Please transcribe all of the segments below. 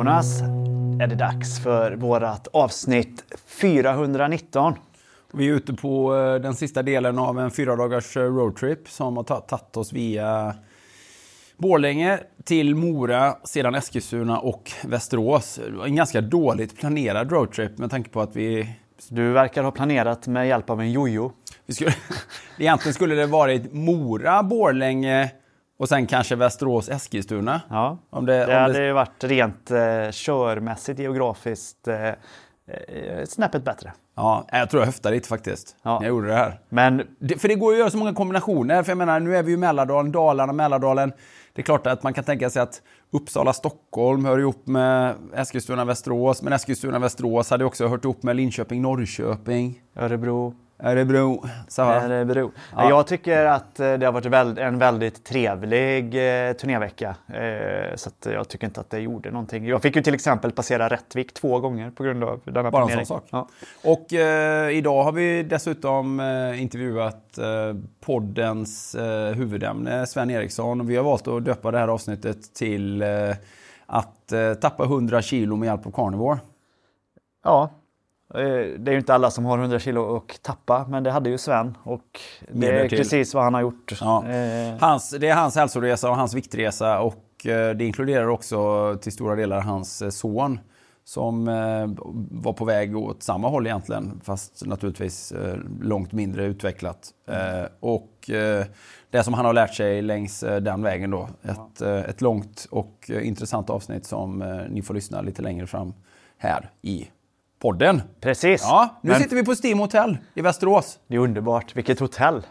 Jonas är det dags för vårat avsnitt 419. Vi är ute på eh, den sista delen av en fyra dagars eh, roadtrip som har ta- tagit oss via Borlänge till Mora, sedan Eskilstuna och Västerås. En ganska dåligt planerad roadtrip med tanke på att vi... Du verkar ha planerat med hjälp av en jojo. vi skulle, egentligen skulle det varit Mora, Borlänge och sen kanske Västerås, Eskilstuna. Ja. Om det, Det om hade det, ju varit rent eh, körmässigt, geografiskt eh, eh, snäppet bättre. ja, jag tror jag höftade lite faktiskt. Ja. när Jag gjorde det här. Men Det, för det går ju att göra så många kombinationer. För jag menar, nu är vi ju Mälardalen, Dalarna, Mälardalen. Det är klart att man kan tänka sig att Uppsala, Stockholm hör ihop med Eskilstuna, Västerås. Men Eskilstuna, Västerås hade också hört ihop med Linköping, Norrköping, Örebro, Örebro. Örebro. Ja. Jag tycker att eh, det har varit en väldigt trevlig eh, turnévecka. Eh, så jag tycker inte att det gjorde någonting. Jag fick ju till exempel passera Rättvik två gånger på grund av denna Bara en planering. sån sak. Ja. Och eh, idag har vi dessutom intervjuat eh, poddens eh, huvudämne Sven Eriksson. Vi har valt att döpa det här avsnittet till att tappa 100 kilo med hjälp av carnivore. Ja, det är ju inte alla som har 100 kilo att tappa, men det hade ju Sven och det är precis vad han har gjort. Ja. Eh, Hans, det är hans hälsoresa och hans viktresa och eh, det inkluderar också till stora delar hans eh, son som eh, var på väg åt samma håll egentligen, fast naturligtvis eh, långt mindre utvecklat. Eh, Och eh, det som han har lärt sig längs eh, den vägen då. Ett, eh, ett långt och eh, intressant avsnitt som eh, ni får lyssna lite längre fram här i podden. Precis. Ja, nu Men sitter vi på Steam Hotel i Västerås. Det är underbart. Vilket hotell.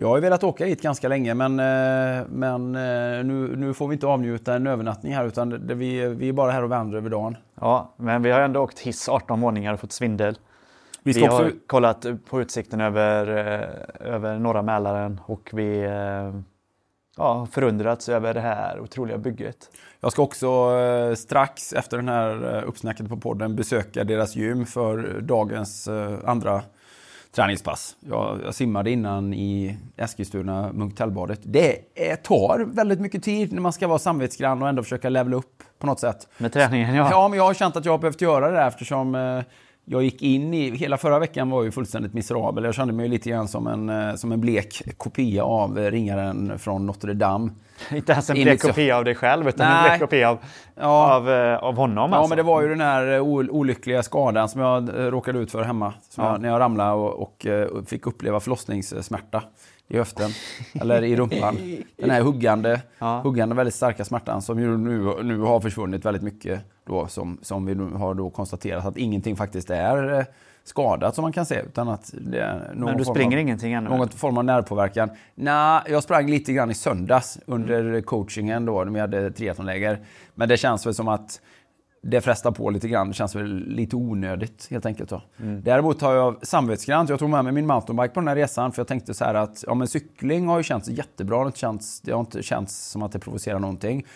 Jag har ju velat åka hit ganska länge men, eh, men eh, nu, nu får vi inte avnjuta en övernattning här utan det, vi, vi är bara här och vandrar över dagen. Ja, men vi har ändå åkt hiss 18 våningar och fått svindel. Vi Vi, också, har kollat på utsikten över, eh, över norra Mälaren och vi... ja, förundrats över det här otroliga bygget. Jag ska också eh, strax efter den här eh, uppsnacket på podden besöka deras gym för dagens eh, andra träningspass. Jag, jag simmade innan i Eskilstuna, Munktellbadet. Det är, tar väldigt mycket tid när man ska vara samvetsgrann och ändå försöka levela upp på något sätt. Med träningen, ja. Ja, men jag har känt att jag har behövt göra det eftersom jag gick in i... Hela förra veckan var ju fullständigt miserabel. Jag kände mig lite grann som en, eh, som en blek kopia av eh, ringaren från Notre Dame. Inte ens en blek kopia av dig själv, utan en Nej. blek kopia av, Ja. av, eh, av honom. Ja, alltså. men det var ju den här olyckliga skadan som jag råkade ut för hemma. Ja. jag, när jag ramlade och, och fick uppleva förlossningssmärta i höften. eller i rumpan. Den här huggande, Ja. huggande väldigt starka smärtan som ju nu, nu har försvunnit väldigt mycket. Då, som, som vi nu har då konstaterat att ingenting faktiskt är eh, skadat som man kan se. Utan att Men du springer av, ingenting ännu? Någon form av nervpåverkan. Nej, jag sprang lite grann i söndags under coachingen då, när vi hade triathlonläger. Men det känns väl som att det frestar på lite grann. Det känns väl lite onödigt helt enkelt. Då. Däremot har jag samvetsgrant. Jag tog med mig min mountainbike på den här resan för jag tänkte så här att ja, men cykling har ju känts jättebra. Det känts, det har inte känts som att det provocerar någonting.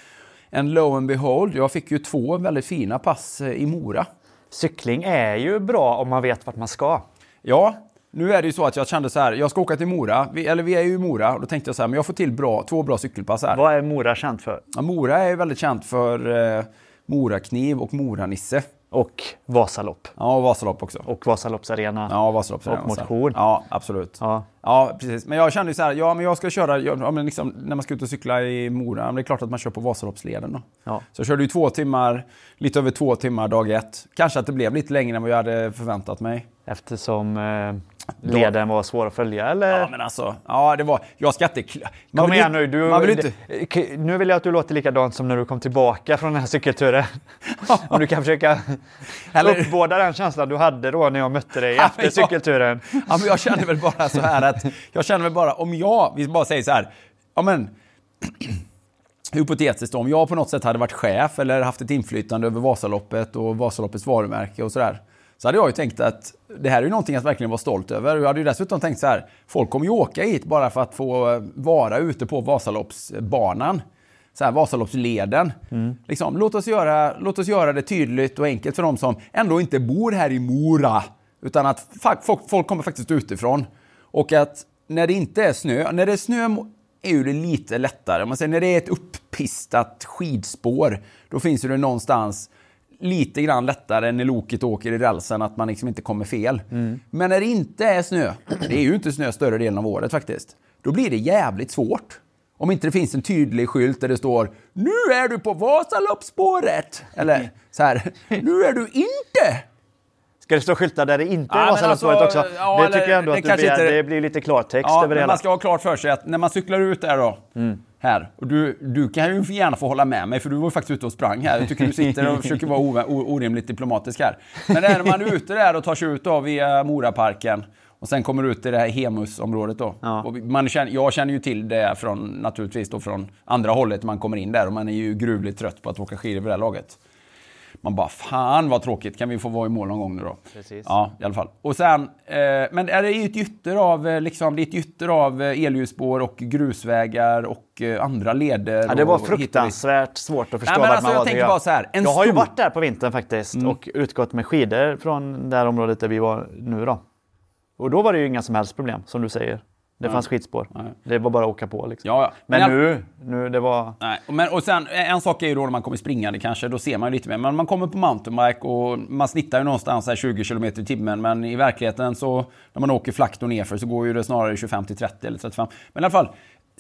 And lo and behold, jag fick ju två väldigt fina pass eh, i Mora. Cykling är ju bra om man vet vart man ska. Ja, nu är det ju så att jag kände så här, jag ska åka till Mora, vi, eller vi är ju i Mora, och då tänkte jag så här, men jag får till bra, två bra cykelpass här. Vad är Mora känt för? Ja, Mora är ju väldigt känt för eh, Morakniv och Moranisse. Och Vasalopp. Ja, och Vasalopp också. Och Vasaloppsarena. Ja, Vasalopp. Och motion. Ja, absolut. Ja. Ja, precis. Men jag kände ju så här, ja men jag ska köra, ja, ja, men liksom, när man ska ut och cykla i Mora, men det är klart att man kör på Vasaloppsleden då. Ja. Så jag körde ju två timmar, lite över två timmar dag ett. Kanske att det blev lite längre än vad jag hade förväntat mig. Eftersom eh, leden var svår att följa, eller? Ja men alltså, ja det var, jag ska inte... Man Kom igen nu. Du, man vill inte... nu vill jag att du låter likadant som när du kom tillbaka från den här cykelturen. Om du kan försöka Eller- uppbåda den känslan du hade då när jag mötte dig Ja, efter jag- cykelturen. Ja, men jag känner väl bara så här att, jag känner väl bara, om jag, vi bara säger så här, ja men, hypotetiskt om jag på något sätt hade varit chef eller haft ett inflytande över Vasaloppet och Vasaloppets varumärke och sådär, så hade jag ju tänkt att det här är ju någonting att verkligen vara stolt över. Jag hade ju dessutom tänkt så här, folk kommer ju åka hit bara för att få eh, vara ute på Vasaloppsbanan. Så här, Vasaloppsleden. Liksom, låt, oss göra, låt oss göra det tydligt och enkelt för de som ändå inte bor här i Mora. Utan att folk, folk kommer faktiskt utifrån. Och att när det inte är snö, när det är snö är ju det lite lättare. Om man säger när det är ett upppistat skidspår, då finns det någonstans lite grann lättare när loket åker i rälsen, att man liksom inte kommer fel. Men när det inte är snö, det är ju inte snö större delen av året faktiskt, då blir det jävligt svårt. Om inte det finns en tydlig skylt där det står Nu är du på Vasaloppsspåret! Eller så här, Nu är du inte! Ska det stå skyltar där det inte är Vasaloppsspåret alltså, också? ja, det eller tycker jag ändå det att kanske begär. inte- Det blir lite klartext Ja, över det hela. man ska ha klart för sig att när man cyklar ut där då, här, och du, du kan ju gärna få hålla med mig för du var ju faktiskt ute och sprang här. Jag tycker du sitter och försöker vara o- o- orimligt diplomatisk här. Men när man är ute där och tar sig ut då via Moraparken och sen kommer ut i det här Hemusområdet då. Ja. Man känner, jag känner ju till det från, naturligtvis då från andra hållet man kommer in där och man är ju gruvligt trött på att åka skidor vid det här laget. Man bara, fan vad tråkigt, kan vi få vara i mål någon gång nu då? Precis. Ja, i alla fall. Och sen, eh, men är det ju ett gytter av, eh, liksom, det är ett gytter av eh, elljusspår och grusvägar och eh, andra leder. Ja, det var och hit och fruktansvärt svårt att förstå Nej, men alltså, man jag tänker bara så här, en jag har ju Mm. varit där på vintern faktiskt och utgått med skidor från det här området där vi var nu då. Och då var det ju inga som helst problem, som du säger. Det fanns skidspår. Nej. Det var bara att åka på liksom. Ja, ja. Men, jag- nu, nu, det var... Nej, men, och sen, en sak är ju då när man kommer springande kanske, då ser man ju lite mer. Men man kommer på mountainbike och man snittar ju någonstans här 20 km i timmen. Men i verkligheten så, när man åker flakt och nerför så går ju det snarare 25 till 30 eller 35. Men i alla fall,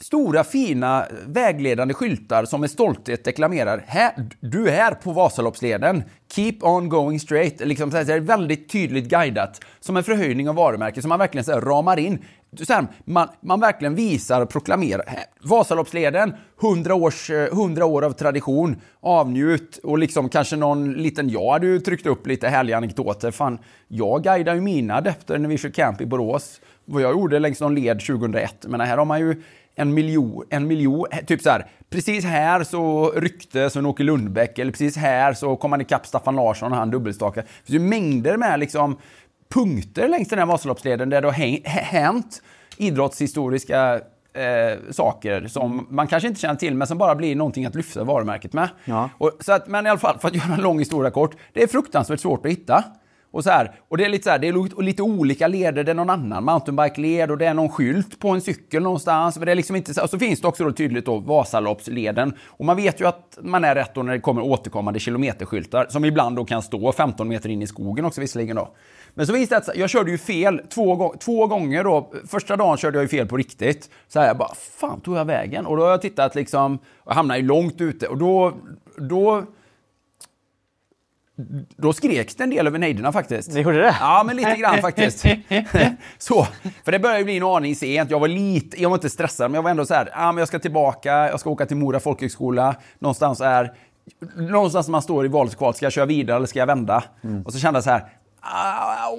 stora fina vägledande skyltar som med stolthet deklamerar här, du är här på Vasaloppsleden. Keep on going straight. Liksom, så här, väldigt tydligt guidat. Som en förhöjning av varumärket som man verkligen så ramar in. Så här, man, man verkligen visar och proklamerar. Vasaloppsleden, 100, års, eh, 100 år av tradition. Avnjut och liksom kanske någon liten... Jag hade ju tryckt upp lite härliga anekdoter. Fan, jag guidade ju mina adepter när vi kör camp i Borås. Vad jag gjorde längs någon led 2001. Men här har man ju en miljon, en miljon, eh, typ så här, precis här så ryckte Sven-Åke Lundbäck, eller precis här så kom han ikapp Staffan Larsson och han dubbelstakade. Det finns ju mängder med liksom punkter längs den här Vasaloppsleden där det har hänt idrottshistoriska eh, saker som man kanske inte känner till men som bara blir någonting att lyfta varumärket med. Ja. Och, så att, men i alla fall, för att göra en lång historia kort, det är fruktansvärt svårt att hitta. Och, så här, och det är lite, så här, det är lite olika leder. Det är någon annan mountainbike-led och det är någon skylt på en cykel någonstans. Men det är liksom inte så, och så finns det också då tydligt då Vasaloppsleden. Och man vet ju att man är rätt då när det kommer återkommande kilometerskyltar som ibland då kan stå 15 meter in i skogen också visserligen då. Men så visade det sig jag körde ju fel två, två gånger då. Första dagen körde jag ju fel på riktigt. Så här, jag bara, fan tog jag vägen? Och då har jag tittat liksom, och hamnade ju långt ute. Och då, då då skreks det en del över nejderna faktiskt. Det gjorde det? Ja, men lite grann faktiskt. så, för det började bli en aning sent. Jag var lite, jag var inte stressad, men jag var ändå så här, ja men jag ska tillbaka, jag ska åka till Mora folkhögskola. Någonstans är, någonstans man står i valet och kvalet, ska jag köra vidare eller ska jag vända? Mm. Och så kände jag så här, ah,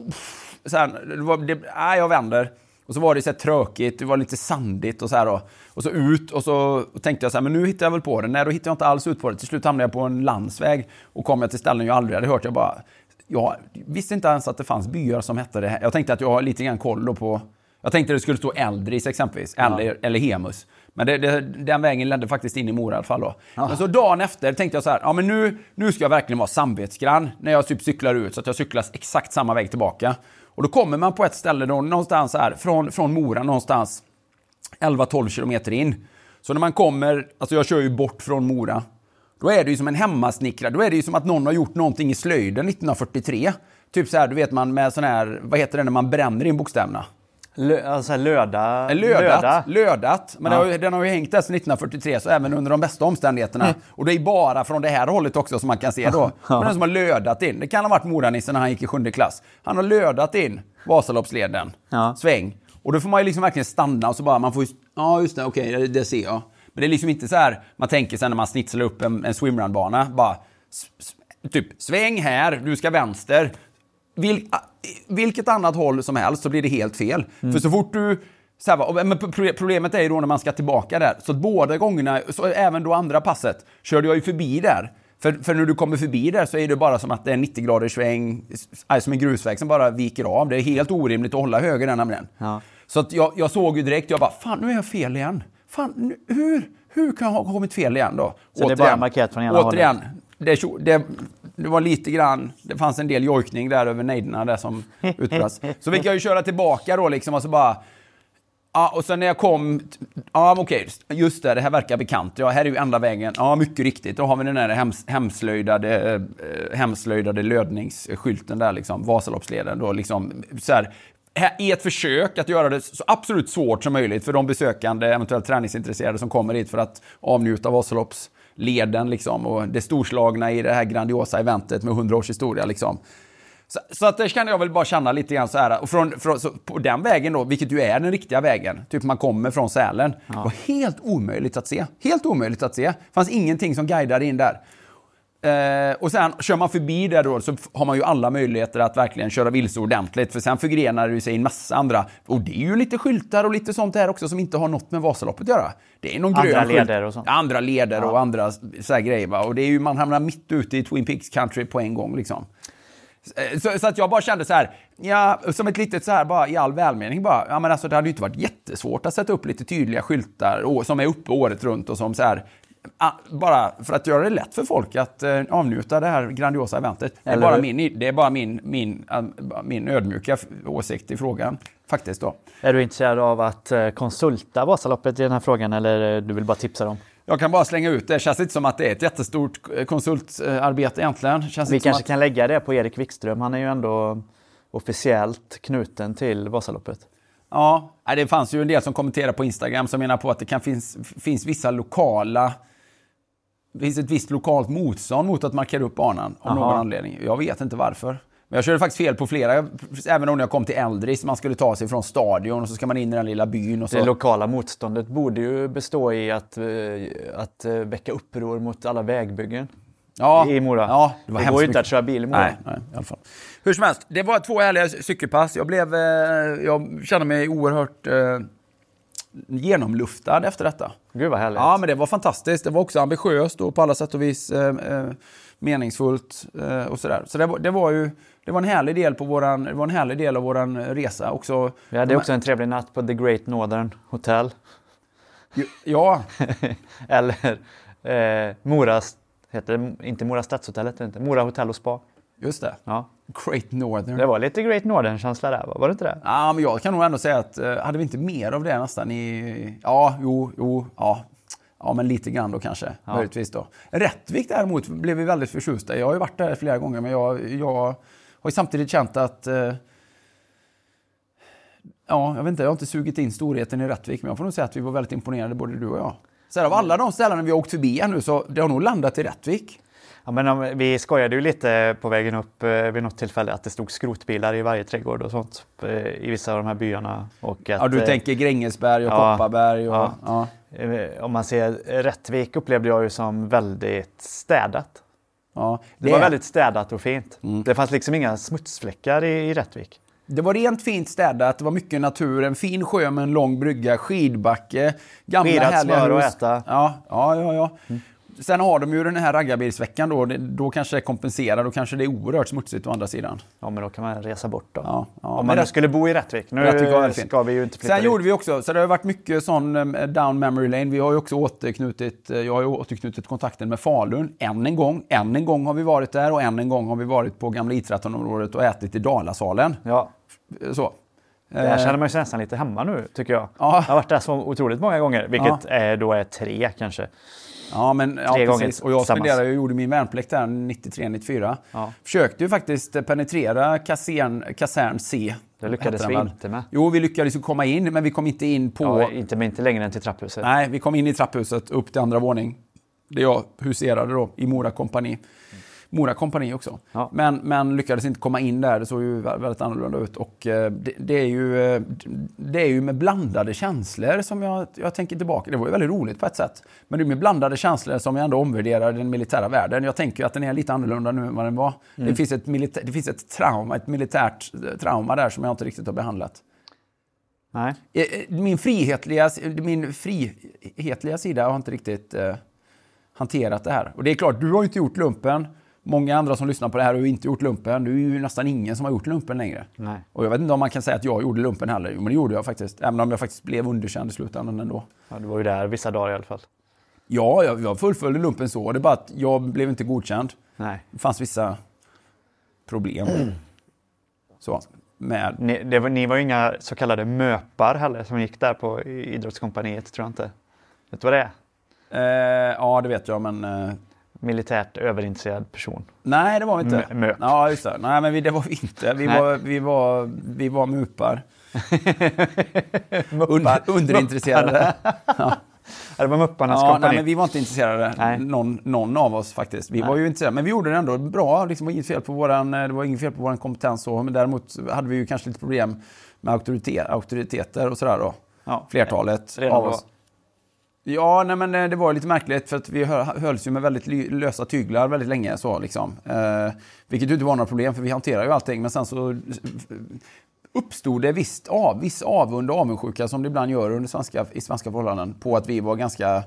så här det var, det, ah, jag vänder. Och så var det så här tråkigt, det var lite sandigt och så här då. Och så ut och så tänkte jag så här, men nu hittar jag väl på det. Nej, då hittade jag inte alls ut på det. Till slut hamnade jag på en landsväg och kom jag till ställen jag aldrig hade hört. Jag bara, jag visste inte ens att det fanns byar som hette det. Jag tänkte att jag har lite grann koll då på, jag tänkte att det skulle stå Eldris exempelvis, ja. eller, eller Hemus. Men det, det, den vägen ledde faktiskt in i Mora i alla fall då. Ja. Men så dagen efter tänkte jag så här, ja men nu, nu ska jag verkligen vara samvetsgrann när jag typ cyklar ut så att jag cyklar exakt samma väg tillbaka. Och då kommer man på ett ställe då, någonstans här, från, från Mora någonstans 11-12 kilometer in. Så när man kommer, alltså jag kör ju bort från Mora, då är det ju som en hemmasnickrad, då är det ju som att någon har gjort någonting i slöjden 1943. Typ så här, du vet man med sån här, vad heter det när man bränner in bokstäverna? Lö, alltså löda, lödat, löda. lödat. Men ja. har, den har ju hängt där sedan 1943, så även under de bästa omständigheterna. Mm. Och det är bara från det här hållet också som man kan se då. Men den som har lödat in. Det kan ha varit Moranissen när han gick i sjunde klass. Han har lödat in Vasaloppsleden, ja. sväng. Och då får man ju liksom verkligen stanna och så bara, man får ju, ja just det, okej, okay, det, det, ser jag. Men det är liksom inte så här, man tänker sen när man snitslar upp en, en swimrun-bana, bara typ sväng här, du ska vänster. Vil, vilket annat håll som helst så blir det helt fel. Mm. För så fort du så här, men problemet är ju då när man ska tillbaka där. Så båda gångerna, så även då andra passet, körde jag ju förbi där. För, för när du kommer förbi där så är det bara som att det är 90 graders sväng, som en grusväg som bara viker av. Det är helt orimligt att hålla höger där nämligen. Ja. Så att jag, jag såg ju direkt, jag bara, fan nu är jag fel igen. Fan, nu, hur, hur kan jag ha kommit fel igen då? Så återigen, det är bara markerat från ena återigen, hållet? Det, det, det var lite grann, det fanns en del jojkning där över nejderna där som utbrast. Så fick jag ju köra tillbaka då liksom och så bara Ja, och sen när jag kom, ja okej, just det, det här verkar bekant. Ja, här är ju enda vägen. Ja, mycket riktigt. Då har vi den där hems, hemslöjdade, eh, hemslöjdade lödningsskylten där, liksom, Vasaloppsleden. Då, liksom, så här, i ett försök att göra det så absolut svårt som möjligt för de besökande, eventuellt träningsintresserade som kommer hit för att avnjuta Vasalopps. Vasaloppsleden liksom, och det storslagna i det här grandiosa eventet med 100 års historia. Liksom. Så, så, att det kan jag väl bara känna lite grann så här. Och från, från, på den vägen då, vilket ju är den riktiga vägen, typ man kommer från Sälen, ja. var helt omöjligt att se. Helt omöjligt att se. Det fanns ingenting som guidade in där. Eh, och sen kör man förbi där då så har man ju alla möjligheter att verkligen köra vilse ordentligt. För sen förgrenar det sig en massa andra. Och det är ju lite skyltar och lite sånt där också som inte har något med Vasaloppet att göra. Det är någon andra grön leder och sånt. Andra leder ja. och andra så här grejer. Va? Och det är ju, man hamnar mitt ute i Twin Peaks country på en gång liksom. Eh, så, så, att jag bara kände så här, ja, som ett litet så här, bara i all välmening bara, ja men alltså det hade ju inte varit jättesvårt att sätta upp lite tydliga skyltar som är uppe året runt och som så här, bara för att göra det lätt för folk att eh, avnjuta det här grandiosa eventet. Det är bara, min, det är bara min, min, äh, min ödmjuka åsikt i frågan. Faktiskt då. Är du intresserad av att eh, konsulta Vasaloppet i den här frågan eller du vill bara tipsa dem? Jag kan bara slänga ut det. Det känns inte som att det är ett jättestort konsultarbete egentligen. Känns Vi kanske att... kan lägga det på Erik Wikström. Han är ju ändå officiellt knuten till Vasaloppet. Ja, det fanns ju en del som kommenterade på Instagram som menar på att det kan finns, finns vissa lokala det finns ett visst lokalt motstånd mot att markera upp banan av Aha. någon anledning. Jag vet inte varför. Men jag körde faktiskt fel på flera, även om jag kom till Eldris. Man skulle ta sig från stadion och så ska man in i den lilla byn. Och så. Det lokala motståndet borde ju bestå i att, eh, att eh, väcka uppror mot alla vägbyggen. Ja, I Mora. Ja, det, var det går ju inte att köra bil i Mora. Nej, nej, i alla fall. Hur som helst, det var två härliga cykelpass. Jag, blev, eh, jag kände mig oerhört genomluftad efter detta. Gud vad härligt. Ja, men det var fantastiskt. Det var också ambitiöst och på alla sätt och vis eh, meningsfullt eh, och sådär. Så det var, det var ju det var en härlig del, på våran, det var en härlig del av vår resa. Också, Vi hade också en trevlig natt på The Great Northern Hotel. Ju- Ja, Eller eh, Mora, heter det inte Mora Stadshotellet, inte. Mora Hotell och Spa. Just det. Ja. Great Northern. Det var lite Great Northern-känsla där, va? var det inte det? Ja, men jag kan nog ändå säga att eh, hade vi inte mer av det nästan i... Ja, jo, jo, ja. Ja, men lite grann då kanske. Möjligtvis då. Rättvik däremot blev vi väldigt förtjusta. Jag har ju varit där flera gånger, men jag, jag har ju samtidigt känt att... Eh, ja, jag vet inte, jag har inte sugit in storheten i Rättvik, men jag får nog säga att vi var väldigt imponerade, både du och jag. Så här, av alla de ställen vi har åkt förbi här nu, så det har nog landat i Rättvik. Ja, men om, vi skojade ju lite på vägen upp eh, vid något tillfälle att det stod skrotbilar i varje trädgård och sånt eh, i vissa av de här byarna. Och att, Ja, du eh, tänker Grängesberg och ja, Kopparberg och... ja. Ja. Om man ser Rättvik upplevde jag ju som väldigt städat. Ja, Det, var väldigt städat och fint. Det fanns liksom inga smutsfläckar i, i Rättvik. Det var rent fint städat, det var mycket natur, en fin sjö med en lång brygga, skidbacke, gamla Skirat härliga smör och hus. äta. Mm. Ja, ja, ja. ja. Sen har de ju den här raggarbilsveckan då, det- då kanske det kompenserar, då kanske det är oerhört smutsigt å andra sidan. Ja, men då kan man resa bort då. Ja, ja, Om men man Rätt- skulle bo i Rättvik. Nu Rättvik ska vi ju inte flytta Sen dit. gjorde vi också, så det har varit mycket sån eh, down memory lane. Vi har ju också återknutit, eh, jag har ju återknutit kontakten med Falun än en gång. Än en gång har vi varit där och än en gång har vi varit på gamla I13-området och ätit i Dalasalen. Ja, Eh, Så. där känner man sig nästan lite hemma nu tycker jag. Ja. Jag har varit där så otroligt många gånger, vilket eh, då är tre kanske. Ja, men ja, Tre gånger precis. Och jag spenderade och gjorde min värnplikt där 93-94. Ja. Försökte ju faktiskt penetrera kasern, kasern C. Det lyckades vi inte med. Jo, vi lyckades ju komma in, men vi kom inte in på... Ja, inte, men inte längre än till trapphuset. Nej, vi kom in i trapphuset upp till andra våning. Där jag huserade då, i Mora kompani. Mora kompani också. Ja. Men, men lyckades inte komma in där, det såg ju vä- väldigt annorlunda ut. Och eh, det, det, är ju, eh, det är ju med blandade känslor som jag, jag tänker tillbaka. Det var ju väldigt roligt på ett sätt. Men det är med blandade känslor som jag ändå omvärderar den militära världen. Jag tänker ju att den är lite annorlunda nu än vad den var. Det, finns ett milita- det finns ett trauma, ett militärt eh, trauma där som jag inte riktigt har behandlat. Nej. Min frihetliga, min frihetliga sida har inte riktigt eh, hanterat det här. Och det är klart, du har ju inte gjort lumpen. Många andra som lyssnar på det här har inte gjort lumpen. Det är ju nästan ingen som har gjort lumpen längre. Nej. Och jag vet inte om man kan säga att jag gjorde lumpen heller. Men det gjorde jag faktiskt. Även om jag faktiskt blev underkänd i slutändan ändå. Ja, du var ju där vissa dagar i alla fall. Ja, jag, jag fullföljde lumpen så. Det är bara att jag blev inte godkänd. Nej. Det fanns vissa problem. Så, med... Ni, det var, ni var ju inga så kallade möpar heller som gick där på idrottskompaniet, tror jag inte. Vet du vad det är? Eh, ja, det vet jag, men... Eh, Militärt överintresserad person. Nej, det var vi inte. Mö- möp. Ja, just det. Nej, men vi, det var vi inte. Vi Nej. var, vi var, vi var mupar. Under, underintresserade. Ja, det var Mupparnas Ja, kompani. nej, men vi var inte intresserade, Nej. någon, någon av oss faktiskt. Vi var ju intresserade, men vi gjorde det ändå bra. Liksom, inget fel på våran, eh, det var inget fel på vår kompetens. Så, men däremot hade vi ju kanske lite problem med auktoritet, auktoriteter och sådär då. Ja. Flertalet av oss. Ja, nej, men eh, det var lite märkligt för att vi hölls ju med väldigt lösa tyglar väldigt länge. Så, liksom. eh, vilket ju inte var några problem för vi hanterar ju allting. Men sen så eh, uppstod det visst av, viss avund och avundsjuka som det ibland gör under svenska, i svenska förhållanden på att vi var ganska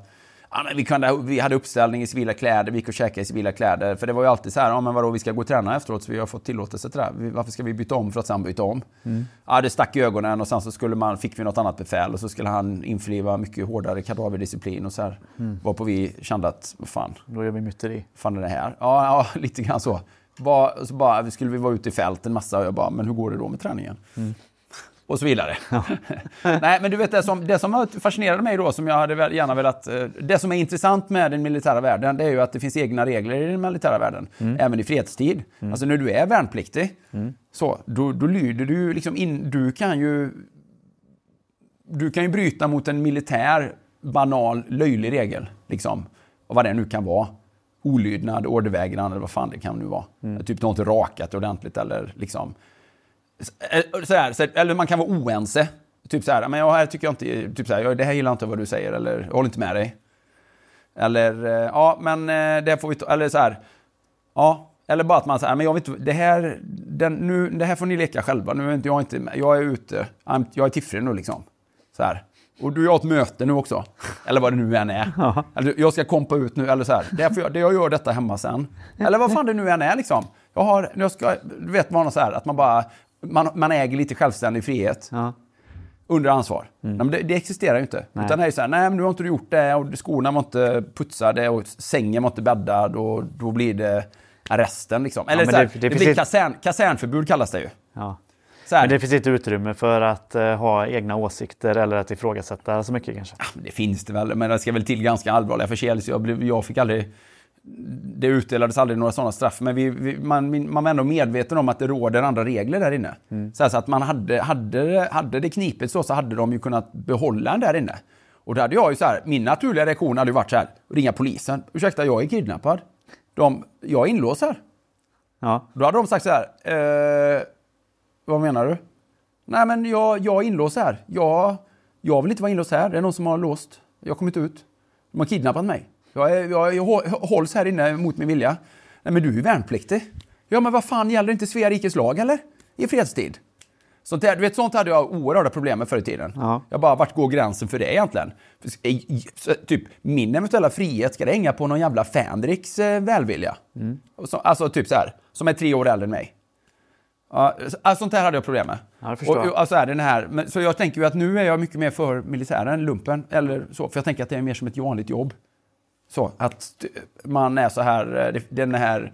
Ja, vi, kunde, vi hade uppställning i civila kläder, vi gick och käkade i civila kläder. För det var ju alltid så här, ja men vadå, vi ska gå och träna efteråt så vi har fått tillåtelse till det. här. Varför ska vi byta om för att sen byta om? Ja, det stack i ögonen och sen så skulle man, fick vi något annat befäl och så skulle han införliva mycket hårdare kadaverdisciplin och så här. Varpå vi kände att, vad fan, Då gör vi myteri. fan är det här? Ja, ja lite grann så. Bara, så bara, skulle vi vara ute i fält en massa och jag bara, men hur går det då med träningen? Och så vidare. Nej, men du vet det som, det som fascinerade mig då, som jag hade gärna velat... eh, Det som är intressant med den militära världen, det är ju att det finns egna regler i den militära världen. Även i fredstid. Alltså när du är värnpliktig, så, då, då lyder du liksom in... Du kan ju... Du kan ju bryta mot en militär, banal, löjlig regel. Liksom. Och vad det nu kan vara. Olydnad, ordervägran eller vad fan det kan nu vara. Typ du har inte rakat ordentligt eller liksom... Så här, så här, eller man kan vara oense. Typ så här, men jag här tycker jag inte, typ så här, jag, det här gillar inte vad du säger eller jag håller inte med dig. Eller, eh, ja men eh, det får vi ta, eller så här, ja, eller bara att man säger, men jag vet det här, den, nu, det här får ni leka själva, nu är inte jag inte jag är ute, jag är tiffrig nu liksom. Så här. Och du har ett möte nu också. Eller vad det nu än är. Eller, jag ska kompa ut nu, eller så här. Det får jag, det jag gör detta hemma sen. Eller vad fan det nu än är liksom. Jag har, jag ska, du vet man så här, att man bara, man, man äger lite självständig frihet. Ja. under ansvar. Men det, det existerar ju inte. Nej. Utan det är ju så här, nej men nu har inte du gjort det och skorna var inte putsade och sängen var inte bäddad och då blir det arresten liksom. Eller men så här, det- det, det blir ett- kasern, kasernförbud kallas det ju. Ja. Men det finns inte utrymme för att eh, ha egna åsikter eller att ifrågasätta så mycket kanske. Det finns det väl, men det ska väl till ganska allvarliga förseelser. Jag, blev- jag fick aldrig... Det utdelades aldrig några sådana straff, men vi, vi, man, man var ändå medveten om att det råder andra regler där inne. Så, här, så att man hade, hade, hade det knipit så, så hade de ju kunnat behålla en där inne. Och då hade jag ju så här, min naturliga reaktion hade ju varit så här, ringa polisen. Ursäkta, jag är kidnappad. De, jag är inlåst här. Ja. Då hade de sagt så här, eh, vad menar du? Nej men jag, jag är inlåst här. Jag, jag vill inte vara inlåst här. Det är någon som har låst. Jag kommer inte ut. De har kidnappat mig. Jag, är, jag, jag hå- hålls här inne mot min vilja. Nej men du är ju värnpliktig. Ja men vad fan, gäller inte Svea rikes lag eller? I fredstid? Sånt, där, du vet, sånt hade jag oerhörda problem med förr i tiden. Ja. Jag bara, vart går gränsen för det egentligen? Typ, min eventuella frihet, ska det hänga på någon jävla Fänriks eh, välvilja? Så, alltså typ så här, som är tre år äldre än mig. Ja, så- alltså, sånt här hade jag problem med. Ja, jag. och, alltså, är den här, men, så jag tänker ju att nu är jag mycket mer för militären, lumpen, eller så, för jag tänker att det är mer som ett vanligt jobb. Så, att man är så här, eh, den här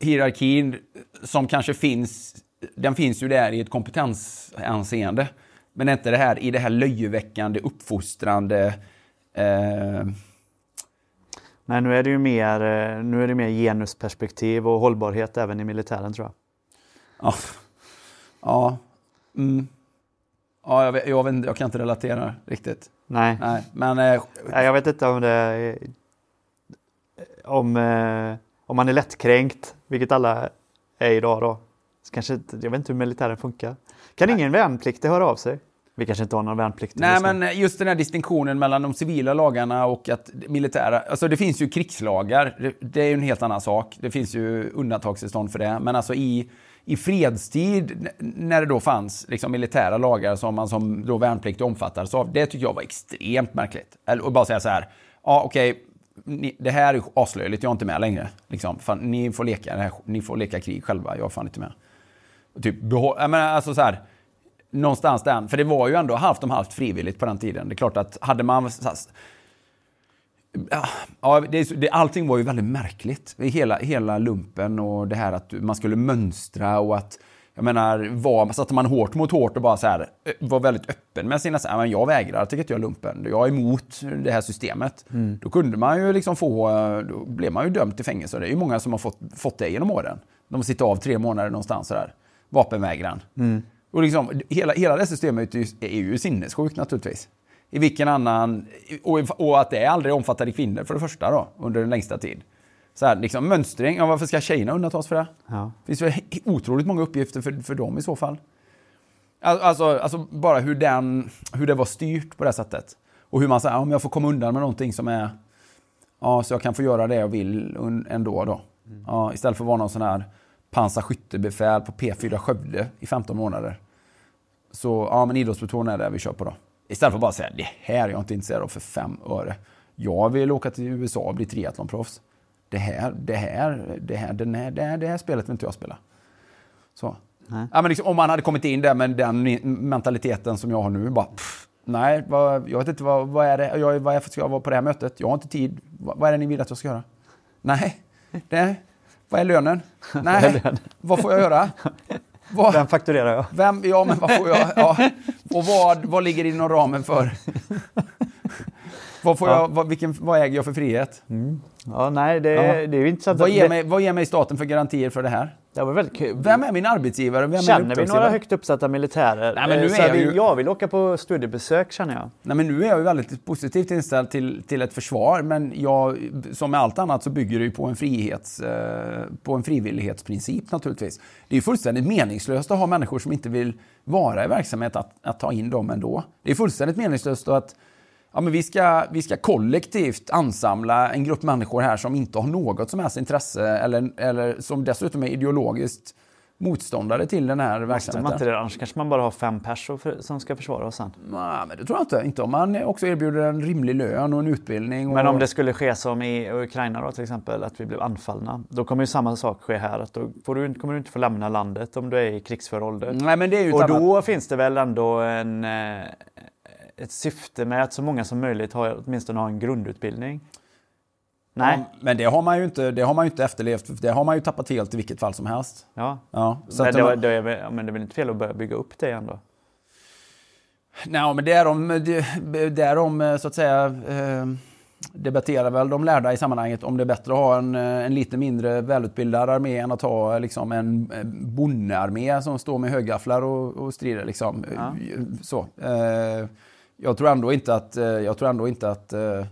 hierarkin som kanske finns, den finns ju där i ett kompetensanseende. Men inte det här i det här löjeväckande, uppfostrande, eh, Nej, nu är det ju mer, eh, nu är det mer genusperspektiv och hållbarhet även i militären tror jag. ja, ja, mm. ja jag, vet, jag, vet, jag kan inte relatera riktigt. Nej, Nej, men eh, Nej, jag vet inte om det om, eh, om man är lättkränkt, vilket alla är idag då. Så kanske inte, jag vet inte hur militären funkar. Kan ingen värnpliktig höra av sig? Vi kanske inte har någon värnpliktig Nej, men just den här distinktionen mellan de civila lagarna och att militära... Alltså det finns ju krigslagar, det, det är ju en helt annan sak. Det finns ju undantagstillstånd för det. Men alltså i, i fredstid, när det då fanns liksom militära lagar som man som då värnpliktig omfattades av, det tycker jag var extremt märkligt. Eller och bara säga så här, ja okej, ni- det här är aslöjligt, jag är inte med längre. Liksom, fan, ni, får leka, här, ni får leka krig själva, jag är fan inte med. Och typ behåll... jag menar, alltså så här, någonstans där. För det var ju ändå halvt om halvt frivilligt på den tiden. Det är klart att hade man... Ja, det, det, allting var ju väldigt märkligt. Hela, hela lumpen och det här att man skulle mönstra och att jag menar, var, satte man hårt mot hårt och bara så här, var väldigt öppen med sina... Så här, jag vägrar, tycker inte jag är lumpen. Jag är emot det här systemet. Då kunde man ju liksom få... Då blev man ju dömd till fängelse. Det är ju många som har fått, fått det genom åren. De sitter av tre månader någonstans sådär. Vapenvägran. Och liksom, hela, hela det systemet är ju, är ju sinnessjukt naturligtvis. I vilken annan... Och, och att det aldrig omfattade kvinnor för det första då, under den längsta tid. Så här, liksom, mönstring, ja, varför ska tjejerna undantas för det? Ja. Det finns väl otroligt många uppgifter för, för dem i så fall. Al- Alltså, alltså bara hur, den, hur det var styrt på det sättet. Och hur man säger, om jag får komma undan med någonting som är... Ja, så jag kan få göra det jag vill ändå då. Ja, istället för att vara någon sån här pansarskyttebefäl på P4 Skövde i 15 månader. Så ja, men idrottspluton är det vi kör på då. Istället för att bara säga, det här är jag inte intresserad av för fem öre. Jag vill åka till USA och bli triathlonproffs. Det här, det här, det här, den här, det här, det här spelet vill inte jag spela. Så. Ja, men liksom, om man hade kommit in där med den mentaliteten som jag har nu, bara pff, nej, vad, jag vet inte vad, vad är det, jag, vad ska jag vara på det här mötet? Jag har inte tid. Vad, vad är det ni vill att jag ska göra? Nej, det, vad är lönen? Nej, vad får jag göra? Vad, Vem fakturerar jag? vem, ja, men vad får jag? Ja. Och vad, vad ligger inom ramen för? Vad, får jag, vad, vilken, vad äger jag för frihet? Ja, nej, det, Ja. det är ju intressant. Vad ger, mig, vad ger mig staten för garantier för det här? Det var väldigt kul. Vem är min arbetsgivare? Vem är min Känner vi några högt uppsatta militärer? Nej, men nu Eh, är jag, ju- jag vill åka på studiebesök känner jag. Nej, men nu är jag ju väldigt positivt inställd till, till ett försvar, men jag, som med allt annat så bygger det ju på en, frihets, eh, på en frivillighetsprincip naturligtvis. Det är ju fullständigt meningslöst att ha människor som inte vill vara i verksamhet att, att ta in dem ändå. Det är fullständigt meningslöst att ja, men vi, ska, vi ska kollektivt ansamla en grupp människor här som inte har något som helst intresse eller, eller som dessutom är ideologiskt motståndare till den här Måste man verksamheten. inte det? Annars kanske man bara har fem pers och för- som ska försvara oss sen. Nej, men det tror jag inte. Inte om man också erbjuder en rimlig lön och en utbildning. Och... Men om det skulle ske som i Ukraina då till exempel, att vi blev anfallna. Då kommer ju samma sak ske här. Att då får du, kommer du inte få lämna landet om du är i krigsför ålder. Nej, men det är ju Och annat- då finns det väl ändå en, eh, ett syfte med att så många som möjligt har, åtminstone har en grundutbildning. Nej, Ja, men det har man ju inte, det har man ju inte efterlevt. Det har man ju tappat helt i vilket fall som helst. ja. Ja, så Men det, var- det är, men det är väl inte fel att börja bygga upp det ändå? Nej, men därom, därom eh, så att säga eh, debatterar väl de lärda i sammanhanget om det är bättre att ha en, eh, en lite mindre välutbildad armé än att ha liksom, en bondearmé som står med högafflar och, och strider. Liksom. Ja. Så. Jag tror ändå inte att... Eh, jag tror ändå inte att eh,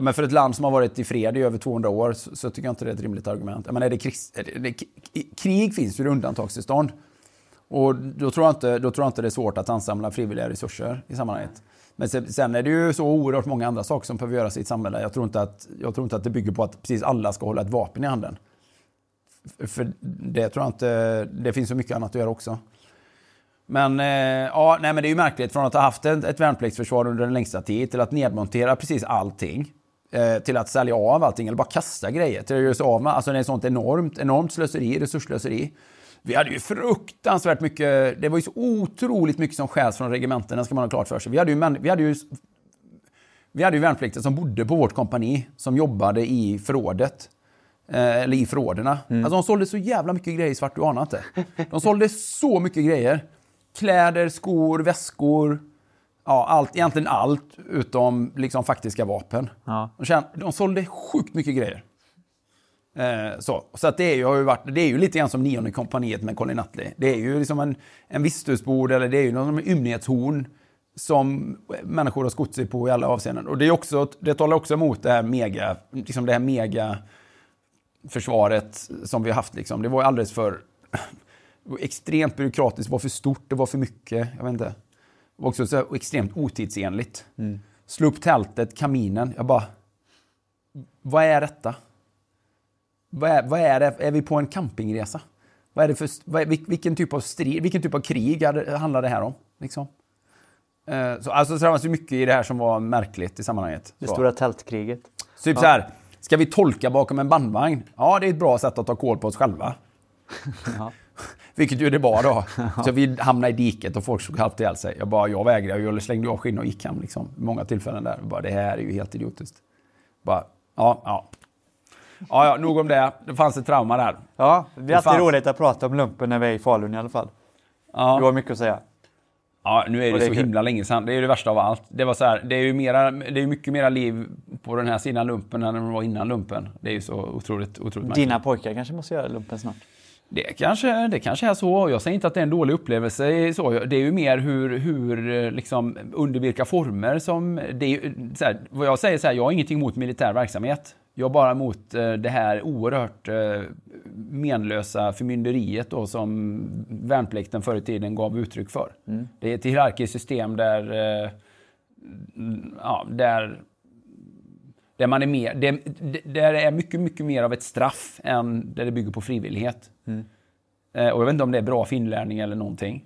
men för ett land som har varit i fred i över 200 år så, så tycker jag inte det är ett rimligt argument. Men är det krig, är det, det, krig finns ju i undantagstillstånd. Och då tror, jag inte, då tror jag inte det är svårt att ansamla frivilliga resurser i sammanhanget. Men sen, är det ju så oerhört många andra saker som behöver göras i ett samhälle. Jag tror, inte att, jag tror inte att det bygger på att precis alla ska hålla ett vapen i handen. För det tror jag inte, det finns så mycket annat att göra också. Men, eh, ja, nej, men det är ju märkligt från att ha haft ett, ett värnpliktsförsvar under den längsta tid till att nedmontera precis allting. Eh, till att sälja av allting eller bara kasta grejer. Till att göra sig av med. Alltså det är sånt enormt, enormt slöseri, resursslöseri. Vi hade ju fruktansvärt mycket, det var ju så otroligt mycket som stjäls från regementena ska man ha klart för sig. Vi hade ju, vi hade ju vi hade ju värnpliktiga som bodde på vårt kompani, som jobbade i förrådet. Eh, eller i förråden. Alltså de sålde så jävla mycket grejer svart, du anar inte. De sålde så mycket grejer. Kläder, skor, väskor. Ja, allt, egentligen allt utom liksom faktiska vapen. Ja. De, tjän- de sålde sjukt mycket grejer. Eh, så så att det, är ju, har ju varit, det är ju lite grann som nionde kompaniet med Colin Nutley. Det är ju liksom en, en visthusbord eller det är ju någon ymnighetshorn som människor har skott sig på i alla avseenden. Och det, är också, det talar också emot det här mega, liksom det här mega försvaret som vi har haft. Liksom. Det var alldeles för det var extremt byråkratiskt, det var för stort, det var för mycket. Jag vet inte. Det var också så här extremt otidsenligt. Slå upp tältet, kaminen. Jag bara, vad är detta? Vad är, vad är det? Är vi på en campingresa? Vad är det för, vad är, vil- vilken typ av strid, vilken typ av krig handlar det här om? Liksom? Eh, Så, alltså, så det var så mycket i det här som var märkligt i sammanhanget. Det Så. stora tältkriget. Typ så här, ska vi tolka bakom en bandvagn? Ja, det är ett bra sätt att ta koll på oss själva. Vilket ju det var då. Så vi hamnade i diket och folk slog halvt ihjäl sig. Jag bara, jag vägrade. Jag slängde av skinn och gick hem liksom. Många tillfällen där. Jag bara, det här är ju helt idiotiskt. Bara, ja, ja. Ja, ja, nog om det. Det fanns ett trauma där. Ja, det är Det alltid fanns- roligt att prata om lumpen när vi är i Falun i alla fall. Du har Ja, mycket att säga. ja nu är det det är så kul. himla länge sedan. Det är ju det värsta av allt. Det var så här, det är ju mera, det är mycket mera liv på den här sidan lumpen än det var innan lumpen. Det är ju så otroligt, otroligt märkligt. Dina pojkar kanske måste göra lumpen snart. Det kanske, det kanske är så. Jag säger inte att det är en dålig upplevelse. Så. Det är ju mer hur, hur eh, liksom, under vilka former som... Det är, så här, vad jag säger så här, jag har ingenting emot militär verksamhet. Jag har bara emot eh, det här oerhört eh, menlösa förmynderiet då, som värnplikten förr i tiden gav uttryck för. Det är ett hierarkiskt system där, ja, där där man är mer, det, det- där det är mycket, mycket mer av ett straff än där det bygger på frivillighet. Eh, och jag vet inte om det är bra för inlärning eller någonting.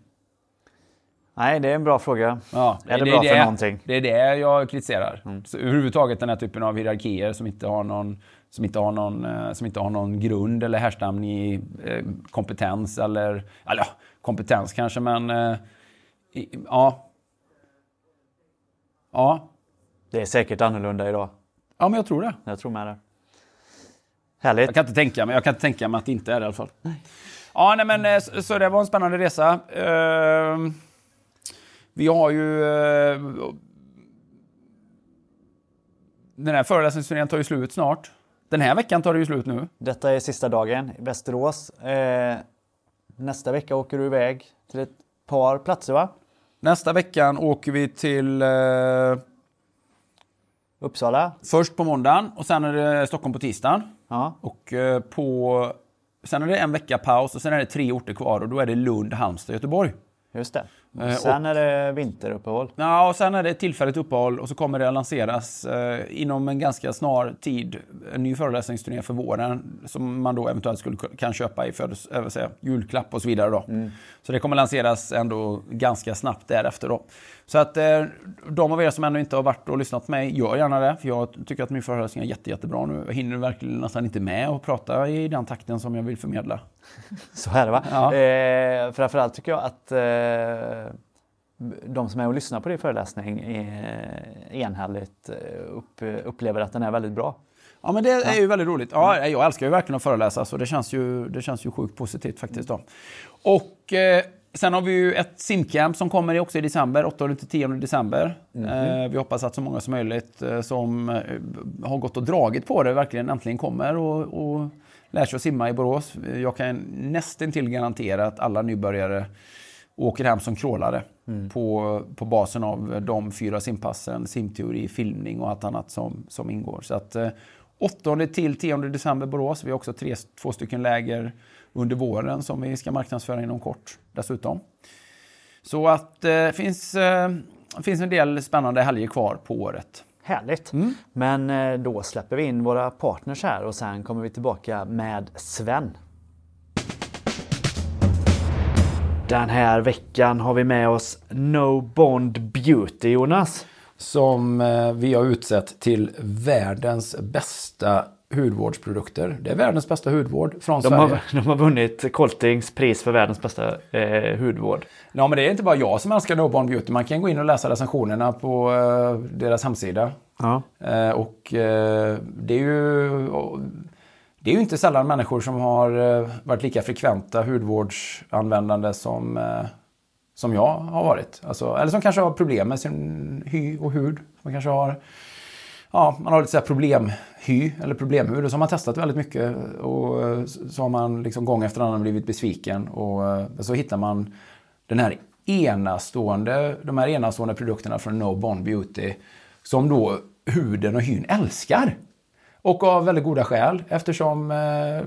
Nej, det är en bra fråga. Ja, Är det bra för någonting? Det är det jag kritiserar. Så överhuvudtaget den här typen av hierarkier som inte har någon, som inte har någon, eh, som inte har någon grund eller härstamning i eh, kompetens eller, eller ja, kompetens kanske men eh, i, ja. Ja, Det är säkert annorlunda idag. Ja men jag tror det. Jag tror med det. Härligt. Jag kan inte tänka mig, jag kan inte tänka mig att det inte är det i alla fall. Ja, nej, men eh, så, så det var en spännande resa. Ehm, vi har ju... eh, den här föreläsningsturnén tar ju slut snart. Den här veckan tar det ju slut nu. Detta är sista dagen i Västerås. Eh, nästa vecka åker du iväg till ett par platser va? Nästa veckan åker vi till... Eh, Uppsala. först på måndagen och sen är det Stockholm på tisdagen. Ja. Och eh, på... Sen är det en vecka paus och sen är det tre orter kvar och då är det Lund, Halmstad, Göteborg. Just det. Eh, Sen är det vinteruppehåll. Ja, och sen är det ett tillfälligt uppehåll och så kommer det att lanseras eh, inom en ganska snar tid en ny föreläsningsturné för våren som man då eventuellt skulle ku- kan köpa i födels- äh, vad säger jag, julklapp och så vidare. Då. Så det kommer lanseras ändå ganska snabbt därefter. Då. Så att eh, de av er som ännu inte har varit och lyssnat på mig, gör gärna det. För jag tycker att min föreläsning är jätte, jättebra nu. Jag hinner verkligen nästan inte med att prata i den takten som jag vill förmedla. Så är det va? Ja. Eh, framförallt tycker jag att eh, de som är och lyssnar på din föreläsning enhälligt eh, upp, upplever att den är väldigt bra. Ja, men det är ju väldigt roligt. Ja, jag älskar ju verkligen att föreläsa, så det känns ju, det känns ju sjukt positivt faktiskt. Då. Och eh, sen har vi ju ett simcamp som kommer också i december, 8-10 december. Eh, vi hoppas att så många som möjligt eh, som eh, har gått och dragit på det verkligen äntligen kommer och, och lär sig att simma i Borås. Jag kan nästan till garantera att alla nybörjare åker hem som crawlare på, på basen av de fyra simpassen, simteori, filmning och allt annat som, som ingår. Så att, eh, 8 till 10 december Borås. Vi har också tre, två stycken läger under våren som vi ska marknadsföra inom kort dessutom. Så att det eh, finns, eh, finns en del spännande helger kvar på året. Härligt! Men eh, då släpper vi in våra partners här och sen kommer vi tillbaka med Sven. Den här veckan har vi med oss No Bond Beauty Jonas. Som eh, vi har utsett till världens bästa hudvårdsprodukter. Det är världens bästa hudvård från De Sverige. har, de har vunnit Coltings pris för världens bästa eh, hudvård. Ja, men det är inte bara jag som älskar No Bond Beauty. Man kan gå in och läsa recensionerna på eh, deras hemsida. Ja. Eh, och eh, det är ju... och Det är ju inte sällan människor som har eh, varit lika frekventa hudvårdsanvändande som, eh, som jag har varit. Alltså, eller som kanske har problem med sin hy och hud. Man kanske har... Ja, man har lite så här problemhy eller problemhud och så har man testat väldigt mycket. Och eh, så har man liksom gång efter annan blivit besviken. Och eh, så hittar man den här enastående, de här enastående produkterna från No Bond Beauty som då huden och hyn älskar. Och av väldigt goda skäl eftersom eh,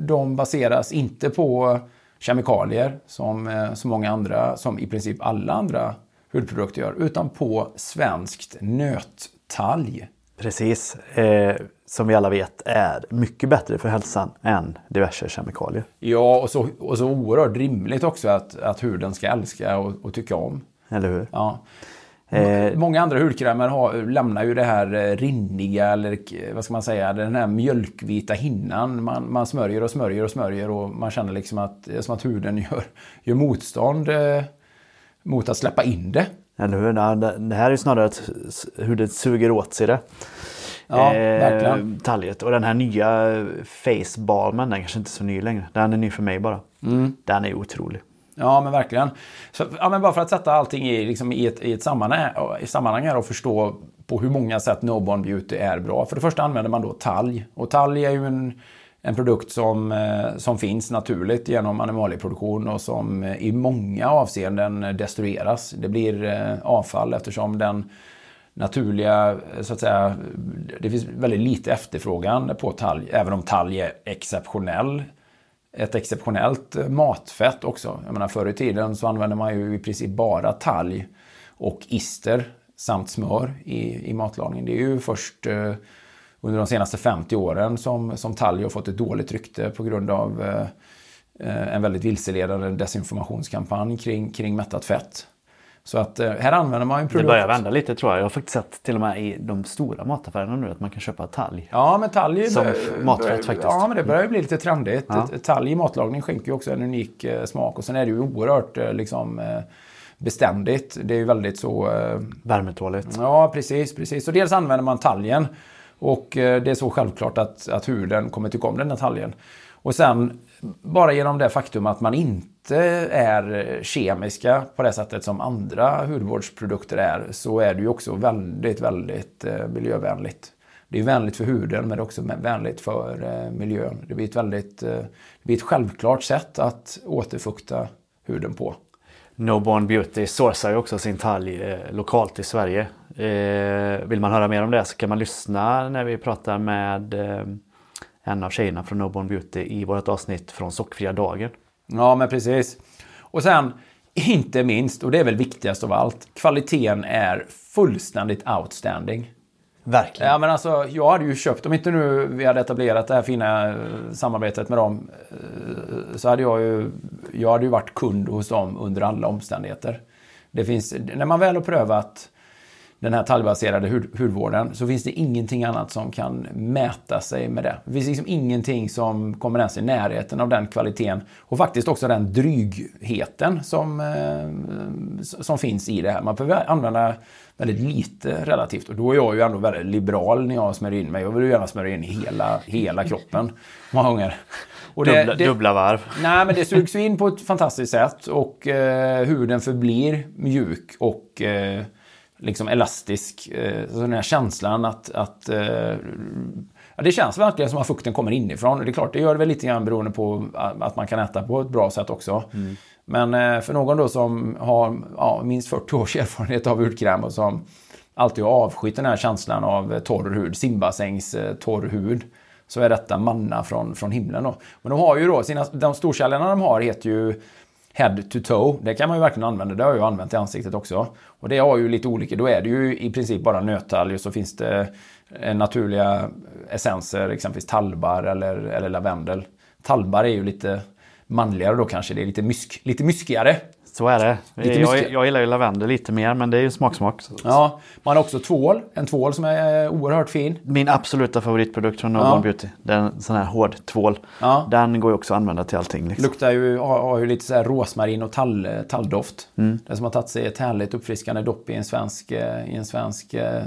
de baseras inte på kemikalier som så många andra, som i princip alla andra hudprodukter gör, utan på svenskt nöt nöttalg. Precis, eh, som vi alla vet är mycket bättre för hälsan än diverse kemikalier. Ja, och så, och så oerhört rimligt också att, att huden ska älska och, och tycka om. Eller hur? Ja. Eh, Många andra hudkrämer har, lämnar ju det här eh, rinniga eller vad ska man säga, den här mjölkvita hinnan. Man, man smörjer och smörjer och smörjer och man känner liksom att, som att huden gör, gör motstånd eh, mot att släppa in det. Eller hur? Det det här är ju snarare att s- huden suger åt sig det. Ja, verkligen. Talget. Och den här nya face balmen, den kanske inte är så ny längre. Den är ny för mig bara. Mm. Den är otrolig. Ja, men verkligen. Så, ja, men bara för att sätta allting i, liksom, i ett, i ett sammanhang, i sammanhang här och förstå på hur många sätt No Bond Beauty är bra. För det första använder man då talg. Och talg är ju en, en produkt som, eh, som finns naturligt genom animalieproduktion och som eh, i många avseenden destrueras. Det blir eh, avfall eftersom den naturliga, så att säga, det finns väldigt lite efterfrågan på talg, även om talg är exceptionell ett exceptionellt matfett också. Jag menar, förr i tiden så använde man ju i princip bara talg och ister samt smör i, i matlagning. Det är ju först eh, under de senaste 50 åren som, som talg har fått ett dåligt rykte på grund av eh, eh, en väldigt vilseledande desinformationskampanj kring, kring mättat fett. Så att eh, här använder man ju en Det produkt... börjar vända lite tror jag. Jag har faktiskt sett till och med i de stora mataffärerna nu att man kan köpa talg. Ja, men talg... Som bör- maträtt faktiskt. Ja, men det börjar ju bli lite trendigt. Ja. Talg i matlagning skänker ju också en unik eh, smak. Och sen är det ju oerhört eh, liksom, eh, beständigt. Det är ju väldigt så... Värmetåligt. ja, precis, precis. Så dels använder man talgen. Och eh, det är så självklart att, att huden kommer tycka om den här talgen. Och sen bara genom det faktum att man inte är kemiska på det sättet som andra hudvårdsprodukter är så är det ju också väldigt, väldigt eh, miljövänligt. Det är vänligt för huden men det är också vänligt för eh, miljön. Det blir ett väldigt det blir ett självklart sätt att återfukta huden på. No Born Beauty sourcar ju också sin talg eh, lokalt i Sverige. Eh, vill man höra mer om det så kan man lyssna när vi pratar med eh, en av tjejerna från No Born Beauty i vårt avsnitt från Sockfria dagen. Ja, men precis. Och sen inte minst, och det är väl viktigast av allt, kvaliteten är fullständigt outstanding. Verkligen. Ja, men alltså, jag hade ju köpt, om inte nu vi hade etablerat det här fina eh, samarbetet med dem, eh, så hade jag ju, jag hade ju varit kund hos dem under alla omständigheter. Det finns, när man väl har prövat den här talgbaserade hud, hudvården så finns det ingenting annat som kan mäta sig med det. Det finns liksom ingenting som kommer ens i närheten av den kvaliteten och faktiskt också den drygheten som, eh, som finns i det här. Man behöver använda väldigt lite relativt och då är jag ju ändå väldigt liberal när jag smörjer in mig. Jag vill ju gärna smörja in hela, hela kroppen många gånger. Och det, dubbla, det, dubbla varv. Nej, men det sugs in på ett fantastiskt sätt och eh, huden förblir mjuk och eh, liksom elastisk. Eh, så den här känslan att, att eh, ja, det känns verkligen som att fukten kommer inifrån. Det är klart, det gör det väl lite grann beroende på att man kan äta på ett bra sätt också. Mm. Men eh, för någon då som har ja, minst 40 års erfarenhet av hudkräm och som alltid har avskytt den här känslan av torr hud, simbassängs torr hud, så är detta manna från, från himlen. Då. Men de har ju då, sina, de storkällorna de har heter ju head to toe. Det kan man ju verkligen använda. Det har jag använt i ansiktet också. Och det har ju lite olika. Då är det ju i princip bara nöttalg och så finns det eh, naturliga essenser, exempelvis talbar eller, eller lavendel. Talbar är ju lite manligare då kanske. Det är lite, mysk, lite myskigare. Så är det. Jag, jag gillar ju lavendel lite mer men det är ju smaksmak. Ja, man har också tvål. En tvål som är oerhört fin. Min absoluta favoritprodukt från No ja. Beauty. Den är sån här hård tvål. Ja. Den går ju också att använda till allting. Liksom. Luktar ju, har, ju lite så här rosmarin och tall, talldoft. Mm. Den som har tagit sig ett härligt uppfriskande dopp i en svensk, eh, i en svensk eh,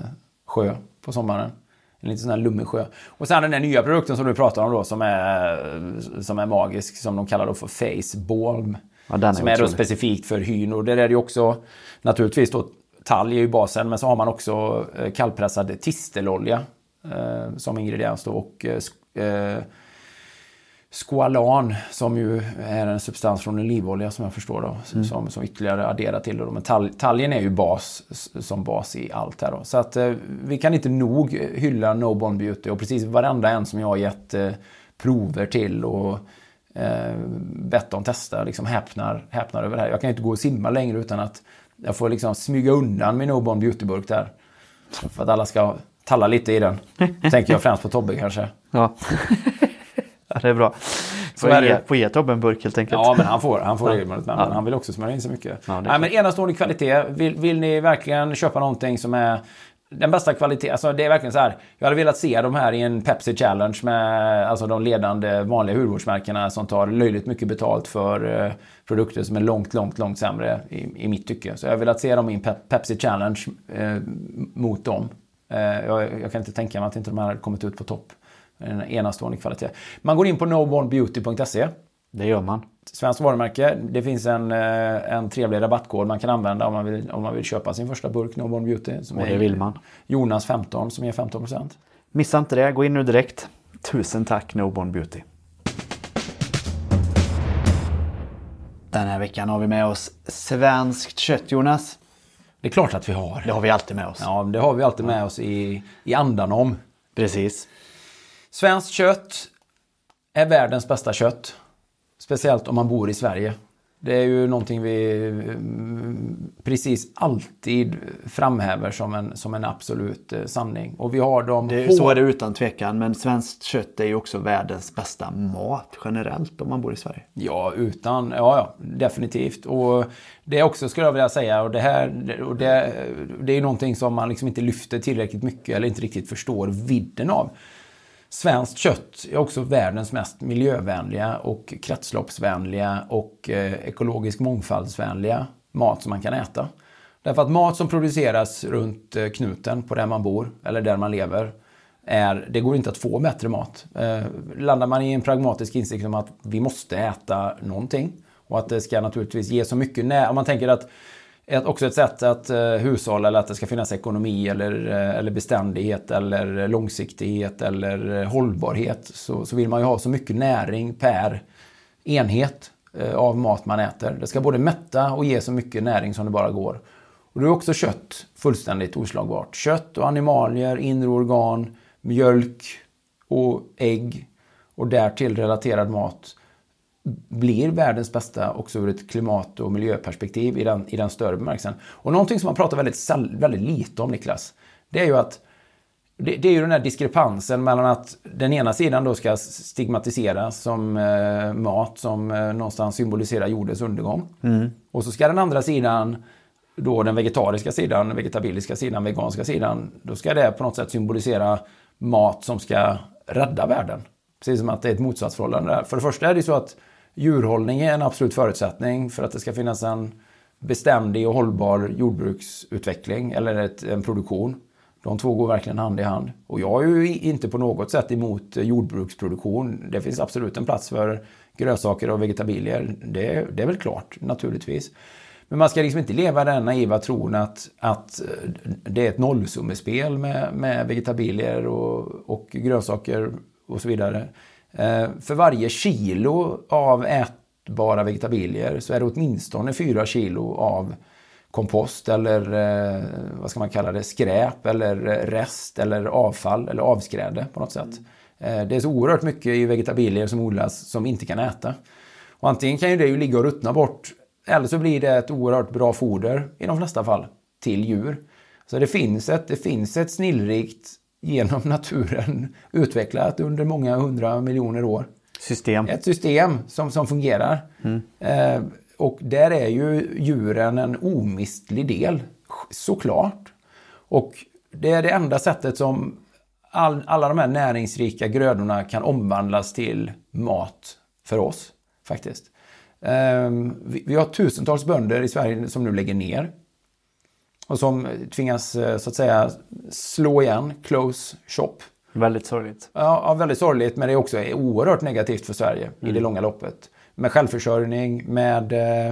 sjö på sommaren. En liten sån här lummig sjö. Och sen den där nya produkten som du pratar om då som är, som är magisk. Som de kallar då för Face Balm. Ja, som är då specifikt för hyn. där är det också naturligtvis då talg är ju basen men så har man också eh, kallpressad tistelolja eh, som ingrediens då och eh, eh, Squalan som ju är en substans från olivolja som jag förstår då, mm. som, som ytterligare adderar till det. Men tal, talgen är ju bas som bas i allt här då. Så att eh, vi kan inte nog hylla No Bond Beauty och precis varenda en som jag har gett eh, prover till och eh, bett dem testa liksom häpnar, häpnar över det här. Jag kan inte gå och simma längre utan att jag får liksom smyga undan min Obon Beauty-burk där. För att alla ska talla lite i den. Tänker jag främst på Tobbe kanske. Ja. ja, det är bra. Får, är ge, Tobbe en burk helt enkelt. Ja, men han får, han får ja. regelbundet. Men, ja. han vill också smörja in så mycket. Ja, Nej, men enastående kvalitet. Vill, vill ni verkligen köpa någonting som är den bästa kvaliteten, alltså det är verkligen så här. Jag hade velat se de här i en Pepsi Challenge med alltså de ledande vanliga hudvårdsmärkena som tar löjligt mycket betalt för eh, produkter som är långt, långt, långt sämre i, i mitt tycke. Så jag har velat se dem i en Pepsi Challenge eh, mot dem. Eh, jag, jag, kan inte tänka mig att inte de här hade kommit ut på topp. En enastående kvalitet. Man går in på nobornbeauty.se det gör man. Svenskt varumärke. Det finns en, eh, en trevlig rabattkod man kan använda om man vill, om man vill köpa sin första burk Noborn Beauty. Som och det vill man. Jonas 15 som ger 15%. Missa inte det. Gå in nu direkt. Tusen tack Noborn Beauty. Den här veckan har vi med oss svenskt kött Jonas. Det är klart att vi har. Det har vi alltid med oss. Ja, det har vi alltid med oss i, i andan om. Precis. Svenskt kött är världens bästa kött. Speciellt om man bor i Sverige. Det är ju någonting vi mm, precis alltid framhäver som en, som en absolut eh, sanning. Och vi har de det, Så är det utan tvekan. Men svenskt kött är ju också världens bästa mat generellt om man bor i Sverige. Ja, utan, ja, ja definitivt. Och det är också, skulle jag vilja säga, och det här och det, det är någonting som man liksom inte lyfter tillräckligt mycket eller inte riktigt förstår vidden av. Svenskt kött är också världens mest miljövänliga och kretsloppsvänliga och eh, ekologisk mångfaldsvänliga mat som man kan äta. Därför att mat som produceras runt eh, knuten på där man bor eller där man lever är, det går inte att få bättre mat. Eh, landar man i en pragmatisk insikt om att vi måste äta någonting och att det ska naturligtvis ge så mycket när Om man tänker att ett, också ett sätt att eh, hushålla eller att det ska finnas ekonomi eller, eh, eller beständighet eller långsiktighet eller eh, hållbarhet. Så, så vill man ju ha så mycket näring per enhet eh, av mat man äter. Det ska både mätta och ge så mycket näring som det bara går. Och då är också kött fullständigt oslagbart. Kött och animalier, inre organ, mjölk och ägg och därtill relaterad mat blir världens bästa också ur ett klimat och miljöperspektiv i den, i den större bemärkelsen. Och någonting som man pratar väldigt, väldigt lite om, Niklas, det är ju att det, det, är ju den här diskrepansen mellan att den ena sidan då ska stigmatiseras som eh, mat som eh, någonstans symboliserar jordens undergång. Mm. Och så ska den andra sidan, då den vegetariska sidan, den vegetabiliska sidan, veganska sidan, då ska det på något sätt symbolisera mat som ska rädda världen. Precis som att det är ett motsatsförhållande där. För det första är det så att djurhållning är en absolut förutsättning för att det ska finnas en beständig och hållbar jordbruksutveckling eller ett, en produktion. De två går verkligen hand i hand. Och jag är ju inte på något sätt emot jordbruksproduktion. Det finns absolut en plats för grönsaker och vegetabilier. Det, det är väl klart, naturligtvis. Men man ska liksom inte leva den naiva tron att, att eh, det är ett nollsummespel med, med vegetabilier och, och grönsaker och så vidare. Eh, för varje kilo av ätbara vegetabilier så är det åtminstone fyra kilo av kompost eller eh, vad ska man kalla det, skräp eller eh, rest eller avfall eller avskräde på något sätt. Det är så oerhört mycket i vegetabilier som odlas som vi inte kan äta. Och antingen kan ju det ju ligga och ruttna bort eller så blir det ett oerhört bra foder i de flesta fall till djur. Så det finns ett, det finns ett snillrikt genom naturen utvecklat under många hundra miljoner år. System. Ett system som, som fungerar. Mm. Eh, och där är ju djuren en omistlig del, såklart. Och det är det enda sättet som all, alla de här näringsrika grödorna kan omvandlas till mat för oss, faktiskt. Um, vi, vi, har tusentals bönder i Sverige som nu lägger ner. Och som tvingas, eh, så att säga, slå igen, close shop. Väldigt sorgligt. Ja, ja väldigt sorgligt, men det är också oerhört negativt för Sverige mm. i det mm. långa loppet med självförsörjning, med eh,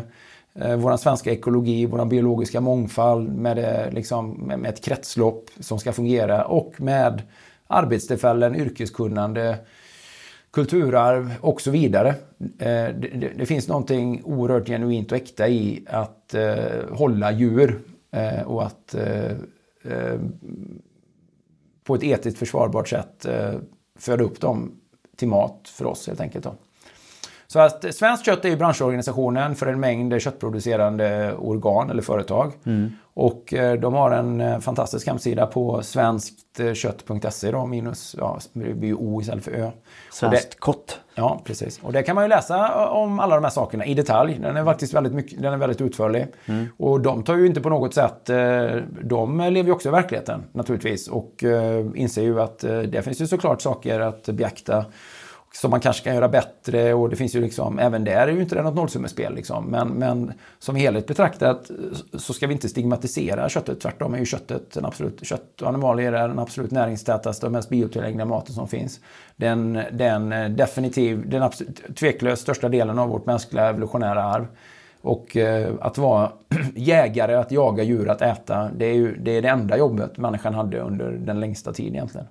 eh vår svenska ekologi, vår biologiska mångfald, med, eh, liksom, med, med, ett kretslopp som ska fungera och med arbetstillfällen, yrkeskunnande, kulturarv och så vidare. Eh, det, det, det, finns någonting oerhört genuint och äkta i att eh, hålla djur eh, och att eh, eh, på ett etiskt försvarbart sätt eh, föda upp dem till mat för oss helt enkelt. Då. Så att Svenskt kött är ju branschorganisationen för en mängd köttproducerande organ eller företag. Mm. Och eh, de har en eh, fantastisk hemsida på svenskkött.se då, minus, ja, det blir ju O istället för Ö. Svenskt kott. Ja, precis. Och det kan man ju läsa om alla de här sakerna i detalj. Den är faktiskt väldigt, mycket, den är väldigt utförlig. Mm. Och de tar ju inte på något sätt, eh, de lever ju också i verkligheten naturligtvis. Och inser ju att det finns ju såklart saker att beakta som man kanske kan göra bättre och det finns ju liksom, även där är ju inte det något nollsummespel liksom. Men, men som helhet betraktat så ska vi inte stigmatisera köttet. Tvärtom är ju köttet en absolut, kött och animalier är den absolut näringstätaste och mest biotillgängliga maten som finns. Den, den definitiv, den absolut, tveklöst största delen av vårt mänskliga evolutionära arv. Och eh, att vara jägare, att jaga djur, att äta, det är ju det, är det enda jobbet människan hade under den längsta tiden egentligen.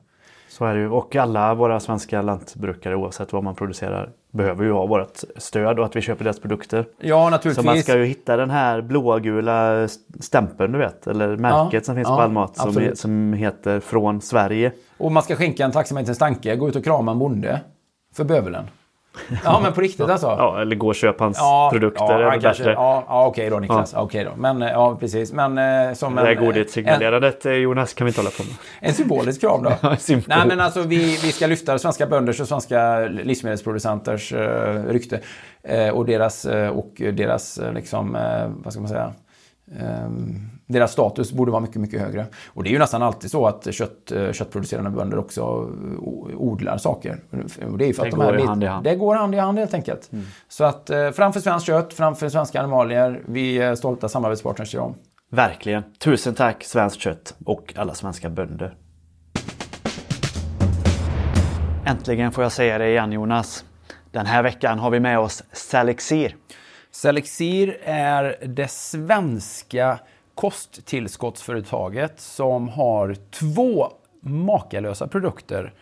Så är det ju. Och alla våra svenska lantbrukare oavsett vad man producerar behöver ju ha vårt stöd och att vi köper deras produkter. Ja naturligtvis. Så man ska ju hitta den här blågula stämpeln du vet. Eller märket ja, som finns ja, på all mat som, som heter Från Sverige. Och man ska skänka en tacksamhet till Stanke. Gå ut och krama en bonde. För bövelen. Ja, men på riktigt alltså? Ja, eller gå och köp hans ja, produkter. Ja, ja, ja okej då Niklas. Ja. Okej då. Men, eh, ja, precis. Men, eh, som det där godhetssignalerandet eh, Jonas kan vi inte hålla på med. En symbolisk krav då? ja, symbol. Nej, men alltså vi, vi ska lyfta svenska bönders och svenska livsmedelsproducenters uh, rykte. Uh, och deras, och deras liksom, vad ska man säga? Um, deras status borde vara mycket, mycket högre. Och det är ju nästan alltid så att kött, eh, köttproducerande bönder också odlar saker. Och det är för att det de går hand i hand. Det går hand i hand helt enkelt. Mm. Så att eh, framför svenskt kött, framför svenska animalier. Vi är stolta samarbetspartners till dem. Verkligen. Tusen tack Svenskt kött och alla svenska bönder. Äntligen får jag säga det igen Jonas. Den här veckan har vi med oss Salexir. Salexir är det svenska kosttillskottsföretaget som har två makalösa produkter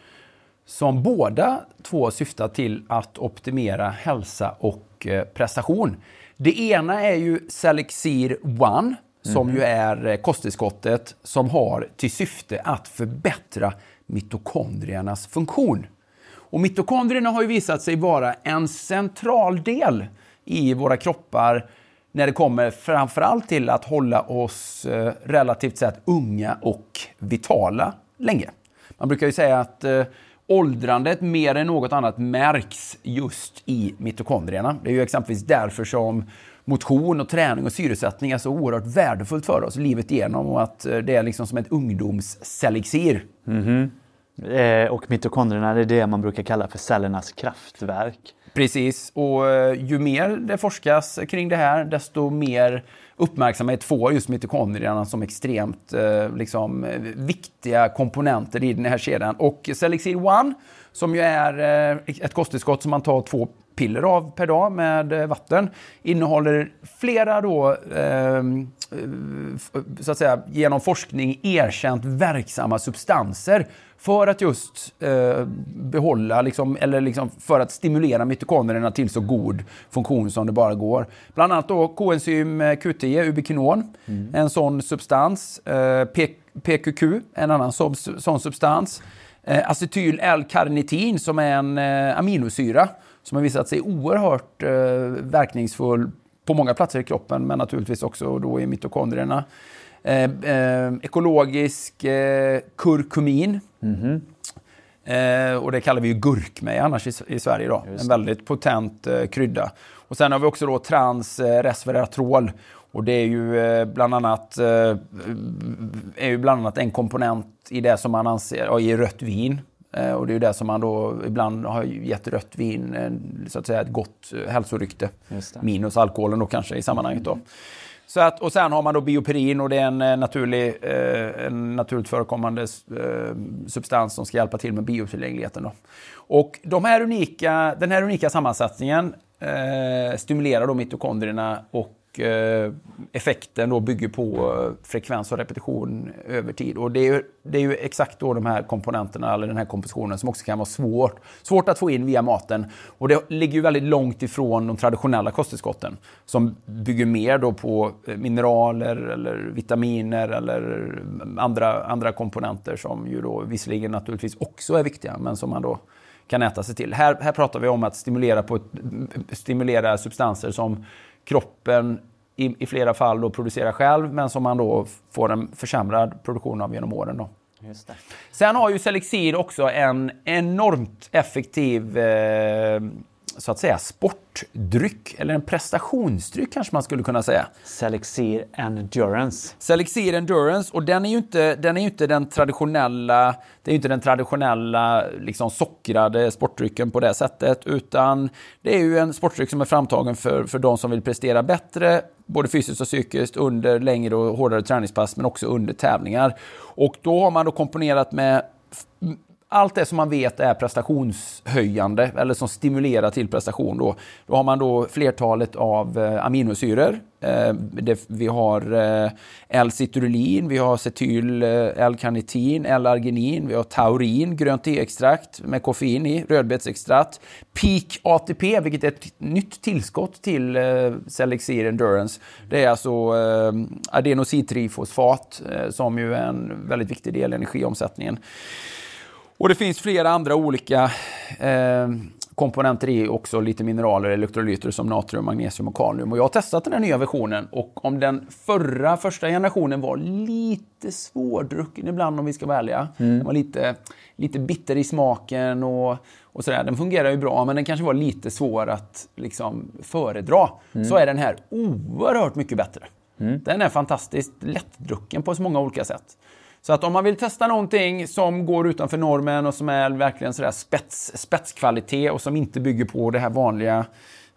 som båda två syftar till att optimera hälsa och eh, prestation. Det ena är ju Selexir One som mm. ju är eh, kosttillskottet som har till syfte att förbättra mitokondriernas funktion. Och mitokondrierna har ju visat sig vara en central del i våra kroppar när det kommer framförallt till att hålla oss eh, relativt sett unga och vitala länge. Man brukar ju säga att eh, åldrandet mer än något annat märks just i mitokondrierna. Det är ju exempelvis därför som motion och träning och syresättning är så oerhört värdefullt för oss livet igenom och att eh, det är liksom som ett ungdomselixir. Mm-hmm. Eh, och mitokondrierna det är det man brukar kalla för cellernas kraftverk. Precis, och eh, ju mer det forskas kring det här, desto mer uppmärksamhet får just mitokondrierna som extremt eh, liksom, eh, viktiga komponenter i den här kedjan. Och Selexid One, som ju är eh, ett kosttillskott som man tar två piller av per dag med eh, vatten, innehåller flera då, eh, så att säga, genom forskning erkänt verksamma substanser för att just eh, behålla, liksom, eller liksom för att stimulera mitokondrierna till så god funktion som det bara går. Bland annat då koenzym eh, Q10, ubiquinon, en sån substans. Eh, PQQ, en annan sån, sån substans. Eh, acetyl L-karnitin som är en eh, aminosyra som har visat sig oerhört eh, verkningsfull på många platser i kroppen, men naturligtvis också då i mitokondrierna. Eh, eh, ekologisk eh, kurkumin. Eh, och det kallar vi ju gurkmeja annars i, i Sverige. Då. En väldigt potent eh, krydda. Och sen har vi också då trans eh, resveratrol. Och det är ju, eh, bland annat, eh, är ju bland annat en komponent i det som man anser, i rött vin. Eh, och det är ju det som man då ibland har gett rött vin så att säga ett gott hälsorykte. Minus alkoholen då kanske i sammanhanget då. Så att, och sen har man då bioperin och det är en, naturlig, en naturligt förekommande substans som ska hjälpa till med biotillgängligheten. Då. Och de här unika, den här unika sammansättningen stimulerar då mitokondrierna och eh, effekten då bygger på eh, frekvens och repetition över tid. Och det är, ju, det är ju exakt då de här komponenterna, eller den här kompositionen, som också kan vara svårt, svårt att få in via maten. Och det ligger ju väldigt långt ifrån de traditionella kosttillskotten som bygger mer då på eh, mineraler eller vitaminer eller eh, andra, andra komponenter som ju då visserligen naturligtvis också är viktiga, men som man då kan äta sig till. Här, här pratar vi om att stimulera, på ett, stimulera substanser som kroppen i, i flera fall då producerar själv, men som man då får en försämrad produktion av genom åren. Då. Sen har ju Selexir också en enormt effektiv eh, så att säga sportdryck, eller en prestationsdryck kanske man skulle kunna säga. Selexir Endurance. Selexir Endurance och den är ju inte den, är inte den traditionella, det är ju inte den traditionella liksom sockrade sportdrycken på det sättet utan det är ju en sportdryck som är framtagen för, för de som vill prestera bättre både fysiskt och psykiskt under längre och hårdare träningspass men också under tävlingar. Och då har man då komponerat med allt det som man vet är prestationshöjande eller som stimulerar till prestation. Då, då har man då flertalet av eh, aminosyror. Eh, det, vi har eh, L-citrullin, vi har cetyl eh, L-karnitin, L-arginin, vi har taurin, grönt teextrakt med koffein i, rödbetsextrakt, Peak ATP, vilket är ett nytt tillskott till eh, Selexir Endurance. Det är alltså eh, adenosintrifosfat eh, som ju är en väldigt viktig del i energiomsättningen. Och det finns flera andra olika eh, komponenter i också, lite mineraler, elektrolyter som natrium, magnesium och kalium. Och jag har testat den här nya versionen och om den förra, första generationen var lite svårdrucken ibland om vi ska vara ärliga. Den var lite, lite bitter i smaken och, och sådär. Den fungerar ju bra men den kanske var lite svår att liksom föredra. Så är den här oerhört mycket bättre. Den är fantastiskt lättdrucken på så många olika sätt. Så att om man vill testa någonting som går utanför normen och som är verkligen sådär spets, spetskvalitet och som inte bygger på det här vanliga,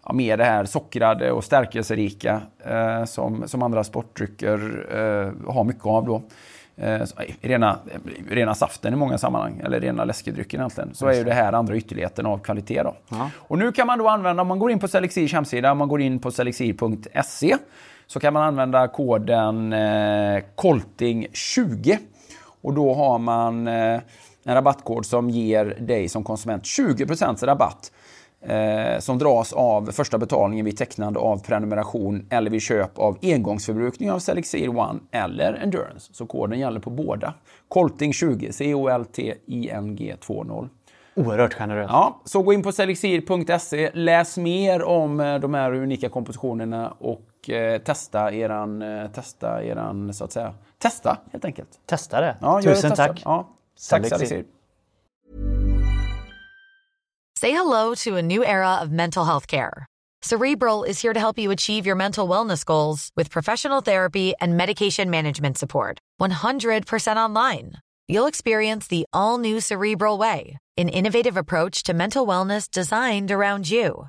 ja, mer det här sockrade och stärkelserika eh, som, som andra sportdrycker eh, har mycket av då. Eh, så, eh, rena, rena saften i många sammanhang, eller rena läskedrycken egentligen, så är ju det här andra ytterligheten av kvalitet. Då. Och nu kan man då använda, om man går in på Selexirs hemsida, om man går in på selexir.se, så kan man använda koden eh, KOLTING20 och då har man eh, en rabattkod som ger dig som konsument 20% rabatt eh, som dras av första betalningen vid tecknande av prenumeration eller vid köp av engångsförbrukning av Selexir One eller Endurance. Så koden gäller på båda. Colting20, C-O-L-T-I-N-G 20. Oerhört generöst. Ja, så gå in på selexir.se, läs mer om eh, de här unika kompositionerna och eh, testa eran, eh, testa eran, så att säga, testa helt enkelt. Testa det. Ja, Tusen tack. Ja, tack. Selexir. Say hello to a new era of mental health care. Cerebral is here to help you achieve your mental wellness goals with professional therapy and medication management support. 100% online. You'll experience the all new Cerebral Way, an innovative approach to mental wellness designed around you.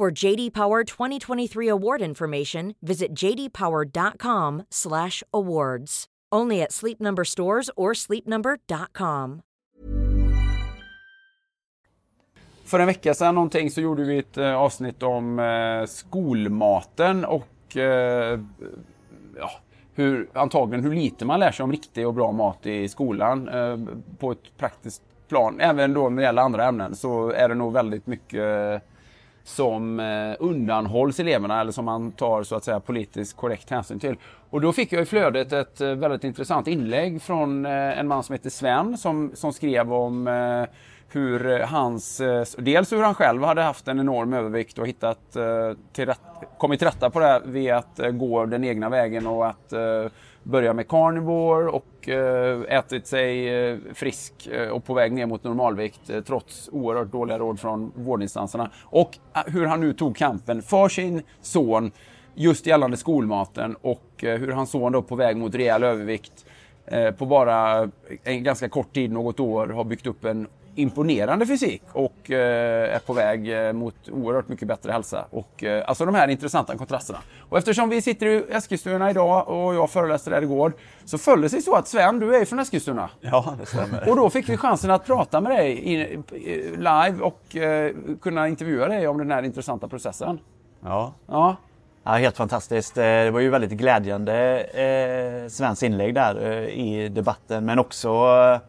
For JD Power 2023 award information, visit jdpower.com/awards. Only at Sleep Number stores or sleepnumber.com. För en vecka sedan någonting så gjorde vi ett eh, avsnitt om eh, skolmaten och eh, ja, hur, antagligen hur lite man lär sig om riktig och bra mat i skolan eh, på ett praktiskt plan. Även då när det gäller andra ämnen så är det nog väldigt mycket som eh, undanhålls eleverna eller som man tar så att säga politiskt korrekt hänsyn till. Och då fick jag i flödet ett eh, väldigt intressant inlägg från eh, en man som heter Sven som, som skrev om hur hans, dels hur han själv hade haft en enorm övervikt och hittat, till rätt, kommit till rätta på det här via att gå den egna vägen och att börjat med carnivore och eh, ätit sig eh, frisk eh, och på väg ner mot normalvikt trots oerhört dåliga råd från vårdinstanserna. Och hur han nu tog kampen för sin son just gällande skolmaten och hur hans son då på väg mot rejäl övervikt på bara en ganska kort tid, något år, har byggt upp en imponerande fysik och eh, är på väg eh, mot oerhört mycket bättre hälsa. Och, eh, alltså de här intressanta kontrasterna. Och eftersom vi sitter i Eskilstuna idag och jag föreläste där igår så föll det sig så att Sven, du är från Eskilstuna. Ja, det stämmer. Och då fick vi chansen att prata med dig live och kunna intervjua dig om den här intressanta processen. Ja. Ja, Ja, helt fantastiskt. Det var ju väldigt glädjande eh, Svens inlägg där eh, i debatten men också eh,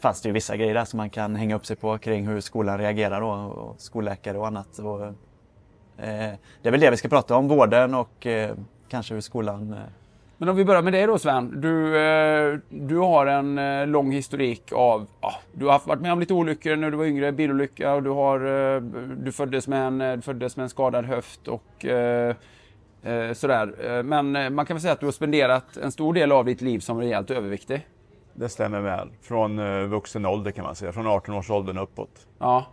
fanns det ju vissa grejer där som man kan hänga upp sig på kring hur skolan reagerar då, och skolläkare och annat. Och, eh, det är väl det vi ska prata om, vården och eh, kanske hur skolan eh, Men om vi börjar med dig då Sven. Du, eh, du har en eh, lång historik av, ja, du har varit med om lite olyckor när du var yngre, bilolycka och du, har, eh, du, föddes med en, du föddes med en skadad höft och eh, eh, sådär. Eh, men man kan väl säga att du har spenderat en stor del av ditt liv som rejält överviktig. Det stämmer väl. Från eh, vuxen ålder kan man säga, från 18 års åldern uppåt. Ja.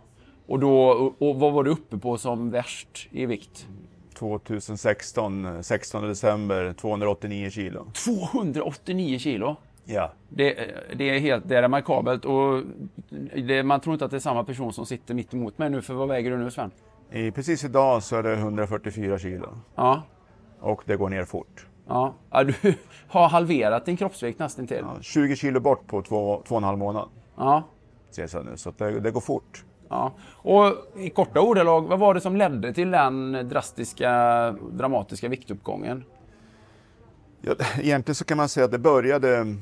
Och, då, och, vad var du uppe på som värst i vikt? 2016, eh, 16 december, 289 kilo. 289 kilo! Ja. Det, det är helt det är remarkabelt och det, man tror inte att det är samma person som sitter mitt emot mig nu, för vad väger du nu Sven? I, precis idag så är det 144 kilo. Ja, Och det går ner fort. Ja. ja du har halverat din kroppsvikt nästan till. Ja, 20 kilo bort på två, två och en halv månad. Ja, Ser jag nu. Så det, det går fort. ja. Och i korta ordalag, vad var det som ledde till den drastiska, dramatiska viktuppgången? Ja, egentligen så kan man säga att det började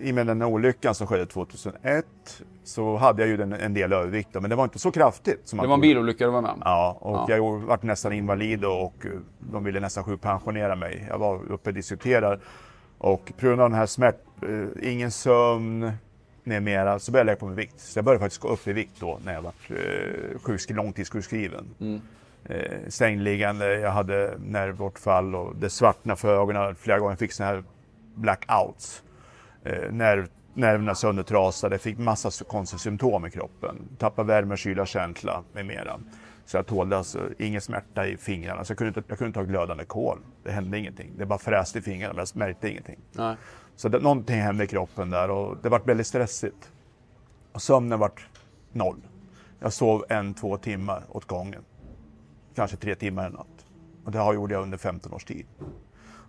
i och med den här olyckan som skedde 2001 så hade jag ju en, en del övervikt men det var inte så kraftigt. Som Det var en bilolycka du var med? Ja, och Ja. jag var nästan invalid och, och de ville nästan sjukpensionera mig. Jag var uppe och diskuterade och på grund av den här smärt, eh, ingen sömn med mera så började jag lägga på mig vikt. Så jag började faktiskt gå upp i vikt då när jag var eh, sjukskri- långtidssjukskriven. Mm. Eh, sängliggande, jag hade nervbortfall och det svartnade för ögonen flera gånger. Jag fick såna här blackouts. Eh, nerv, nerverna söndertrasade, fick massa konstiga symptom i kroppen. Tappade värme, kyla, känsla med mera. Så jag tålde alltså ingen smärta i fingrarna. Så jag kunde, inte, jag kunde inte ha glödande kol. Det hände ingenting. Det bara fräste i fingrarna, men jag märkte ingenting. Nej. Så det, någonting hände i kroppen där och det var väldigt stressigt. Och sömnen var noll. Jag sov en, två timmar åt gången. Kanske tre timmar en natt. Och det har gjorde jag under 15 års tid.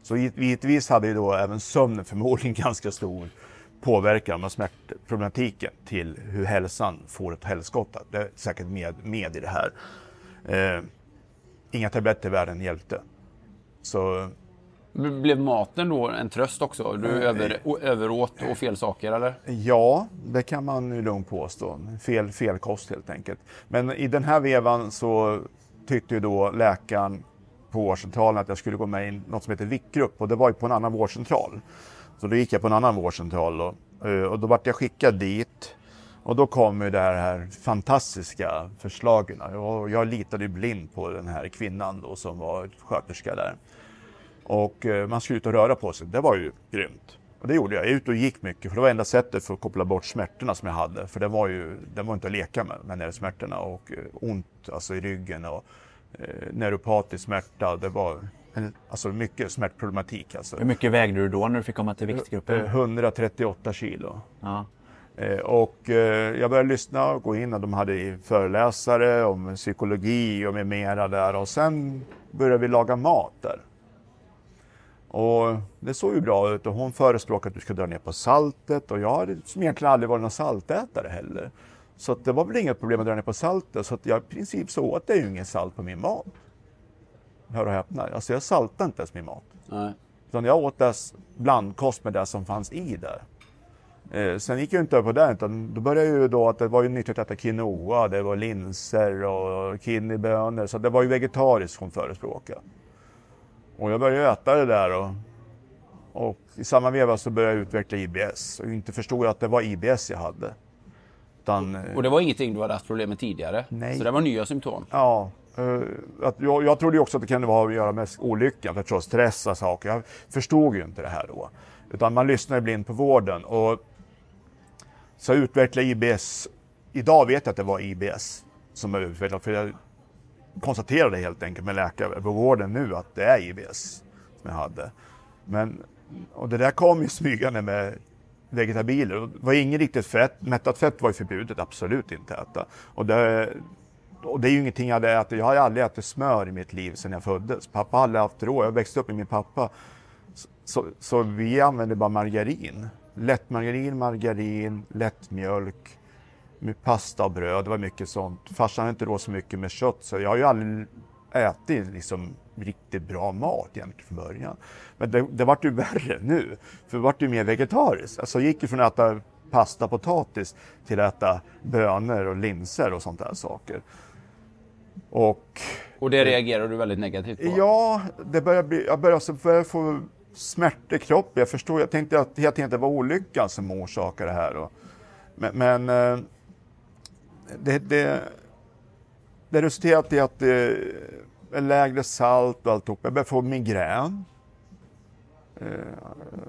Så givet- givetvis hade ju då även sömnen förmodligen ganska stor påverkan med smärtproblematiken till hur hälsan får ett helskotta. Det är säkert med, med i det här. Eh, inga tabletter i världen hjälpte. Så Blev maten då en tröst också? Du över, o- överåt och fel saker eller? Ja, det kan man ju lugnt påstå. Fel, fel kost helt enkelt. Men i den här vevan så tyckte ju då läkaren på vårdcentralen att jag skulle gå med i något som heter viktgrupp och det var ju på en annan vårdcentral. Så då gick jag på en annan vårdcentral och, eh, och då vart jag skickad dit. Och då kom ju det här, här fantastiska förslagen. Jag, jag litade ju blind på den här kvinnan då som var sköterska där. Och eh, man skulle ut och röra på sig. Det var ju grymt. Och det gjorde jag. Jag ut ute och gick mycket för det var enda sättet för att koppla bort smärtorna som jag hade. För det var ju det var inte att leka med, med smärtorna och eh, ont alltså i ryggen och eh, neuropatisk smärta. Det var en, alltså mycket smärtproblematik. Alltså. Hur mycket vägde du då när du fick komma till Eh, viktgruppen? 138 kilo. Ja. Eh, Och eh, jag började lyssna och gå in och de hade föreläsare om psykologi och med mera där och sen började vi laga mat där. Och det såg ju bra ut och hon förespråkade att du ska dra ner på saltet och jag hade som egentligen aldrig varit någon saltätare heller. Så det var väl inget problem att dra ner på saltet så att jag i princip så åt jag ju ingen salt på min mat. Hör och häpna, alltså jag saltade inte ens min mat. Nej. Utan jag åt dess blandkost med det som fanns i där. Eh, sen gick jag inte över på det, utan då började jag ju då att det var ju nyttigt att äta quinoa, det var linser och kidneybönor, så det var ju vegetariskt hon förespråkade. Och jag började äta det där och, och i samma veva så började jag utveckla IBS och inte förstod jag att det var IBS jag hade. Utan, eh, Och det var ingenting du hade haft problem med tidigare? Nej. Så det var nya symptom? Ja, eh, att jag, jag trodde också att det kunde ha att göra med olyckan, för att stressa saker. Jag förstod ju inte det här då. Utan man lyssnar ju blind på vården. Och så jag utvecklade IBS. Idag vet jag att det var IBS som jag utvecklade, för jag konstaterade helt enkelt med läkare på vården nu att det är IBS som jag hade. Men, och det där kom ju smygande med vegetabilier. Det var inget riktigt fett. Mättat fett var ju förbjudet, absolut inte äta. Och det, och det är ju ingenting jag hade ätit. Jag har ju aldrig ätit smör i mitt liv sedan jag föddes. Pappa har aldrig haft råd. Jag växte upp med min pappa. Så, så, så vi använde bara margarin. Lättmargarin, margarin, lättmjölk, med pasta och bröd. Det var mycket sånt. Farsan hade inte råd så mycket med kött så jag har ju aldrig ätit liksom riktigt bra mat egentligen från början. Men det, det vart ju värre nu. För det vart ju mer vegetariskt. Alltså jag gick ju från att äta pasta, potatis till att äta bönor och linser och sånt där saker. Och Och det reagerar du väldigt negativt på? Ja, det börjar bli, jag börjar så börjar få smärta i kroppen. Jag förstår, jag tänkte att hela tiden att det var olyckan som orsakade det här. Och, men men eh, det, det, det resulterade i att det är lägre salt och alltihop. Jag började få migrän. Eh,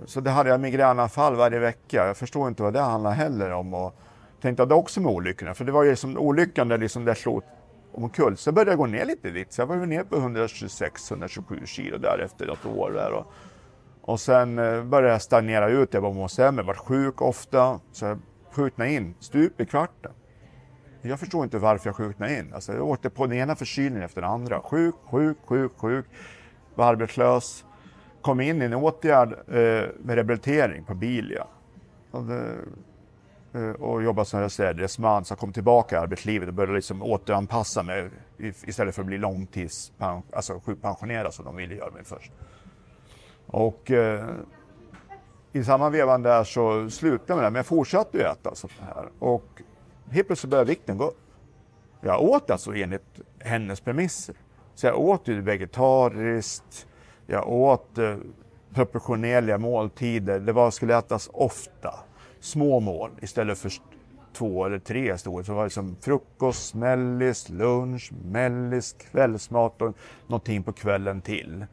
så det hade jag migränanfall varje vecka. Jag förstår inte vad det handlar heller om. Och tänkte att det också med olyckorna. För det var ju som olyckan där liksom det slog omkull. Så började jag gå ner lite i vikt. Så jag var ju ner på 126-127 kilo där efter ett år. Där. Och, och sen eh, började jag stagnera ut. Jag var sämre, var sjuk ofta. Så jag skjutna in stup i kvarten. Jag förstår inte varför jag sjuknade in. Alltså, jag åkte på den ena förkylningen efter den andra. Sjuk, sjuk, sjuk, sjuk. Var arbetslös. Kom in i en åtgärd eh, med rehabilitering på Bilia. Och, det, eh, och jobbade som reservdelsman. Så jag kom tillbaka i arbetslivet och började liksom återanpassa mig istället för att bli långtidspensionerad, alltså sjukpensionerad som de ville göra mig först. Och eh, i samma vevan där så slutade jag med det, men jag fortsatte ju äta sånt här. Och helt plötsligt började vikten gå upp. Jag åt alltså enligt hennes premisser. Så jag åt ju vegetariskt, jag åt eh, proportionerliga måltider. Det var, skulle ätas ofta, små mål istället för två eller tre stora. Så det var liksom frukost, mellis, lunch, mellis, kvällsmat och någonting på kvällen till.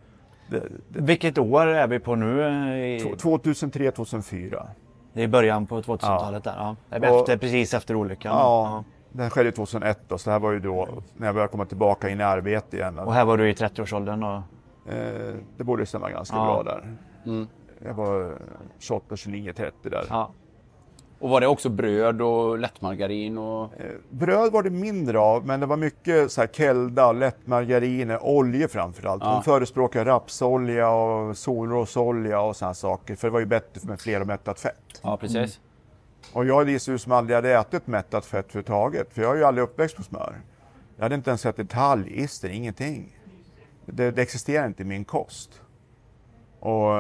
Det, det, Vilket år är vi på nu? eh, I, 2003, 2004. Det är början på 2000-talet där. Ja. Efter, Och- precis efter olyckan. Ja, den skedde 2001 då, så det här var ju då när jag började komma tillbaka in i arbete igen. Och här var du i 30-årsåldern och Eh, det borde stämma ganska bra där. Jag var 28, 29, 30 där. ja. Och var det också bröd och lättmargarin? Och... Eh, Bröd var det mindre av, men det var mycket så här kelda, lättmargariner, oljor framförallt. Hon Ja. förespråkade rapsolja och solrosolja och sådana saker, för det var ju bättre med flermättat fett. Ja, precis. Och jag är ut som aldrig hade ätit mättat fett överhuvudtaget, för jag är ju aldrig uppväxt på smör. Jag hade inte ens ätit talgister, ingenting. Det, det existerar inte i min kost. Och,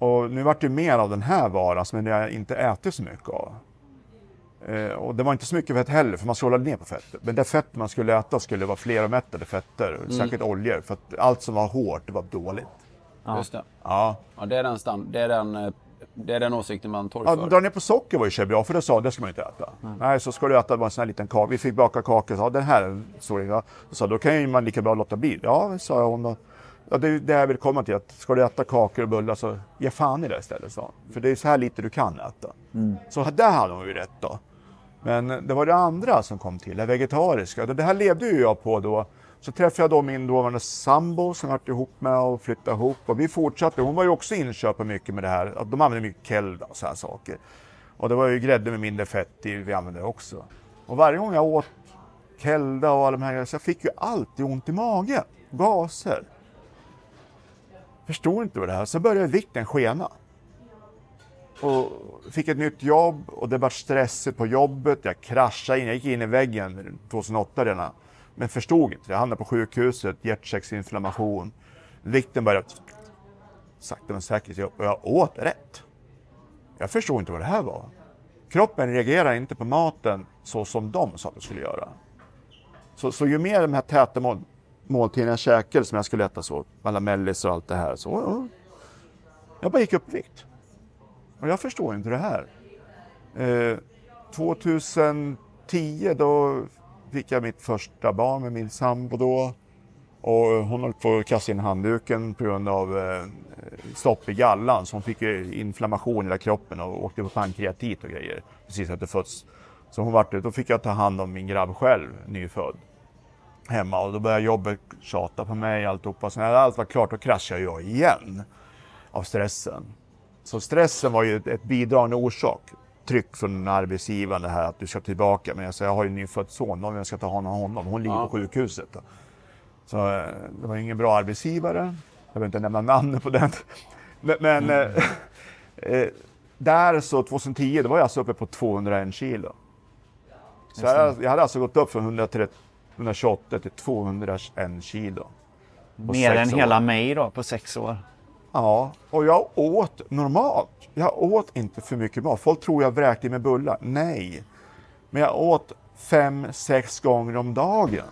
och nu vart det mer av den här varan som jag inte äter så mycket av. Eh, och det var inte så mycket fett heller, för man hålla ner på fettet. Men det fett man skulle äta skulle vara flermättade fetter, särskilt oljor. För att allt som var hårt, det var dåligt. Just det. Ja. Ja, det är den, stand... det är den, eh, det är den åsikten man Ja, torgför. dra ner på socker var ju sig bra, för det sa det ska man inte äta. Nej, så ska du äta bara en sån här liten kaka. Vi fick baka kakor, så ja, den här såg jag. Så sa, då kan ju man lika bra låta bli. Ja, sa hon då. Ja, det är det jag vill komma till, att ska du äta kakor och bullar så ge fan i det istället, sa. För det är så här lite du kan äta. Så där hade hon ju rätt då. Men det var det andra som kom till, det vegetariska. Det här levde ju jag på då. Så träffade jag då min dåvarande sambo som jag varit ihop med och flyttade ihop. Och vi fortsatte. Hon var ju också inköp på mycket med det här. De använde mycket kelda och så här saker. Och det var ju grädde med mindre fett i vi använde också. Och varje gång jag åt kelda och alla de här grejerna så jag fick ju alltid ont i magen. Gaser. Förstod inte vad det här. Så började vikten skena. Och fick ett nytt jobb och det var stressigt på jobbet. Jag kraschade in, jag gick in i väggen 2008 redan. Men förstod inte. Jag hamnade på sjukhuset, hjärtsäcksinflammation. Vikten började sakta men säkert upp och jag åt rätt. Jag förstod inte vad det här var. Kroppen reagerar inte på maten så som de sa att det skulle göra. Så, så ju mer de här täta målen måltiden jag käkade som jag skulle äta så, alla mellis och allt det här, så ja, jag bara gick upp i vikt. Och jag förstår inte det här. Eh, 2010 då fick jag mitt första barn med min sambo då. Och hon höll på att kasta in handduken på grund av eh, stopp i gallan. Så hon fick inflammation i hela kroppen och åkte på pankreatit och grejer. Precis efter föds. Så hon vart, då fick jag ta hand om min grabb själv, nyfödd. Hemma och då började jobbet tjata på mig alltihopa. Så när allt var klart då kraschade jag igen. Av stressen. Så stressen var ju ett, bidragande orsak. Tryck från arbetsgivaren det här att du ska tillbaka. Men jag sa, jag har ju en nyfödd son, om jag ska ta hand om honom. Hon ligger Ja. på sjukhuset. Så eh, det var ingen bra arbetsgivare. Jag behöver inte nämna namnet på den. Men, men eh, eh, där så 2010, då var jag alltså uppe på 201 kilo. Så jag, jag hade alltså gått upp från 130, 128 till 201 kilo. Mer än år. hela mig då på sex år. Ja, och jag åt normalt. Jag åt inte för mycket mat. Folk tror jag vräkte mig bullar. Nej. Men jag åt fem, sex gånger om dagen.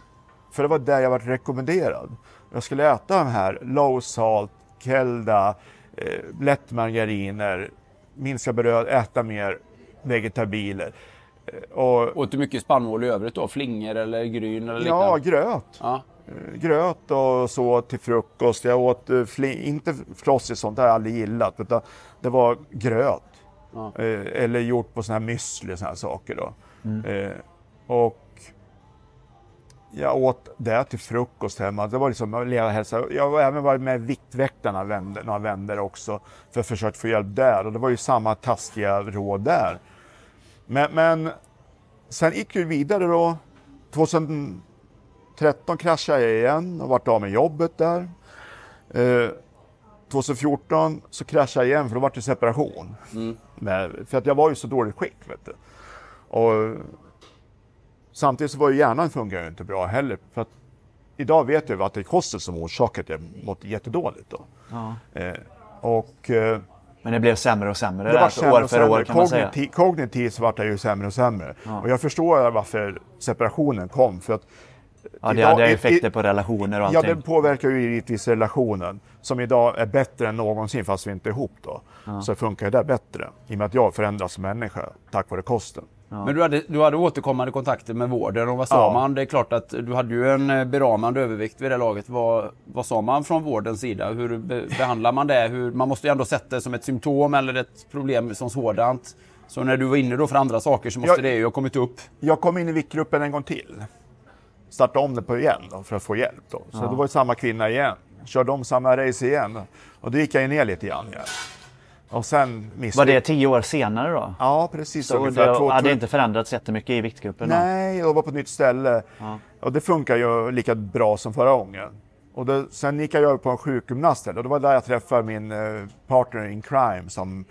För det var det jag var rekommenderad. Jag skulle äta de här low salt, kelda, eh, lättmargariner, minska bröd, äta mer vegetabilier. Eh, och, Åt du mycket spannmål i övrigt då? Flingor eller gryn eller ja, liknande? gröt. Ja. Eh, gröt och så till frukost. Jag åt eh, inte flossigt, sånt har jag aldrig gillat. Utan det var gröt. Ja. Eller gjort på såna här müsli och såna här saker. Då. Eh, och jag åt det till frukost hemma. Det var liksom leva hälsa. Jag har även varit med Viktväktarna några vänner också. För att försöka få hjälp där. Och det var ju samma taskiga råd där. Men, men sen gick vi vidare då. 2013 kraschade jag igen och vart av med jobbet där. Eh, 2014 så kraschade jag igen för då var det separation. Med, för att jag var ju så dåligt skick. Vet du. Och samtidigt så var ju hjärnan funkar ju inte bra heller. För att idag vet jag att det är kosten som orsakar att jag mått jättedåligt. Då. Ja. Eh, och, eh, Men det blev sämre och sämre det var sämre år för sämre. år kan man säga. Kognitiv, kognitivt vart jag ju sämre och sämre. Ja. Och jag förstår varför separationen kom. För att Ja, det idag- hade effekter i- på relationer och Ja, allting. det påverkar ju givetvis relationen som idag är bättre än någonsin fast vi inte är ihop då. Ja. Så funkar det bättre i och med att jag förändras som människa tack vare kosten. Men du hade, du hade återkommande kontakter med vården och vad sa Ja. man? Det är klart att du hade ju en eh, beramande övervikt vid det laget. Vad, vad sa man från vårdens sida? Hur be, behandlar man det? Hur, man måste ju ändå sätta det som ett symptom eller ett problem som sådant. Så när du var inne då för andra saker så måste Jag- det ju ha kommit upp. Jag kom in i viktgruppen en gång till. Startade om det på igen då, för att få hjälp. Då. Så Ja. det var ju samma kvinna igen. Körde om samma race igen. Och då gick jag ner lite grann. Och sen Var det tio år senare då? Ja, precis. Så det två- hade två- inte förändrats jättemycket i viktgruppen? Nej, jag var på ett nytt ställe. Ja. Och det funkar ju lika bra som förra gången. Och då, sen gick jag över på en sjukgymnast och det var där jag träffade min eh, partner in crime som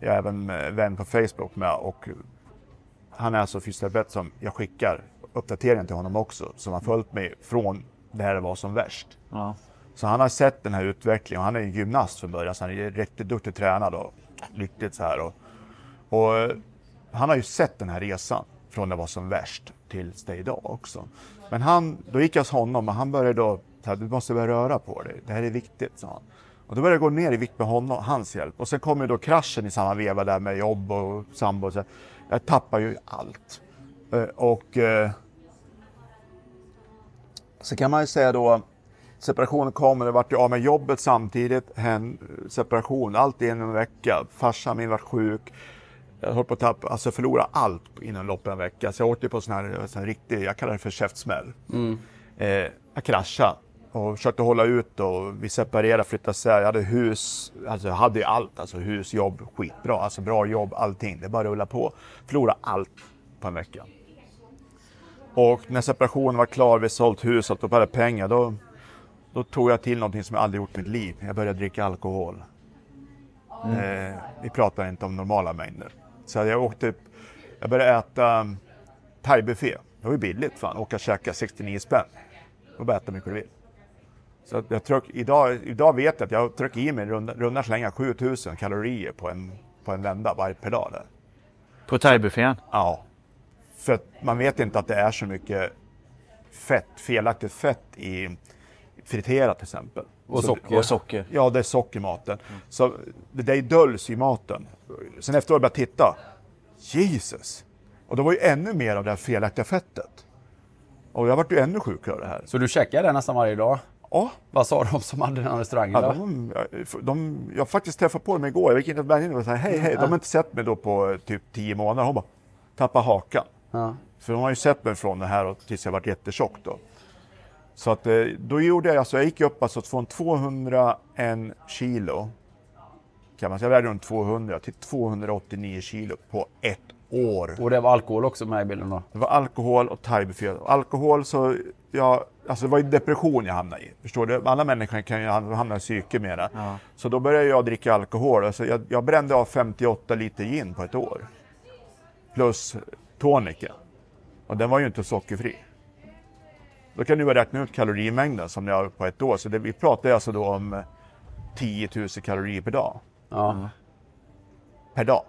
jag är även eh, vän på Facebook med. Och han är alltså fysioterapeut som jag skickar uppdateringen till honom också. Som har följt mig från det var som värst. Ja. Så han har sett den här utvecklingen och han är ju gymnast från början så han är riktigt duktig tränad och lyckligt så här. Och, och eh, han har ju sett den här resan från det var som värst tills det idag också. Men han, då gick jag hos honom och han började då, så här, du måste börja röra på dig, det här är viktigt, sa han. Och då började jag gå ner i vikt med honom, hans hjälp. Och sen kom ju då kraschen i samma veva där med jobb och sambo. och Så här. jag tappar ju allt. Eh, och eh, så kan man ju säga då, separationen kom, det vart ju av med jobbet samtidigt, hen, separation, allt i en vecka. Farsan min var sjuk. Jag höll på att tappa, alltså förlora allt inom loppet av en vecka. Så jag åkte på sån här, sån här riktig, jag kallar det för käftsmäll. Eh, jag kraschade och försökte hålla ut och vi separerade, flyttade isär. Jag hade hus, alltså jag hade ju allt, alltså hus, jobb, skitbra, alltså bra jobb, allting. Det bara rulla på. Förlora allt på en vecka. Och när separationen var klar, vi sålt hus och hade pengar, då, då tog jag till någonting som jag aldrig gjort i mitt liv. Jag började dricka alkohol. Eh, vi pratar inte om normala mängder. Så jag åkte, jag började äta um, thaibuffé. Det var ju billigt fan, åka och käka 69 spänn. Och bara äta hur mycket du vill. Så jag tryck, idag, idag vet jag att jag trycker i mig runda, runda slängar 7000 kalorier på en, på en vända varje per dag. Där. På thaibuffén? Ja. För man vet inte att det är så mycket fett, felaktigt fett i friterat till exempel. Och socker. Och socker. Ja, det är socker i maten. Så det där döljs i maten. Sen efteråt började jag titta. Jesus! Och det var ju ännu mer av det här felaktiga fettet. Och jag vart ju ännu sjukare av det här. Så du checkar det nästan varje dag? Ja. Vad sa de som hade den här restaurangen Ja, då? de, de, jag faktiskt träffat på dem igår. Jag gick in och bärgade och sa hej, hej. De har inte sett mig då på typ tio månader. Hon bara, tappa hakan. Ja. För de har ju sett mig från det här och tills jag varit jättetjock då. Så att eh, då gjorde jag, alltså jag gick upp alltså från 201 kilo, kan man säga, jag vägde runt 200 till 289 kilo på ett år. Och det var alkohol också med i bilden då? Det var alkohol och thaibuffé. Alkohol så, ja, alltså det var ju depression jag hamnade i. Förstår du? Alla människor kan ju ham- hamna i psyke med det. Ja. Så då började jag dricka alkohol. Alltså jag, jag brände av 58 liter gin på ett år. Plus tonica. Och den var ju inte sockerfri. Då kan du räkna ut kalorimängden som jag har på ett år. Så det, vi pratar alltså då om eh, 10 000 kalorier per dag. Ja. Per dag.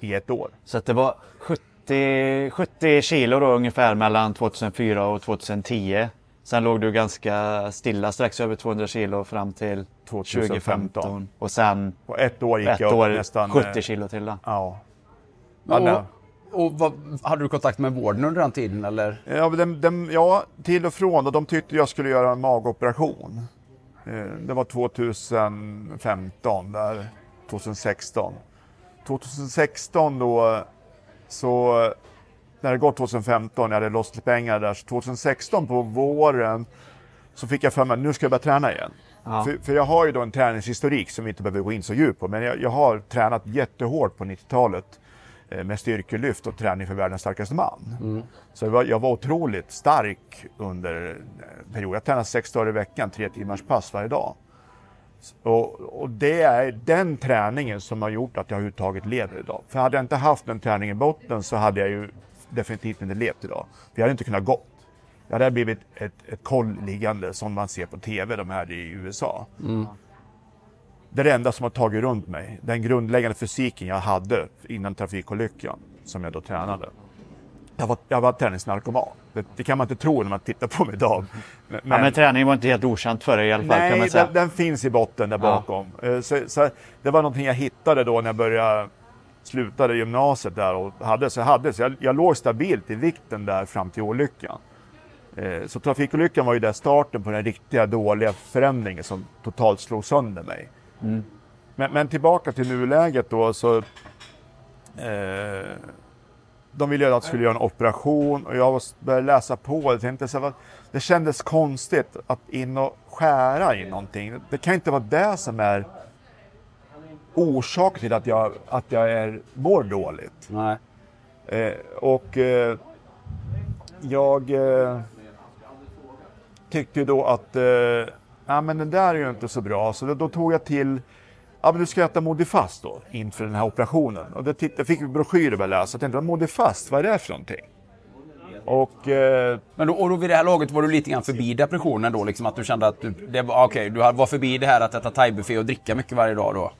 I ett år. Så att det var 70, 70 kilo då ungefär mellan 2004 och 2010. Sen låg du ganska stilla strax över 200 kilo fram till 2015. 2015. Och sen På ett år gick ett jag år nästan... 70 eh, kilo till då. Ja. Nej. Och, vad, hade du kontakt med vården under den tiden eller? Ja, dem- dem- ja, till och från. Och de tyckte jag skulle göra en magoperation. Eh, Det var 2015, där 2016. 2016 då, så när det gått 2015, jag hade loss lite pengar där, så 2016 på våren så fick jag för mig att nu ska jag börja träna igen. Ja. För, för jag har ju då en träningshistorik som vi inte behöver gå in så djupt på, men jag, jag har tränat jättehårt på 90-talet eh, med styrkelyft och träning för världens starkaste man. Så jag var, jag var otroligt stark under eh, perioden. Jag tränade sex dagar i veckan, tre timmars pass varje dag. Och, och det är den träningen som har gjort att jag överhuvudtaget lever idag. För hade jag inte haft den träningen i botten så hade jag ju definitivt inte levt idag. För jag hade inte kunnat gå. Ja, det har blivit ett, ett koll liggande som man ser på TV, de här i USA. Det är det enda som har tagit runt mig. Den grundläggande fysiken jag hade innan trafikolyckan, som jag då tränade. Jag var, jag var träningsnarkoman. Det, det kan man inte tro när man tittar på mig idag. Men, Ja, men träning var inte helt okänt för dig i alla fall kan Nej, man säga. den, den finns i botten där bakom. Eh, Så, så det var någonting jag hittade då när jag började slutade gymnasiet där och hade så jag hade så jag, jag låg stabilt i vikten där fram till olyckan. Eh, Så trafikolyckan var ju där starten på den riktiga dåliga förändringen som totalt slog sönder mig. Men, men tillbaka till nuläget då så eh, de ville att jag skulle göra en operation och jag började läsa på. Jag tänkte så här, det kändes konstigt att in och skära i någonting. Det kan inte vara det som är orsak till att jag, att jag är, mår dåligt. Nej. Eh, och eh, jag eh, tyckte då att ja, men det där är ju inte så bra. Så då, tog jag till Ja, men du ska äta Modifast då inför den här operationen. Och då titt- jag fick broschyrer att börja läsa. Jag tänkte, Modifast, vad är det för någonting? Och eh, Men då, och då vid det här laget var du lite grann förbi depressionen då? Liksom att du kände att du, det var, okej, du var förbi det här att äta thaibuffé och dricka mycket varje dag då?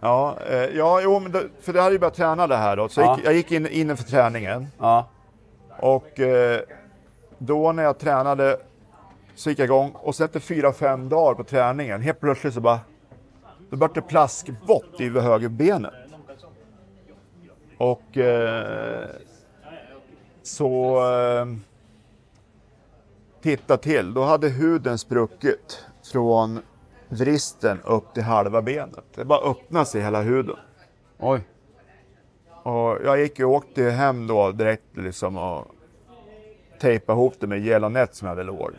ja, eh, ja jo, men då, för det hade ju börjat träna det här då. Så jag Ja. gick, jag gick in, in för träningen. Ja. Och eh, då när jag tränade så gick jag igång och sen efter fyra, fem dagar på träningen, helt plötsligt så bara, då vart det plaskvått i höger benet. Och eh, så eh, titta till, då hade huden spruckit från vristen upp till halva benet. Det bara öppnade sig hela huden. Oj. Och jag gick och åkte hem då direkt liksom och tejpade ihop det med gelonett som jag hade låg.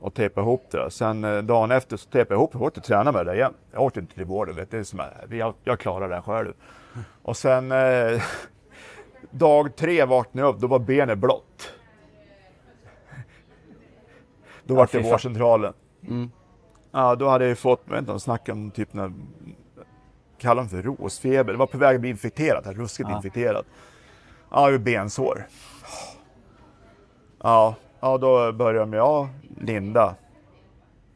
Och tejpade ihop det. Sen eh, dagen efter så tejpade jag ihop det och åkte och tränade med det igen. Jag åkte inte till vården, vet du. jag, jag klarar det här själv. Och sen eh, dag tre vaknade jag upp, då var benet blått. Då var det vårdcentralen. Ja, då hade jag fått, jag inte, de snackade om typ när kallar dem för rosfeber. Det var på väg att bli infekterat, ruskigt infekterat. Ja, jag bensår. Ja, ja, då började de med, ja, linda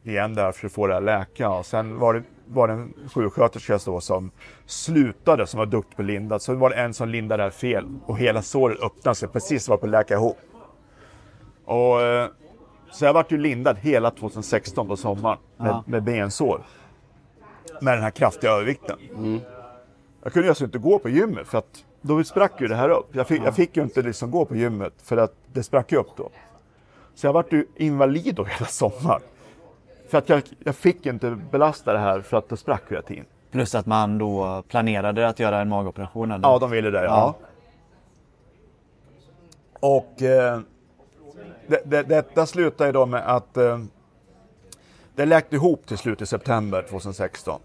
igen där för att få det att läka. Och sen var det, var det en sjuksköterska då som slutade, som var duktig på linda. Så var det en som lindade det här fel och hela såret öppnade sig precis var på att läka ihop. Och, eh, så jag vart ju lindad hela 2016 på sommaren med, med bensår. Med den här kraftiga övervikten. Jag kunde ju alltså inte gå på gymmet för att då sprack ju det här upp. Jag fick, jag fick ju inte liksom gå på gymmet för att det sprack ju upp då. Så jag vart ju invalid då hela sommaren. För att jag, jag fick inte belasta det här för att det sprack hela tiden. Plus att man då planerade att göra en magoperation. Eller? Ja, de ville det. Ja. Och eh, det, det, detta slutade ju då med att eh, det läkte ihop till slut i september 2016.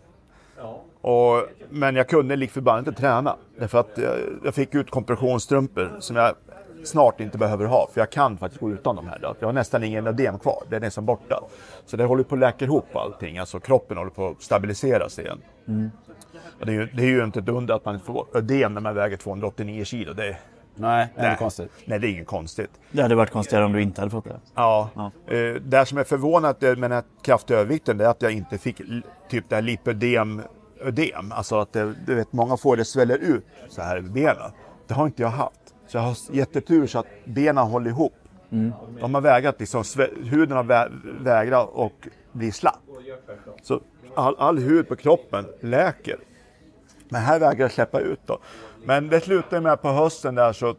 Och, men jag kunde lik förbannat inte träna. Därför att jag, jag fick ut kompressionsstrumpor som jag snart inte behöver ha. För jag kan faktiskt gå utan de här. Då. Jag har nästan ingen ödem kvar. Den är nästan borta. Så det håller på att läka ihop allting. Alltså kroppen håller på att stabiliseras igen. Och det, är ju, det är ju inte ett under att man får ödem när man väger 289 kilo. Det, Nej, det är inte konstigt. Nej, det är inget konstigt. Det hade varit konstigare om du inte hade fått det. Ja. Eh, det som är förvånat med den här kraftiga övervikten det är att jag inte fick typ det här lipödem, ödem. Alltså att det, du vet, många får det sväller ut så här över benen. Det har inte jag haft. Så jag har jättetur så att benen håller ihop. De har vägrat liksom, huden har vä vägrat och blir slapp. Så all, all hud på kroppen läker. Men här vägrar jag släppa ut då. Men det slutade med att på hösten där så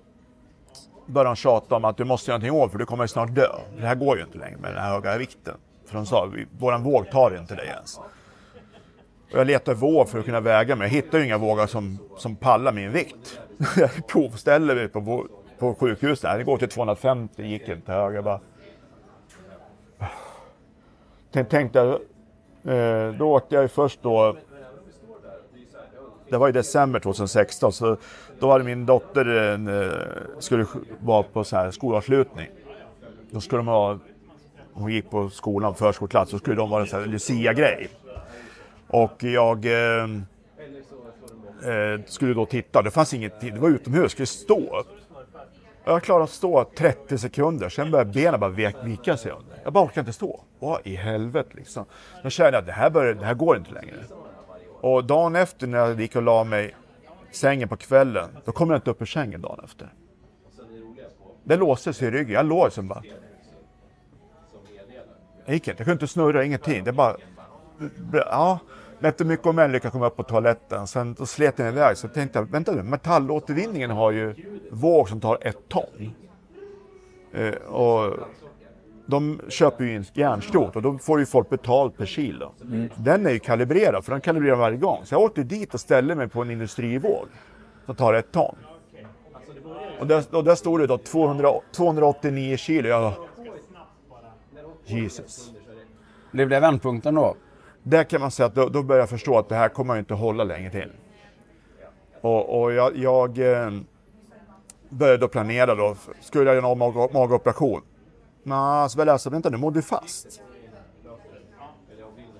började de tjata om att du måste göra någonting åt för du kommer snart dö. Det här går ju inte längre med den här höga vikten. För de sa, "Vi- våran våg tar inte dig ens. Och jag letade våg för att kunna väga mig. Jag hittade ju inga vågar som, som pallar min vikt. Jag provställde mig på, på sjukhuset. Det går till 250, det gick inte högre. Jag bara... Tänkte jag, eh, då åkte jag ju först då det var i december 2016, så då hade min dotter en, eh, skulle vara på så här skolavslutning. Då skulle de ha, hon gick på skolan, förskoleklass, så skulle de vara en sån här Lucia-grej. Och jag eh, eh, skulle då titta, det fanns inget, det var utomhus, jag skulle stå upp. Jag klarade att stå 30 sekunder, sen började benen bara vika sig under. Jag bara orkade inte stå. Vad i helvete liksom. Då kände jag att det här, började, det här går inte längre. Och dagen efter när jag gick och la mig i sängen på kvällen, då kom jag inte upp ur sängen dagen efter. Det låste sig i ryggen, jag låg som bara... Jag gick inte, jag kunde inte snurra, ingenting. Det bara... Ja, efter mycket om än lyckades jag komma upp på toaletten. Sen då slet den iväg, så tänkte jag, vänta nu, metallåtervinningen har ju våg som tar ett ton. Eh, och de köper ju in järnskrot och då får ju folk betalt per kilo. Den är ju kalibrerad, för den kalibrerar varje gång. Så jag åkte dit och ställde mig på en industrivåg som tar ett ton. Och där, och där stod det då 200, 289 kilo. Jag bara, Jesus. Blev det vändpunkten då? Där kan man säga att då, då börjar jag förstå att det här kommer jag inte hålla länge till. Och, och jag, jag eh, började då planera då, skulle jag göra en mag magoperation? Nej, så började jag läsa, vänta nu, mår du fast?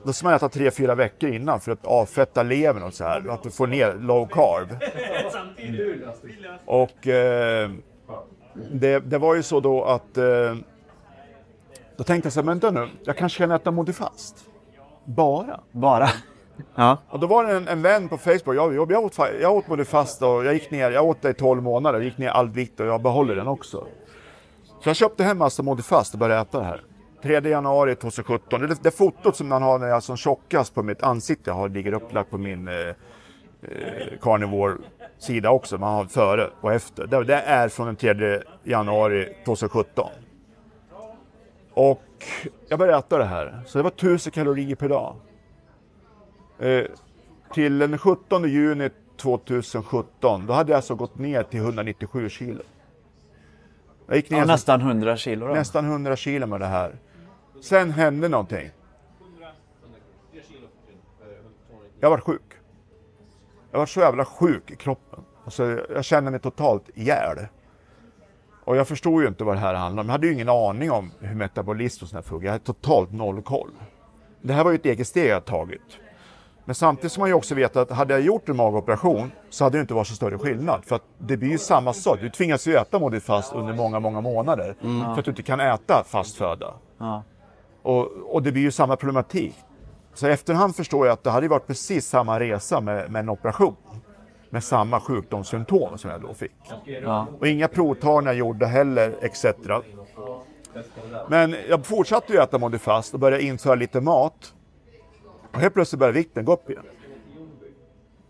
Då ska man äta tre, fyra veckor innan för att avfetta levern och så här, att du får ner low carb. Och eh, det, det var ju så då att eh, då tänkte jag så här, men vänta nu, jag kanske kan äta Modifast. Bara. Bara? Ja. Och då var det en, en vän på Facebook, jag, jag, jag, åt, jag åt Modifast och jag gick ner, jag åt det i 12 månader, gick ner all vikt och jag behåller den också. Så jag köpte hem massa Modifast och började äta det här. 3 januari 2017, det, det fotot som man har när jag är som tjockast på mitt ansikte har, ligger upplagt på min eh, eh, carnivore-sida också. Man har före och efter. Det, det är från den 3 januari 2017. Och jag började äta det här. Så det var 1000 kalorier per dag. Eh, till den 17 juni 2017, då hade jag alltså gått ner till 197 kilo. Jag gick ner Ja, nästan 100 kilo då. nästan 100 kilo med det här. Sen hände någonting. Jag var sjuk. Jag var så jävla sjuk i kroppen. Alltså, jag kände mig totalt ihjäl. Och jag förstod ju inte vad det här handlade om. Jag hade ju ingen aning om hur metabolism och sånt här funkar. Jag hade totalt noll koll. Det här var ju ett eget steg jag tagit. Men samtidigt som man ju också vet att hade jag gjort en magoperation så hade det inte varit så större skillnad. För att det blir ju samma sak. Du tvingas ju äta Modifast under många, många månader. För att du inte kan äta fast föda. Ja. Och, och det blir ju samma problematik. Så efterhand förstår jag att det hade varit precis samma resa med, med en operation. Med samma sjukdomssymptom som jag då fick. Ja. Och inga provtagningar gjorda heller, etc. Men jag fortsatte ju äta Modifast och började införa lite mat. Och helt plötsligt började vikten gå upp igen.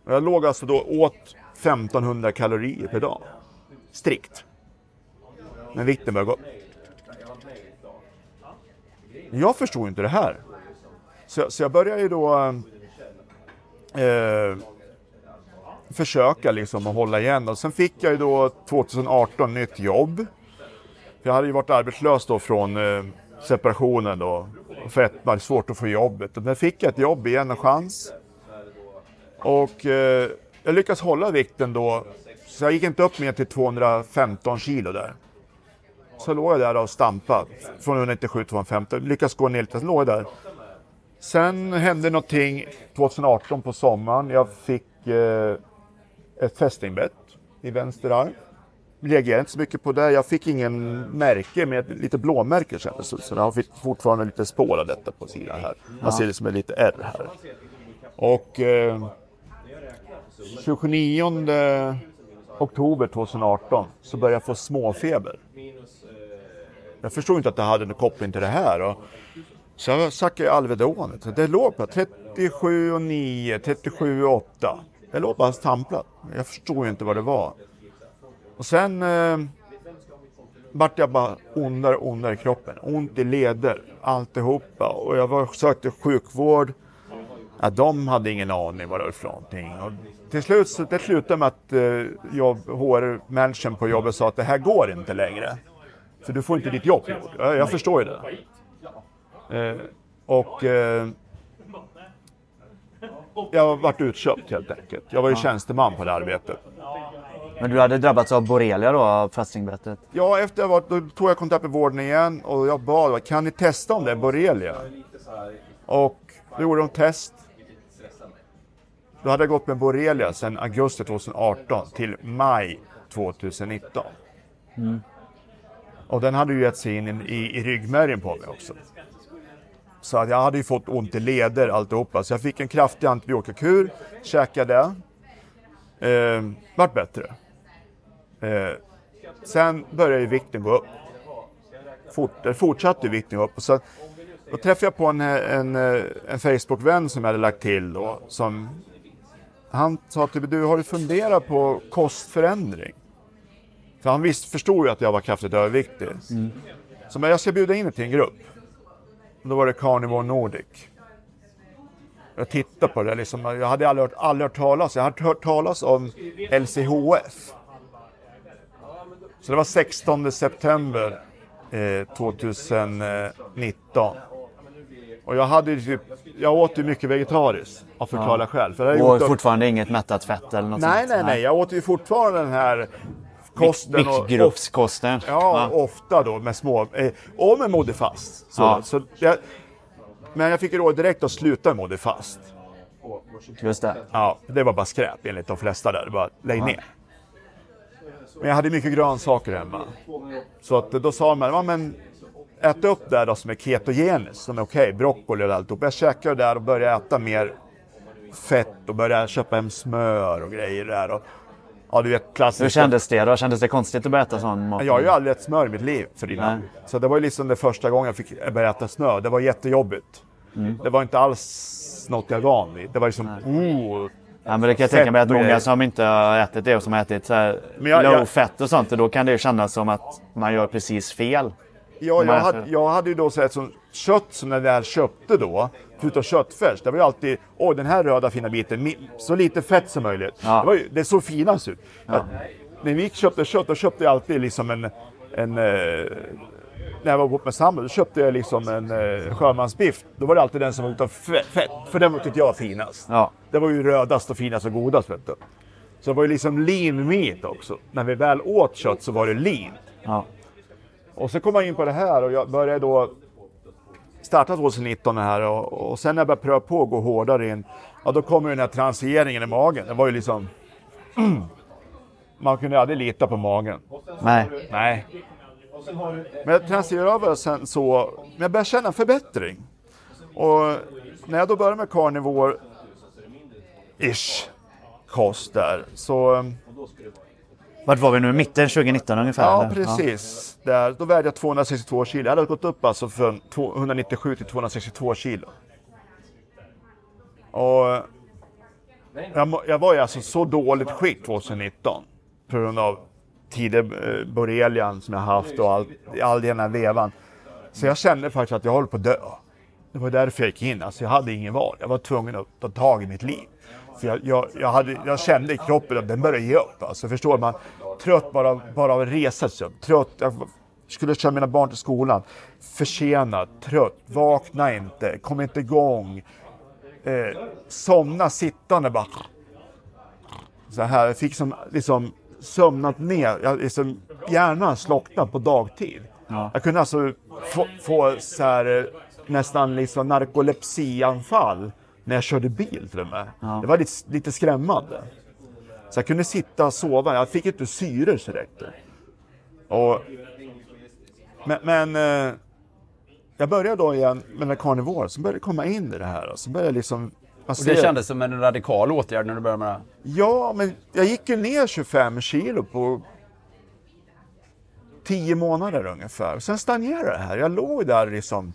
Och jag låg alltså då åt 1500 kalorier per dag. Strikt. Men vikten började gå upp. Men Jag förstod inte det här. Så, så jag började ju då eh, försöka liksom att hålla igen. Och sen fick jag ju då 2018 nytt jobb. För jag hade ju varit arbetslös då från eh, separationen då. För att det var svårt att få jobbet. Men fick jag ett jobb igen, en chans. Och eh, jag lyckades hålla vikten då. Så jag gick inte upp mer till 215 kilo där. Så låg jag där och stampade från 197 till 215. Lyckades gå ner lite, så låg jag där. Sen hände någonting 2018 på sommaren. Jag fick eh, ett fästingbett i vänster arm. Reagerade inte så mycket på det. Jag fick ingen märke med lite blåmärke kändes det Så jag har fortfarande lite spår av detta på sidan här. Man ser det som ett lite R här. Och eh, 29 oktober 2018 så började jag få småfeber. Jag förstod inte att det hade någon koppling till det här. Och så jag sackade Alvedonet. Det låg på 37,9, 37,8. Jag låg bara stamplad. Jag förstod ju inte vad det var. Och sen eh, vart jag bara ondare och ondare i kroppen. Ont i leder, alltihopa. Och jag var, sökte sjukvård. Ja, de hade ingen aning vad det var för någonting. Och till slut så det slutade med att eh, jobb, HR-människan på jobbet sa att det här går inte längre. För du får inte ditt jobb gjort. Jag, jag förstår ju det. Eh, och eh, jag vart utköpt helt enkelt. Jag var ju tjänsteman på det arbetet. Men du hade drabbats av borrelia då, av fästingbettet? Ja, efter jag varit, då tog jag kontakt med vården igen och jag bad, kan ni testa om det är borrelia? Och då gjorde de test. Då hade jag gått med borrelia sedan augusti 2018 till maj 2019. Och den hade ju gett sig in i, i, i ryggmärgen på mig också. Så att jag hade ju fått ont i leder alltihopa. Så jag fick en kraftig antibiotikakur, käkade. Eh, vart bättre. Eh, sen började vikten gå upp. Fort, fortsatte vikten gå upp. Och så, då träffade jag på en, en, en Facebook-vän som jag hade lagt till då. Som, han sa till mig, du har du funderat på kostförändring? För han visst, förstod ju att jag var kraftigt överviktig. Så men jag ska bjuda in dig till en grupp. Då var det Carnivore Nordic. Jag tittade på det, liksom, jag hade aldrig hört, aldrig hört talas Jag hade hört talas om LCHF. Så det var 16 september eh, 2019. Och jag, hade typ, jag åt ju mycket vegetariskt av förklarliga skäl. För Och gjort- fortfarande inget mättat fett eller något Nej, sånt? nej, nej. Jag åt ju fortfarande den här kosten. Viktgruppskosten. Ja, ofta då med små, eh, och med Modifast. Så, Ja. så jag, men jag fick råd direkt att sluta med Modifast. Just det. Ja, det var bara skräp enligt de flesta där. Bara lägg ner. Men jag hade mycket grönsaker hemma. Så att då sa man, ja, men ät upp det då som är ketogeniskt, som är okej, broccoli och alltihop. Jag käkade det där och började äta mer fett och började köpa hem smör och grejer där. Och, ja, du vet klassiskt. Hur kändes det då? Kändes det konstigt att börja äta sån mat? Jag har ju aldrig ätit smör i mitt liv för innan. Nej. Så det var ju liksom det första gången jag fick börja äta smör. Det var jättejobbigt. Mm. Det var inte alls något jag var van vid. Det var liksom, oh, Ja, men det kan jag tänka mig att Fett många som inte har ätit det och som har ätit så här jag- low jag- fat och sånt, då kan det ju kännas som att man gör precis fel. Ja, jag, hade, jag hade ju då sett som kött som när jag köpte då, förutom köttfärs, det var ju alltid, åh den här röda fina biten, så lite fett som möjligt. Ja. Det, var ju, det såg finast ut. Att, när vi köpte kött, då köpte jag alltid liksom en, en eh, när jag var ihop med sambo, då köpte jag liksom en eh, sjömansbiff. Då var det alltid den som var utav fe- fett, för den tyckte jag var finast. Ja. Det var ju rödast och finast och godast vet du. Så det var ju liksom lean meat också. När vi väl åt kött så var det lean. Ja. Och så kom jag in på det här och jag började då starta 2019 här och, och sen när jag började pröva på att gå hårdare in, ja då kommer den här transeringen i magen. Det var ju liksom... Man kunde aldrig lita på magen. Nej. Nej. Men jag transigerade över sen så, men jag började känna en förbättring. Och när jag då började med carnivore ish kost där så Vart var vi nu? Mitten 2019 ungefär? Ja, eller? precis. Där, då vägde jag 262 kilo. Jag hade gått upp alltså från 197 till 262 kilo. Och jag, jag var ju alltså så dåligt skick 2019 på grund av tidig eh, borrelian som jag haft och all, all den här vevan. Så jag kände faktiskt att jag håller på att dö. Det var därför jag gick in. Alltså jag hade ingen val. Jag var tvungen att ta tag i mitt liv. För jag, jag, jag, hade, jag kände i kroppen att den började ge upp. Alltså förstår man? Trött bara, bara av att resa sig upp. Trött. Jag skulle köra mina barn till skolan. Försenad, trött, vakna inte, kom inte igång. Eh, somna sittande bara. Så här, jag fick som, liksom sömnat ner. Jag, liksom, hjärnan slocknade på dagtid. Jag kunde alltså få, få så här, eh, nästan liksom narkolepsianfall när jag körde bil till och med. Det var lite, lite skrämmande. Så jag kunde sitta och sova. Jag fick inte syre så direkt. Och, men men eh, jag började då igen med den här carnivore, så började jag komma in i det här. Så började jag liksom... Och det kändes som en radikal åtgärd när du började med det? Ja, men jag gick ju ner 25 kilo på 10 månader ungefär. Sen stagnerade det här. Jag låg där liksom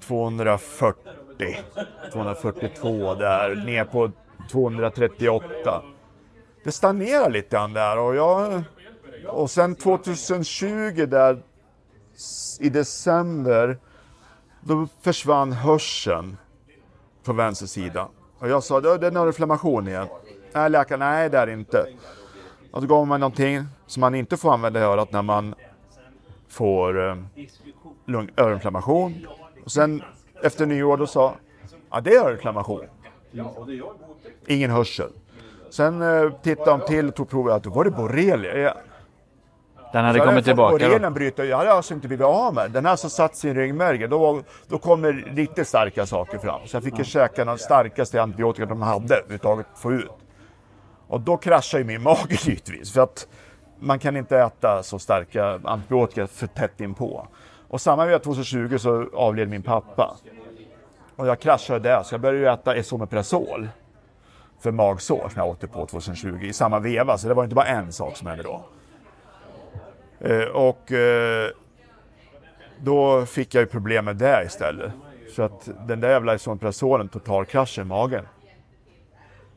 240, 242 där, ner på 238. Det stagnerar lite grann där och jag... Och sen 2020 där i december, då försvann hörseln på vänster sida. Och jag sa, det är en inflammation igen. Nej, läkaren, nej det är det inte. Och så gav man någonting som man inte får använda i örat när man får eh, lung- öroninflammation. Och sen efter nyår då sa, ja det är öroninflammation. Ingen hörsel. Sen eh, tittade de till och tog prover, att då var det borrelia igen. Den hade Så kommit tillbaka? Borrelian bryter, jag hade alltså inte blivit av med den. Har alltså satt sig i ryggmärgen. Då, var- då kommer riktigt starka saker fram. Så jag fick ju käka den starkaste antibiotika de hade överhuvudtaget få ut. Och då kraschade ju min mage givetvis. För att man kan inte äta så starka antibiotika för tätt inpå. Och samma veva 2020 så avled min pappa. Och jag kraschade där, så jag började ju äta Esomeprazol för magsår som jag åkte på 2020 i samma veva, så det var inte bara en sak som hände då. Eh, och eh, då fick jag ju problem med det istället. Så att den där jävla Esomeprazolen totalkraschade i magen.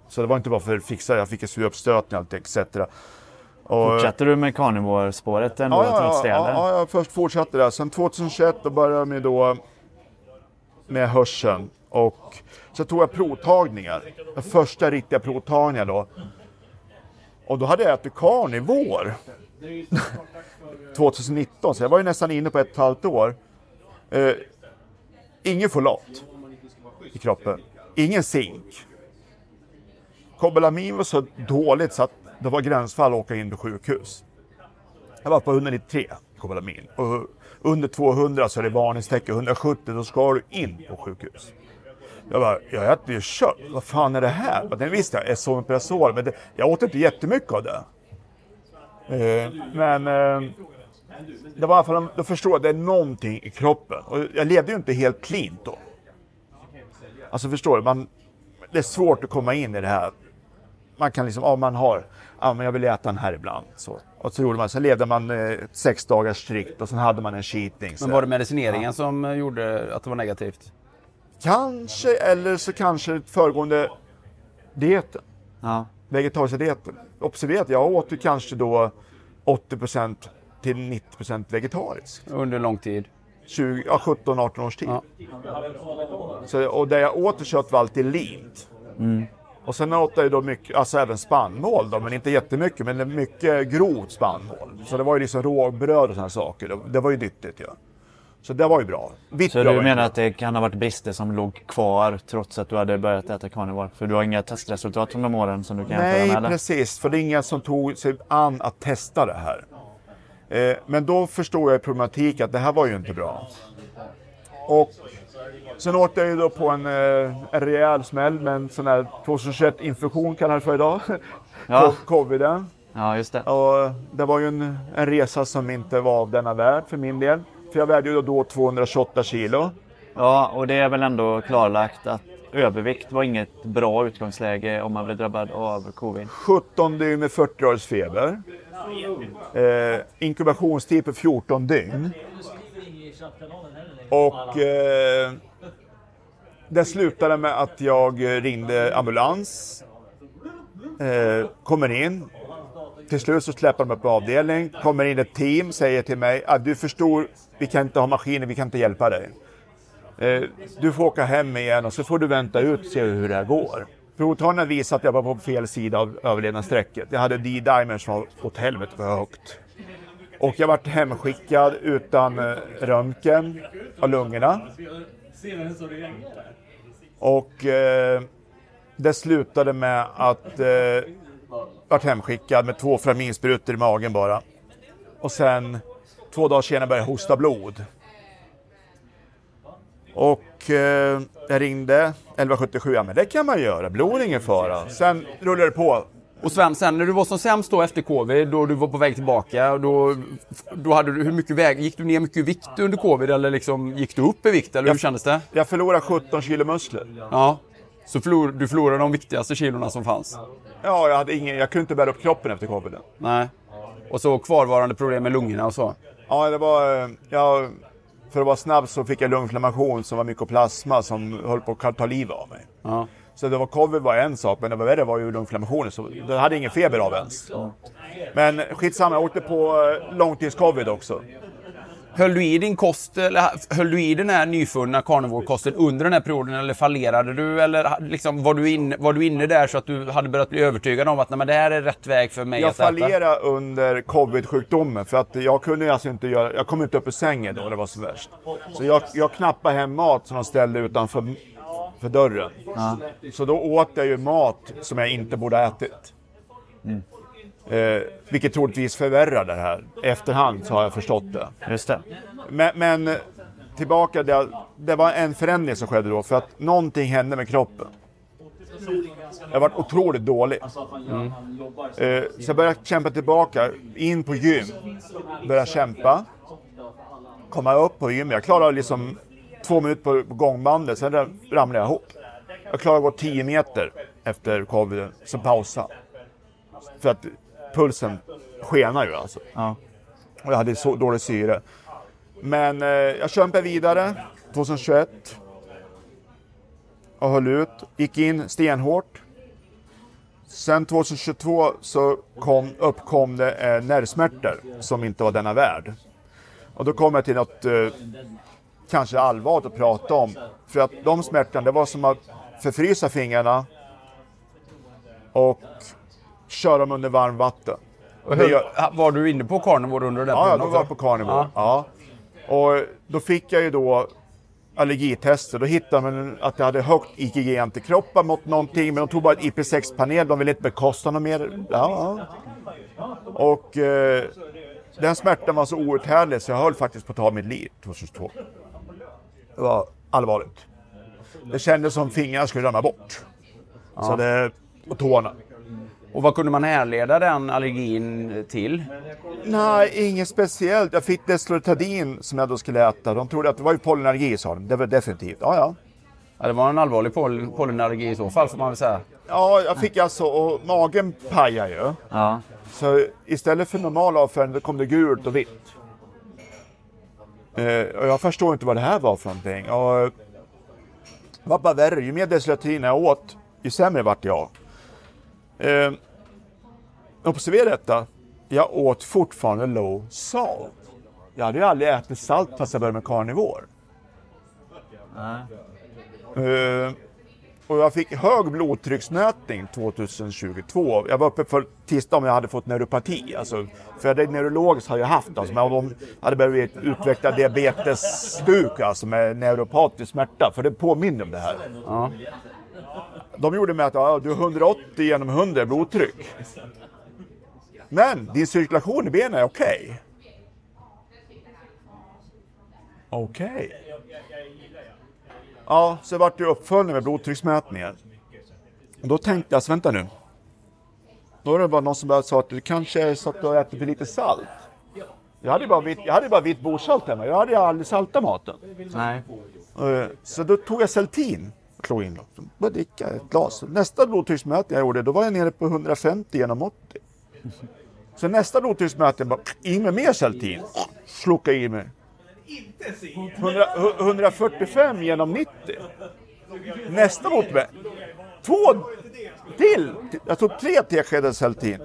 Så det var inte bara för att fixa, jag fick en sur uppstötning och allt etc. Och, Fortsätter du med carnivore-spåret ändå ja, ja, trots det? ja, ja, jag först fortsatte det. Sen 2021 då började jag med, då, med hörseln. Och så tog jag provtagningar. Den första riktiga provtagningen då. Och då hade jag ätit carnivore. 2019, så jag var ju nästan inne på ett och ett halvt år. Eh, ingen folat i kroppen. Ingen zink. Kobalamin var så dåligt så att det var gränsfall att åka in på sjukhus. Jag var på 193 kobalamin och under 200 så är det varningstecken. 170 då ska du in på sjukhus. Jag bara, jag äter ju kött. Vad fan är det här? Den visste jag, Esomeprazol, men det, jag åt inte jättemycket av det. Eh, men eh, det var i alla fall, då förstår jag, att det är någonting i kroppen. Och jag levde ju inte helt clean då. Alltså förstår du, man, det är svårt att komma in i det här. Man kan liksom, ja man har, ja men jag vill äta den här ibland. Så. Och så gjorde man, sen levde man eh, sex dagar strikt och sen hade man en cheating. Men var det medicineringen som eh, gjorde att det var negativt? Kanske, eller så kanske föregående dieten. Ja. Vegetariska dieten. Observera att jag åt ju kanske då 80% till 90% vegetariskt. Under lång tid? 20, ja, 17-18 års tid. Ja. Så, och det jag åt kött var alltid lint. Och sen åt jag ju då mycket, alltså även spannmål då, men inte jättemycket, men mycket grovt spannmål. Så det var ju liksom rågbröd och sådana saker. Det, var ju nyttigt ja. Så det var ju bra. Vitt Så du ju menar att det kan ha varit brister som låg kvar trots att du hade börjat äta carnivore? För du har inga testresultat från de åren som du kan jämföra Nej, med? Eller? precis. För det är ingen som tog sig an att testa det här. Eh, men då förstod jag problematik att det här var ju inte bra. Och sen åt jag ju då på en, eh, en rejäl smäll med en sån här 2021 infektion kallar jag det för idag. Ja. Coviden. Ja, just det. Och det var ju en, en resa som inte var av denna värld för min del. För jag vägde ju då 228 kilo. Ja, och det är väl ändå klarlagt att övervikt var inget bra utgångsläge om man blev drabbad av covid. 17 dygn med 40 graders feber. Eh, inkubationstid på 14 dygn. Och eh, det slutade med att jag eh, ringde ambulans. Eh, kommer in. Till slut så släpper de upp på avdelning. Kommer in ett team, säger till mig att du förstår, vi kan inte ha maskiner, vi kan inte hjälpa dig. Eh, du får åka hem igen och så får du vänta ut och se hur det här går. Provtagningen visade att jag var på fel sida av överlevnadsstrecket. Jag hade D-dimer som var åt helvete för högt. Och jag vart hemskickad utan eh, röntgen av lungorna. Och eh, det slutade med att eh, jag vart hemskickad med två framinsprutor i magen bara. Och sen två dagar senare började jag hosta blod. Och eh, jag ringde 1177, ja men det kan man göra, blod är ingen fara. Sen rullade det på. Och Sven, sen när du var som sämst då efter covid, då du var på väg tillbaka, då, då hade du, hur mycket väg, gick du ner mycket i vikt under covid eller liksom, gick du upp i vikt eller hur Jag- kändes det? Jag förlorade 17 kilo muskler. Ja. Så förlor, du förlorade de viktigaste kilorna som fanns? Ja, jag, hade ingen, jag kunde inte bära upp kroppen efter coviden. Nej. Och så kvarvarande problem med lungorna och så? Ja, det var... Jag, för att vara snabb så fick jag lunginflammation som var mykoplasma som höll på att ta livet av mig. Ja. Så det var covid var en sak, men det var värre var ju lunginflammationen. Så det hade ingen feber av ens. Men skitsamma, jag åkte på eh, långtidscovid också. Höll du i din kost, eller höll du i den här nyfunna carnivore-kosten under den här perioden eller fallerade du? Eller liksom, var, du inne, var du inne där så att du hade börjat bli övertygad om att Nej, men det här är rätt väg för mig Jag att äta? fallerade under covid-sjukdomen för att jag kunde alltså inte göra, jag kom inte upp ur sängen då det var som värst. Så jag, jag knappade hem mat som de ställde utanför för dörren. Så då åt jag ju mat som jag inte borde ha ätit. Eh, vilket troligtvis förvärrar det här. Efterhand så har jag förstått det. Just det. Men, men tillbaka, det, det var en förändring som skedde då för att någonting hände med kroppen. Jag varit otroligt dålig. Mm. Eh, så jag började kämpa tillbaka, in på gym. Började kämpa. Komma upp på gym. Jag klarade liksom två minuter på gångbandet, sen ramlade jag ihop. Jag klarade att gå 10 meter efter covid, så pausa. För att pulsen skenar ju alltså. Ja. Och jag hade så dålig syre. Men eh, jag kämpade vidare 2021. Och höll ut. Gick in stenhårt. Sen 2022 så kom, uppkom det eh, nervsmärtor som inte var denna värld. Och då kom jag till något eh, kanske allvarligt att prata om. För att de smärtorna, det var som att förfrysa fingrarna och köra dem under varmt vatten. Hur, gör- Var du inne på carnivore under den Ja, ja, tiden då också? var jag på carnivore. Ja. Och då fick jag ju då allergitester. Då hittade man att jag hade högt IgG-antikroppar mot någonting, men de tog bara ett IP6-panel. De ville inte bekosta något mer. Ja, ja. Och eh, den smärtan var så outhärdlig så jag höll faktiskt på att ta mitt liv 2002. Det var allvarligt. Det kändes som fingrarna skulle ramla bort. Så det, och tårna. Och vad kunde man härleda den allergin till? Nej, inget speciellt. Jag fick Deslortadin som jag då skulle äta. De trodde att det var ju pollenallergi sa de. Det var definitivt. Ja, ja. Ja, det var en allvarlig poll- pollenallergi i så fall får man väl säga. Ja, jag fick alltså, och magen pajade ju. Ja. Så istället för normal avföring kom det gult och vitt. Eh, och jag förstår inte vad det här var för någonting. Och, det var bara värre. Ju mer Deslortadin jag åt, ju sämre vart jag. Eh, observera detta. Jag åt fortfarande low salt. Jag hade ju aldrig ätit salt fast jag började med carnivore. Eh, och jag fick hög blodtrycksmätning 2022. Jag var uppe för tisdag om jag hade fått neuropati. Alltså, för det neurologiskt har jag haft. Alltså, men de hade börjat utveckla diabetesstuk alltså, med neuropatisk smärta. För det påminner om det här. Ja. De gjorde med att ja, du är 180 genom 100 i blodtryck. Men din cirkulation i benen är okej. Okej. Ja, så vart det uppföljning med blodtrycksmätningen. Och då tänkte jag, så vänta nu. Då var det bara någon som började sa att du kanske är så att du har ätit för lite salt. Jag hade bara vitt, jag hade bara vitt bordsalt hemma. Jag hade aldrig saltat maten. Nej. Eh, Så då tog jag Celtin och slog in. Så Började dricka ett glas. Nästa blodtrycksmätning jag gjorde, då var jag nere på 150 genom 80. Så nästa blodtrycksmätning, bara in med mer Celtin. Slokade i mig. 100, hu- 145 genom 90. Nästa blodtrycksmätning, två till. Jag tog tre teskedar Celtin.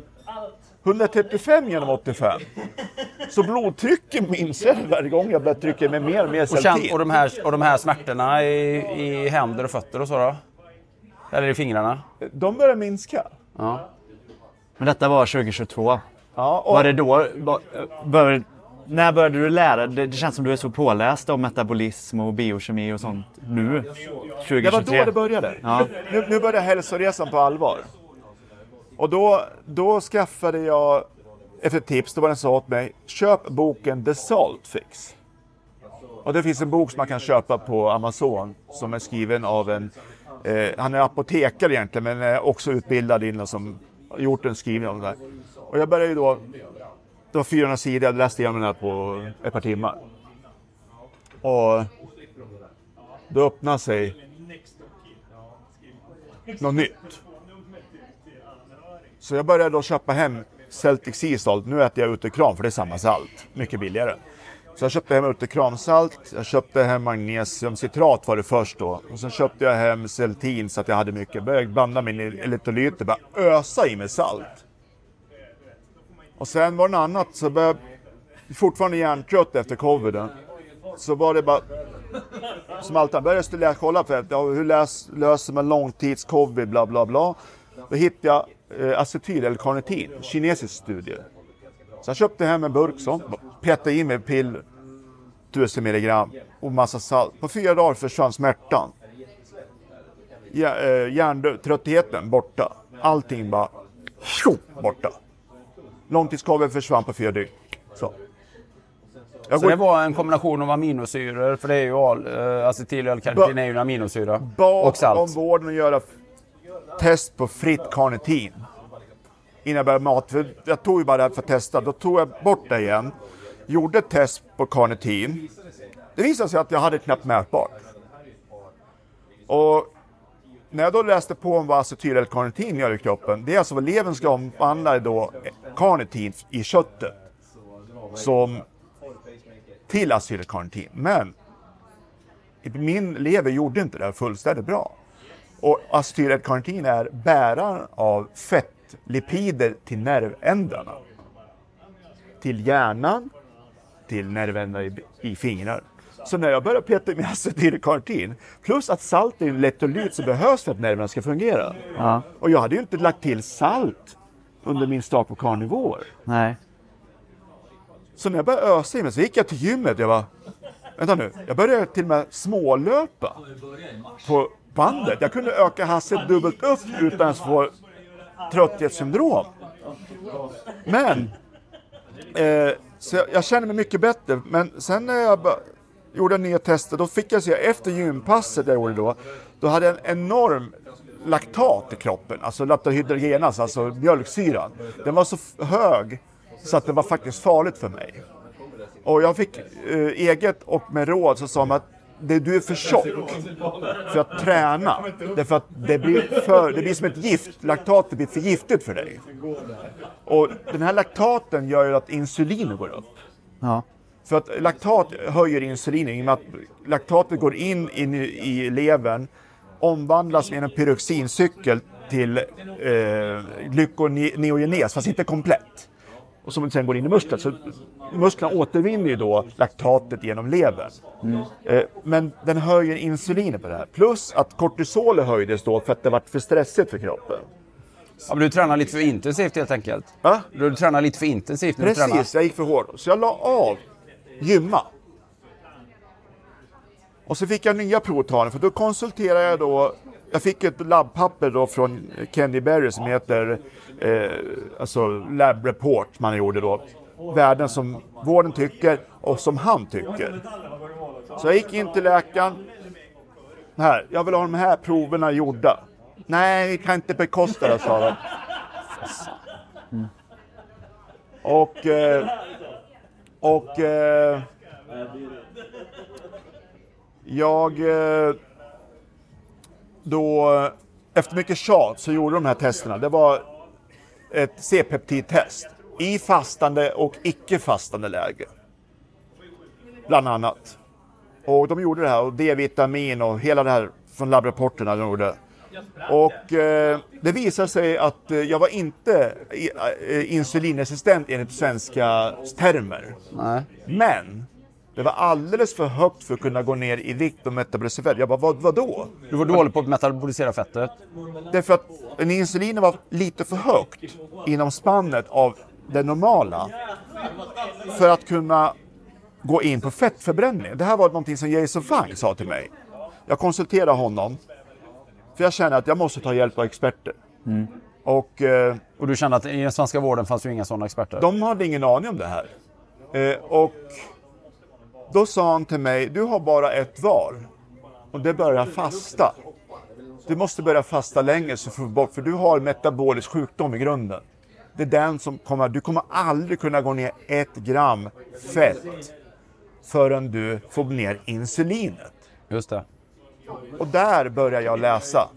135 genom 85. Så blodtrycket minskade varje gång jag började trycka med mer och mer Och, känn, och, de här, och de här smärtorna i, i händer och fötter och så då? Eller i fingrarna? De börjar minska. Ja. Men detta var 2022. Ja, och Var det då, var, bör, när började du lära dig? Det, det känns som du är så påläst om metabolism och biokemi och sånt nu. 2023. det var då det började. Ja. Nu, nu började hälsoresan på allvar. Och då, då skaffade jag, efter tips, då var det en som sa åt mig, köp boken The Salt Fix. Och det finns en bok som man kan köpa på Amazon som är skriven av en, eh, han är apotekare egentligen men är också utbildad inom som gjort en skrivning om det där. Och jag började ju då, det var 400 sidor, jag läste igenom den här på ett par timmar. Och då öppnade sig något nytt. Så jag började då köpa hem Celtic Sea Salt. Nu äter jag utekram för det är samma salt, mycket billigare. Så jag köpte hem utekramsalt, jag köpte hem magnesiumcitrat var det först då. Och sen köpte jag hem Celtin så att jag hade mycket. Började blanda min elektrolyter, bara ösa i mig salt. Och sen var det något annat, så började jag fortfarande hjärntrött efter coviden. Så var det bara som alltid, började jag kolla på det. Ja, hur läs, löser man långtidscovid, bla bla bla. Då hittade jag eh, acetyl eller karnitin, kinesisk studie. Så jag köpte hem en burk sånt, petade i mig piller, 1000 milligram och massa salt. På fyra dagar försvann smärtan. Eh, Hjärntröttheten borta. Allting bara tjo, borta. Långtidscovid försvann på fyra dygn. Så. Jag Så går det var en kombination av aminosyror, för det är ju all, uh, acetyl och L-karnitin är ju en aminosyra. bad och salt. om vården att göra test på fritt karnitin innan jag började mat. För jag tog ju bara det här för att testa. Då tog jag bort det igen. Gjorde test på karnitin. Det visade sig att jag hade knappt mätbart. Och när jag då läste på om vad acetylalkarnitin gör i kroppen, det är alltså vad levern ska omvandla då eh, karnitin i köttet som till acetylkarnitin. Men min lever gjorde inte det här fullständigt bra. Och acetylkarnitin är bäraren av fettlipider till nervändarna. Till hjärnan, till nervändarna i, i fingrar. Så när jag började peta med acetyl-karnitin, plus att salt är en elektrolyt som behövs för att nerverna ska fungera. Ja. Och jag hade ju inte lagt till salt under min start på karnivåer. Nej. Så när jag började ösa i mig så gick jag till gymmet. Jag bara, vänta nu, jag började till och med smålöpa på bandet. Jag kunde öka hastighet dubbelt upp utan att få trötthetssyndrom. Men, eh, så jag, jag känner mig mycket bättre. Men sen när jag gjorde nya tester, då fick jag se efter gympasset jag gjorde då, då hade jag en enorm laktat i kroppen, alltså laktohydrogenas, alltså mjölksyran. Den var så hög så att det var faktiskt farligt för mig. Och jag fick eh, eget och med råd så sa man att det, du är för tjock för att träna. Därför att det blir, för, det blir som ett gift, laktatet blir för giftigt för dig. Och den här laktaten gör ju att insulinet går upp. Ja. För att laktat höjer insulinet i och med att laktatet går in, in i, levern, omvandlas med en pyroxincykel till eh, glykoneogenes, fast inte komplett. Och som sen går in i musklerna. Så musklerna återvinner ju då laktatet genom levern. Eh, men den höjer insulinet på det här. Plus att kortisolet höjdes då för att det var för stressigt för kroppen. Ja, men du tränar lite för intensivt helt enkelt. Va? Du tränar lite för intensivt. Precis, jag gick för hårt. Så jag la av gymma. Och så fick jag nya provtagningar, för då konsulterade jag då jag fick ett labbpapper då från Kenny Berry som heter eh, alltså Lab Report man gjorde då. Värden som vården tycker och som han tycker. Så jag gick in till läkaren. Här, jag vill ha de här proverna gjorda. Nej, vi kan inte bekosta det, sa de. Och... Eh, och... Eh, jag... Eh, då... Efter mycket tjat så gjorde de här testerna. Det var ett C-peptidtest. I fastande och icke-fastande läge. Bland annat. Och de gjorde det här och D-vitamin och hela det här från labbrapporterna de gjorde. Och eh, det visade sig att eh, jag var inte i, eh, insulinresistent enligt svenska termer. Nej. Men det var alldeles för högt för att kunna gå ner i vikt och metabolisera fett. Jag bara, vad, vadå? Du var dålig på att metabolisera fettet. Därför att en insulin var lite för högt inom spannet av det normala. För att kunna gå in på fettförbränning. Det här var någonting som Jason Fang sa till mig. Jag konsulterade honom. För jag känner att jag måste ta hjälp av experter. Och eh, Och du kände att i den svenska vården fanns ju inga sådana experter? de hade ingen aning om det här. Eh, och då sa han till mig, du har bara ett val. Och det är börja fasta. Du måste börja fasta längre så får bort, för du har metabolisk sjukdom i grunden. Det är den som kommer, du kommer aldrig kunna gå ner ett gram fett förrän du får ner insulinet. Just det. Och där börjar jag läsa.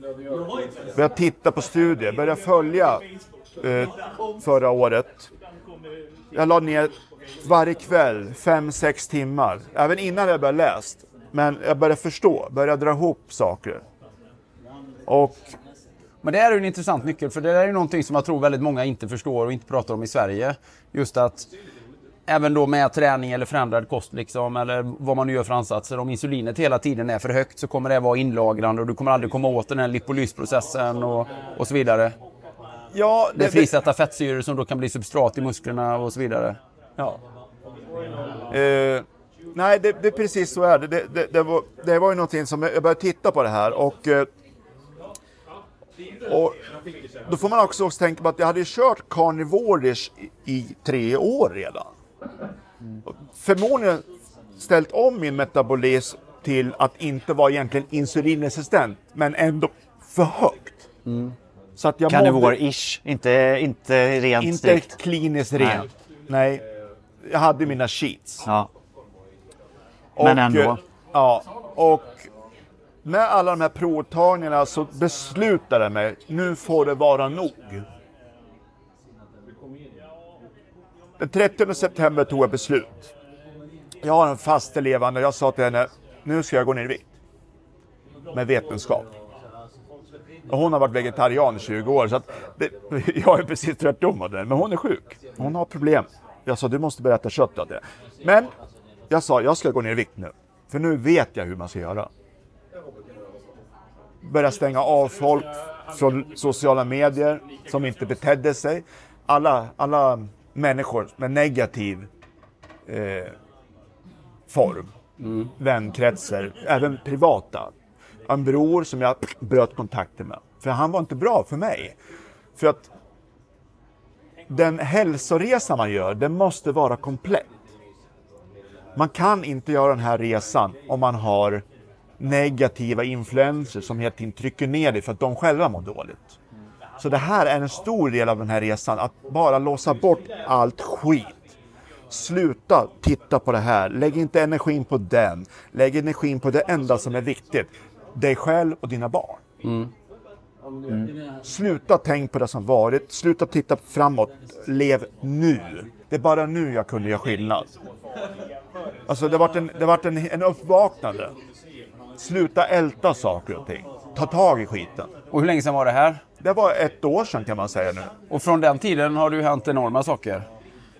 Börjar titta på studier, börjar följa eh, förra året. Jag la ner varje kväll fem sex timmar. Även innan jag började läst. Men jag började förstå, började dra ihop saker. Och Men det är ju en intressant nyckel, för det är ju någonting som jag tror väldigt många inte förstår och inte pratar om i Sverige. Just att även då med träning eller förändrad kost liksom, eller vad man nu gör för ansatser. Om insulinet hela tiden är för högt så kommer det vara inlagrande och du kommer aldrig komma åt den här lipolysprocessen och, och så vidare. ja, Det frisätta fettsyror som då kan bli substrat i musklerna och så vidare. Ja. Eh, nej, det, det är precis så är det. Det, det, det, var, det var ju någonting som jag började titta på det här och, eh, och då får man också tänka på att jag hade kört carnivorish i, i tre år redan. Förmodligen ställt om min metabolism till att inte vara egentligen insulinresistent, men ändå för högt. Så att jag Carnivore-ish, inte, inte rent Inte strikt. kliniskt rent. Nej. Jag hade mina sheets. Ja. Och, Men ändå. eh, Ja, och med alla de här provtagningarna så beslutade jag mig, nu får det vara nog. Den 30 september tog jag beslut. Jag har en fast elevande och jag sa till henne, nu ska jag gå ner i vikt. Med vetenskap. Och hon har varit vegetarian i 20 år, så att det, jag är precis tvärtom av henne. Men hon är sjuk. Hon har problem. Jag sa, du måste börja äta kött av det. Men jag sa, jag ska gå ner i vikt nu. För nu vet jag hur man ska göra. Börja stänga av folk från sociala medier som inte betedde sig. Alla, alla människor med negativ eh, form. Vänkretsar, även privata. En bror som jag bröt kontakten med. För han var inte bra för mig. För att den hälsoresa man gör, den måste vara komplett. Man kan inte göra den här resan om man har negativa influenser som hela tiden trycker ner dig för att de själva mår dåligt. Så det här är en stor del av den här resan, att bara låsa bort allt skit. Sluta titta på det här, lägg inte energin på den. Lägg energin på det enda som är viktigt, dig själv och dina barn. Mm. Sluta tänk på det som varit, sluta titta framåt, lev nu. Det är bara nu jag kunde göra skillnad. Alltså det har varit en, det har varit en, en uppvaknande. Sluta älta saker och ting. Ta tag i skiten. Och hur länge sedan var det här? Det var ett år sedan kan man säga nu. Och från den tiden har det ju hänt enorma saker.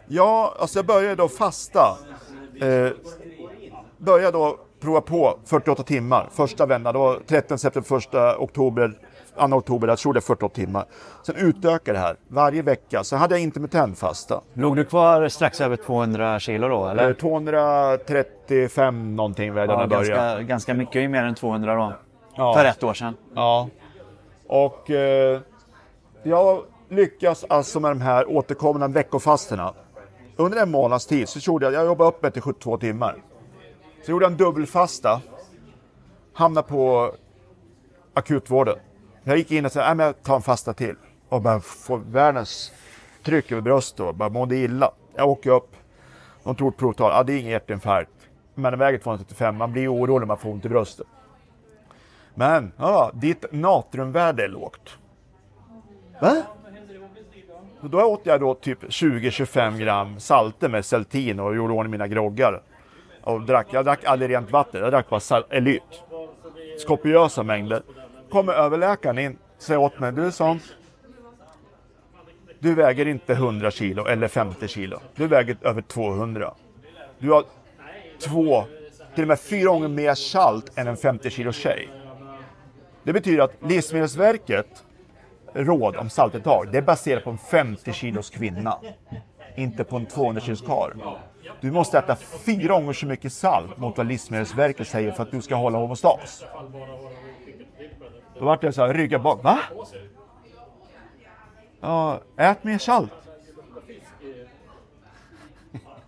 Ja, alltså jag började då fasta. Eh, började då prova på 48 timmar. Första vändan, då 13 september, 1 oktober, 2 oktober, jag tror det är 48 timmar. Sen utökade det här varje vecka. Sen hade jag intermittent fasta. Låg du kvar strax över 200 kilo då eller? Eh, 235 någonting vägde jag Ja, när jag började. ganska, ganska mycket mer än 200 då. Ja. För ett år sedan. Ja. Och eh, jag lyckas alltså med de här återkommande veckofasterna. Under en månads tid så gjorde jag, jag jobbade upp mig till 72 timmar. Så gjorde jag en dubbelfasta. Hamnade på akutvården. Jag gick in och sa, "Nej, men jag tar en fasta till. Och bara får världens tryck över bröstet och bara mådde illa. Jag åker upp. De tog ett provtal. Ja, det är ingen hjärtinfarkt. Men den väger 235. Man blir orolig när man får ont i bröstet. Men, ja, ditt natriumvärde är lågt. Va? Då åt jag då typ 20-25 gram salter med Celtin och gjorde ordning mina groggar. Och drack, jag drack aldrig rent vatten, jag drack bara sal- Elyt. Skopiösa mängder. Kommer överläkaren in, säger åt mig, du som du väger inte 100 kilo eller 50 kilo. Du väger över 200. Du har två, till och med fyra gånger mer salt än en 50 kilo tjej. Det betyder att Livsmedelsverket råd om saltintag, det är baserat på en 50 kilos kvinna. Inte på en 200 kilos karl. Du måste äta fyra gånger så mycket salt mot vad Livsmedelsverket säger för att du ska hålla homostas. Då vart jag så här, rygga bak. Va? Ja, ät mer salt.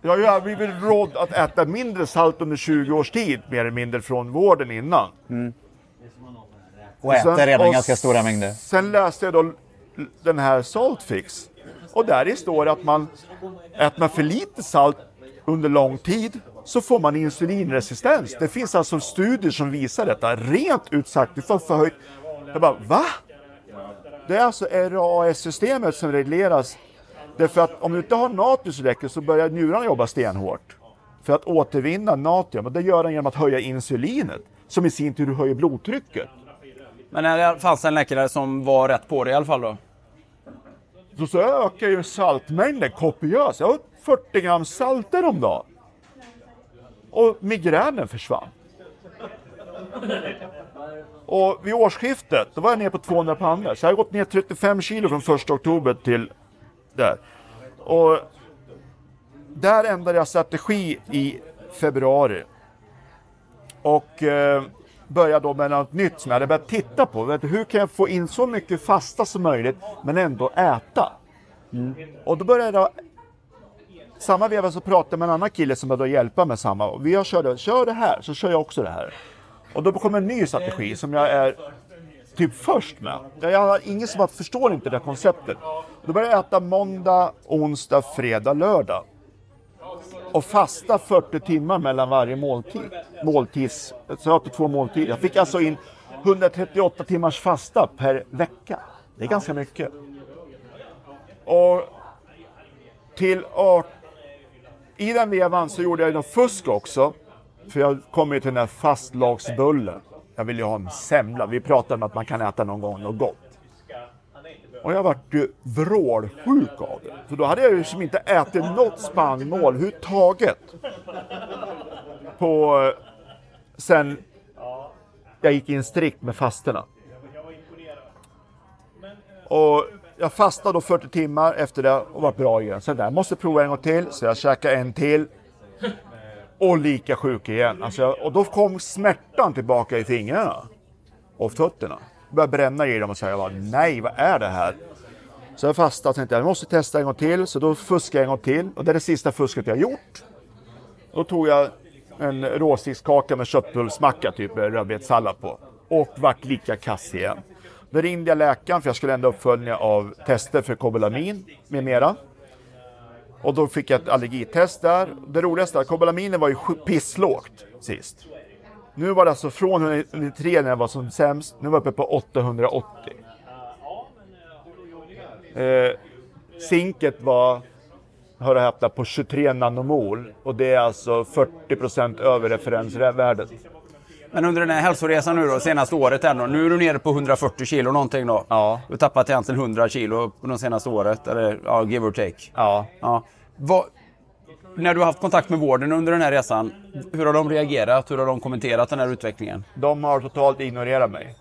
Jag har ju blivit råd att äta mindre salt under 20 års tid, mer eller mindre från vården innan. Mm. Och äter sen- redan och ganska stora mängder. Sen läste jag då den här Saltfix. Och där står det att man äter man för lite salt under lång tid så får man insulinresistens. Det finns alltså studier som visar detta. Rent ut sagt, du får förhöjt... Jag bara, va? Det är alltså RAS-systemet som regleras. Därför att om du inte har natrium så räcker så börjar njurarna jobba stenhårt. För att återvinna natrium. Och det gör den genom att höja insulinet. Som i sin tur höjer blodtrycket. Men det fanns en läkare som var rätt på det i alla fall då? Då så ökar ju saltmängden kopiöst. Jag har 40 gram salter om dagen. Och migränen försvann. Och vid årsskiftet, då var jag nere på 200 pannor. Så jag har gått ner 35 kilo från 1 oktober till där. Och där ändrade jag strategi i februari. Och eh, började då med något nytt som jag hade börjat titta på. Vet du, hur kan jag få in så mycket fasta som möjligt men ändå äta? Mm. Och då började jag samma veva så pratade jag med en annan kille som började hjälpa med samma. Och vi körde, kör det här, så kör jag också det här. Och då kom en ny strategi som jag är typ först med. Jag har ingen som förstår inte det här konceptet. Då började jag äta måndag, onsdag, fredag, lördag. Och fasta 40 timmar mellan varje måltid. Måltids, så jag åt två måltider. Jag fick alltså in 138 timmars fasta per vecka. Det är ganska mycket. Och till art... I den vevan så gjorde jag något fusk också. För jag kom ju till den här fastlagsbullen. Jag ville ju ha en semla. Vi pratade om att man kan äta någon gång något gott. Och jag vart ju eh, vrålsjuk av det. För då hade jag ju liksom inte ätit något spannmål överhuvudtaget. På... Eh, sen jag gick in strikt med fasterna. Och jag fastade då 40 timmar efter det och var bra igen. Sen där, jag måste prova en gång till. Så jag käkade en till. Och lika sjuk igen. Alltså jag, och då kom smärtan tillbaka i fingrarna. Och fötterna. Började bränna i dem och säga jag bara, nej vad är det här? Så jag fastnade och tänkte jag måste testa en gång till. Så då fuskade jag en gång till. Och det är det sista fusket jag gjort. Då tog jag en råsticskaka med köttbullsmacka, typ rödbetssallad på. Och vart lika kass igen. Då ringde jag läkaren för jag skulle ändå uppföljning av tester för kobalamin med mera. Och då fick jag ett allergitest där. Det roligaste är att kobalaminen var ju pisslågt sist. Nu var det alltså från 193 när jag var som sämst, nu var jag uppe på 880. Eh, zinket var, hör och häpna, på 23 nanomol och det är alltså 40% över referensvärdet. Men under den här hälsoresan nu då, senaste året här då, nu är du nere på 140 kilo någonting då? Ja. Du har tappat egentligen 100 kilo på de senaste året, eller ja, give or take. Ja. Ja. Vad, när du har haft kontakt med vården under den här resan, hur har de reagerat? Hur har de kommenterat den här utvecklingen? De har totalt ignorerat mig.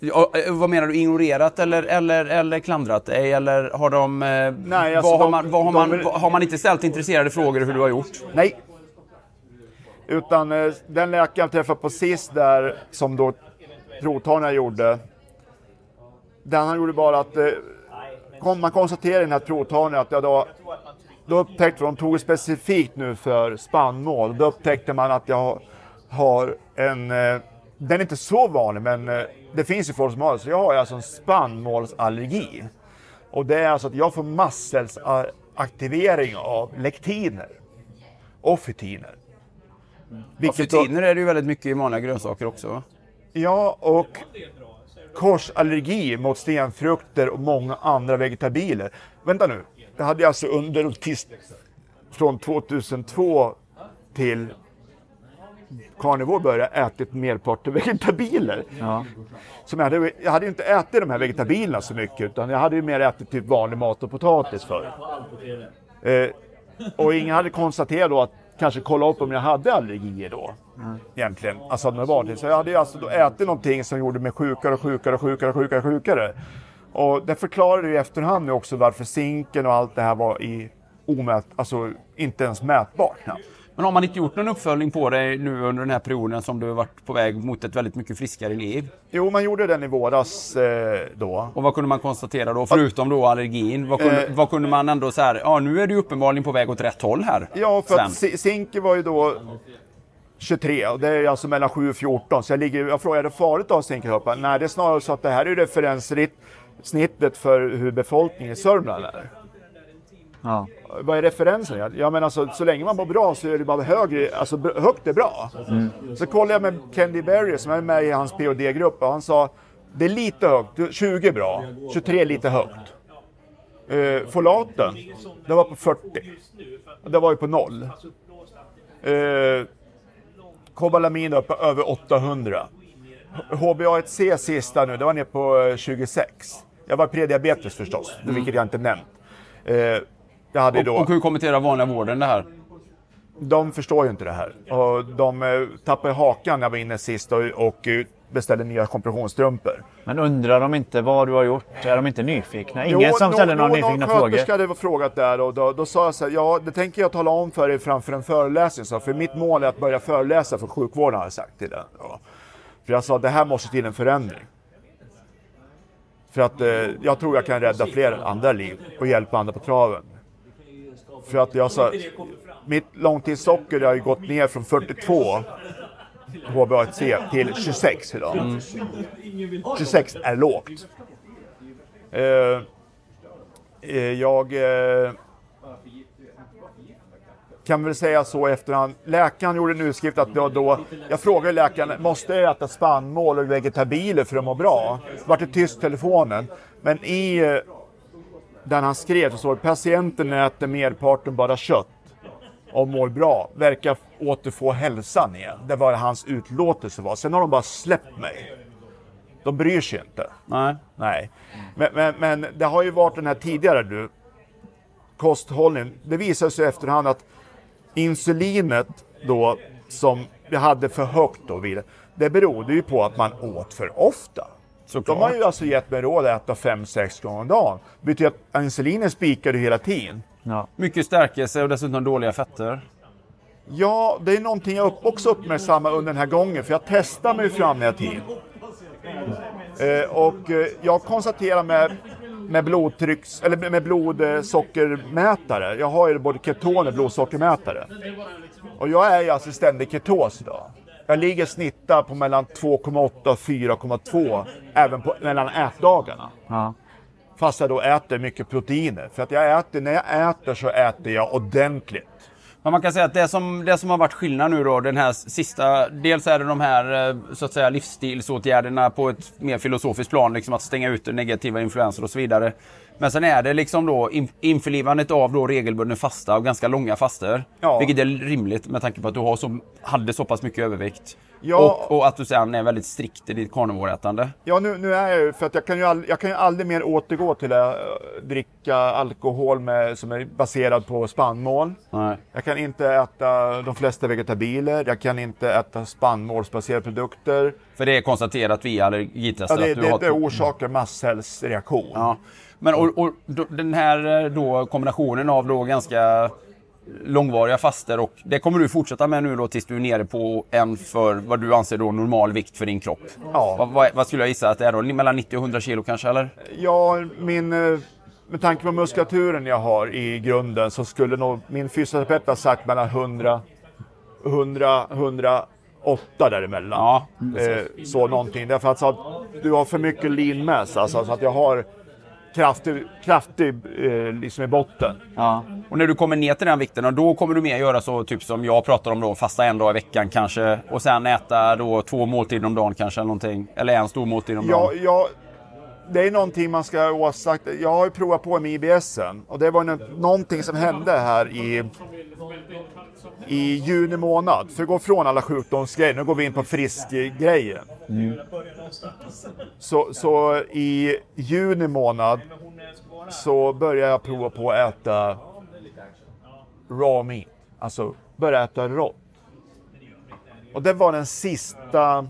Ja, eh, vad menar du? Ignorerat eller, eller, eller klandrat dig? Eller har de... eh, Nej, alltså vad har, de- man, vad har, de man, har man inte ställt intresserade frågor hur du har gjort? Nej. Utan eh, den läkaren jag träffade på sist där, som då provtagningarna gjorde, den han gjorde bara att kom, man konstaterade i den här provtagningen att ja, då, då upptäckte de tog specifikt nu för spannmål, då upptäckte man att jag har en, eh, den är inte så vanlig men eh, det finns ju folk som har det, så jag har alltså en spannmålsallergi. Och det är alltså att jag får masscellsaktivering av lektiner och fytiner. Vilket Fytiner är det ju väldigt mycket i vanliga grönsaker också. va? Ja, och korsallergi mot stenfrukter och många andra vegetabilier. Vänta nu, jag hade alltså under tills, från 2002 till karnivor började ätit merparten vegetabilier. Ja. Som jag, hade, jag hade ju inte ätit de här vegetabilierna så mycket utan jag hade ju mer ätit typ vanlig mat och potatis förr. Eh, och ingen hade konstaterat då att kanske kolla upp om jag hade allergier då. Egentligen. Alltså med var Så jag hade ju alltså då ätit någonting som gjorde mig sjukare och sjukare och sjukare och sjukare och sjukare. Och det förklarar ju i efterhand nu också varför zinken och allt det här var i omät, alltså inte ens mätbart. knappt. Men har man inte gjort någon uppföljning på dig nu under den här perioden som du har varit på väg mot ett väldigt mycket friskare liv? Jo, man gjorde den i våras eh, då. Och vad kunde man konstatera då, förutom då allergin? Vad kunde, Eh. vad kunde man ändå så här, ja nu är du uppenbarligen på väg åt rätt håll här. Ja, för att zi- zinken var ju då 23 och det är alltså mellan 7 och 14. Så jag, ligger, jag frågade farligt av zinkhöpa? Nej, det är snarare så att det här är referenssnittet för hur befolkningen i Sörmland är. Ja. Vad är referensen? Ja, men alltså, så länge man mår bra så är det bara högre, alltså högt är bra. Så kollade jag med Kenny Berry som är med i hans POD-grupp och han sa det är lite högt, 20 är bra, 23 är lite högt. Uh, folaten, det var på 40. Och Det var ju på noll. Uh, Kobalamin upp på över 800. HbA1c sista nu, det var ner på eh, 26. Jag var prediabetes förstås, vilket jag inte nämnt. Eh, jag hade ju då... Och, och hur kommenterar vanliga vården det här? De förstår ju inte det här. Och de eh, tappade hakan när jag var inne sist och, och eh, beställde nya kompressionsstrumpor. Men undrar de inte vad du har gjort? Är de inte nyfikna? Ingen som nå- ställer några nå- nyfikna Någon frågor? sköterska hade frågat där och då, då sa jag så här, ja det tänker jag tala om för er framför en föreläsning. Så, för mitt mål är att börja föreläsa för sjukvården har jag sagt till den. Ja. För jag sa, det här måste till en förändring. För att eh, jag tror jag kan rädda fler andra liv och hjälpa andra på traven. För att jag sa, mitt långtidssocker har ju gått ner från 42 HbA1c till 26 idag. 26 är lågt. Eh, eh, jag eh, kan väl säga så efterhand. Läkaren gjorde en utskrift att då, då jag frågade läkaren, måste jag äta spannmål och vegetabilier för att må bra? Det vart det tyst telefonen. Men i eh, den han skrev så står patienten äter merparten bara kött och mår bra, verkar återfå hälsan igen. Det var hans utlåtelse var. Sen har de bara släppt mig. De bryr sig inte. Nej. Nej. Men, men, men det har ju varit den här tidigare du, kosthållning. Det visar sig i efterhand att insulinet då som vi hade för högt då vidare, det berodde ju på att man åt för ofta. Såklart. De har ju alltså gett mig råd att äta 5-6 gånger om dagen. Det betyder att insulinet spikar du hela tiden. Ja. Mycket stärkelse och dessutom dåliga fetter. Ja, det är någonting jag också uppmärksammar under den här gången, för jag testar mig fram hela tiden. Eh, och eh, jag konstaterar med, med blodtrycks, eller med blodsockermätare, jag har ju både keton och blodsockermätare. Och jag är ju alltså ständig ketos idag. Jag ligger snitta på mellan 2,8 och 4,2 även på, mellan ätdagarna. Ja. Fast jag då äter mycket proteiner. För att jag äter, när jag äter så äter jag ordentligt. Men man kan säga att det som, det som har varit skillnad nu då, den här sista, dels är det de här eh, så att säga livsstilsåtgärderna på ett mer filosofiskt plan, liksom att stänga ut negativa influenser och så vidare. Men sen är det liksom då in- införlivandet av då regelbunden fasta och ganska långa faster. Ja. Vilket är rimligt med tanke på att du har så, hade så pass mycket övervikt. Ja. Och, och att du sen är väldigt strikt i ditt carnivorätande. Ja, nu, nu är jag ju, för att jag kan ju, all, jag kan ju aldrig mer återgå till att äh, dricka alkohol med, som är baserad på spannmål. Nej. Jag kan inte äta de flesta vegetabilier, jag kan inte äta spannmålsbaserade produkter. För det är konstaterat via Ja, allergitester det, att du det, har... det orsakar masscellsreaktion. Ja. Men och, och den här eh, då, kombinationen av då ganska långvariga faster och det kommer du fortsätta med nu då tills du är nere på en för vad du anser då normal vikt för din kropp. Ja. Vad, vad, vad skulle jag gissa att det är då? Mellan 90 och 100 kilo kanske eller? Ja, min, eh, med tanke på muskulaturen jag har i grunden så skulle nog min fysioterapeut ha sagt mellan 100, 100, 108 däremellan. Ja. Eh, så någonting. Därför att, så att du har för mycket lean mass, alltså så att jag har kraftig, kraftig eh, liksom i botten. Ja. Och när du kommer ner till den vikten, och då kommer du mer göra så typ som jag pratar om då, fasta en dag i veckan kanske och sen äta då två måltider om dagen kanske eller någonting. Eller en stor måltid om dagen. ja, det är någonting man ska sagt. Jag har ju provat på med IBSen och det var nå- någonting som hände här i, i juni månad. För att gå från alla sjukdomsgrejer, nu går vi in på friskgrejen. Mm. Så, så i juni månad så började jag prova på att äta raw meat. Alltså börja äta rått. Och det var den sista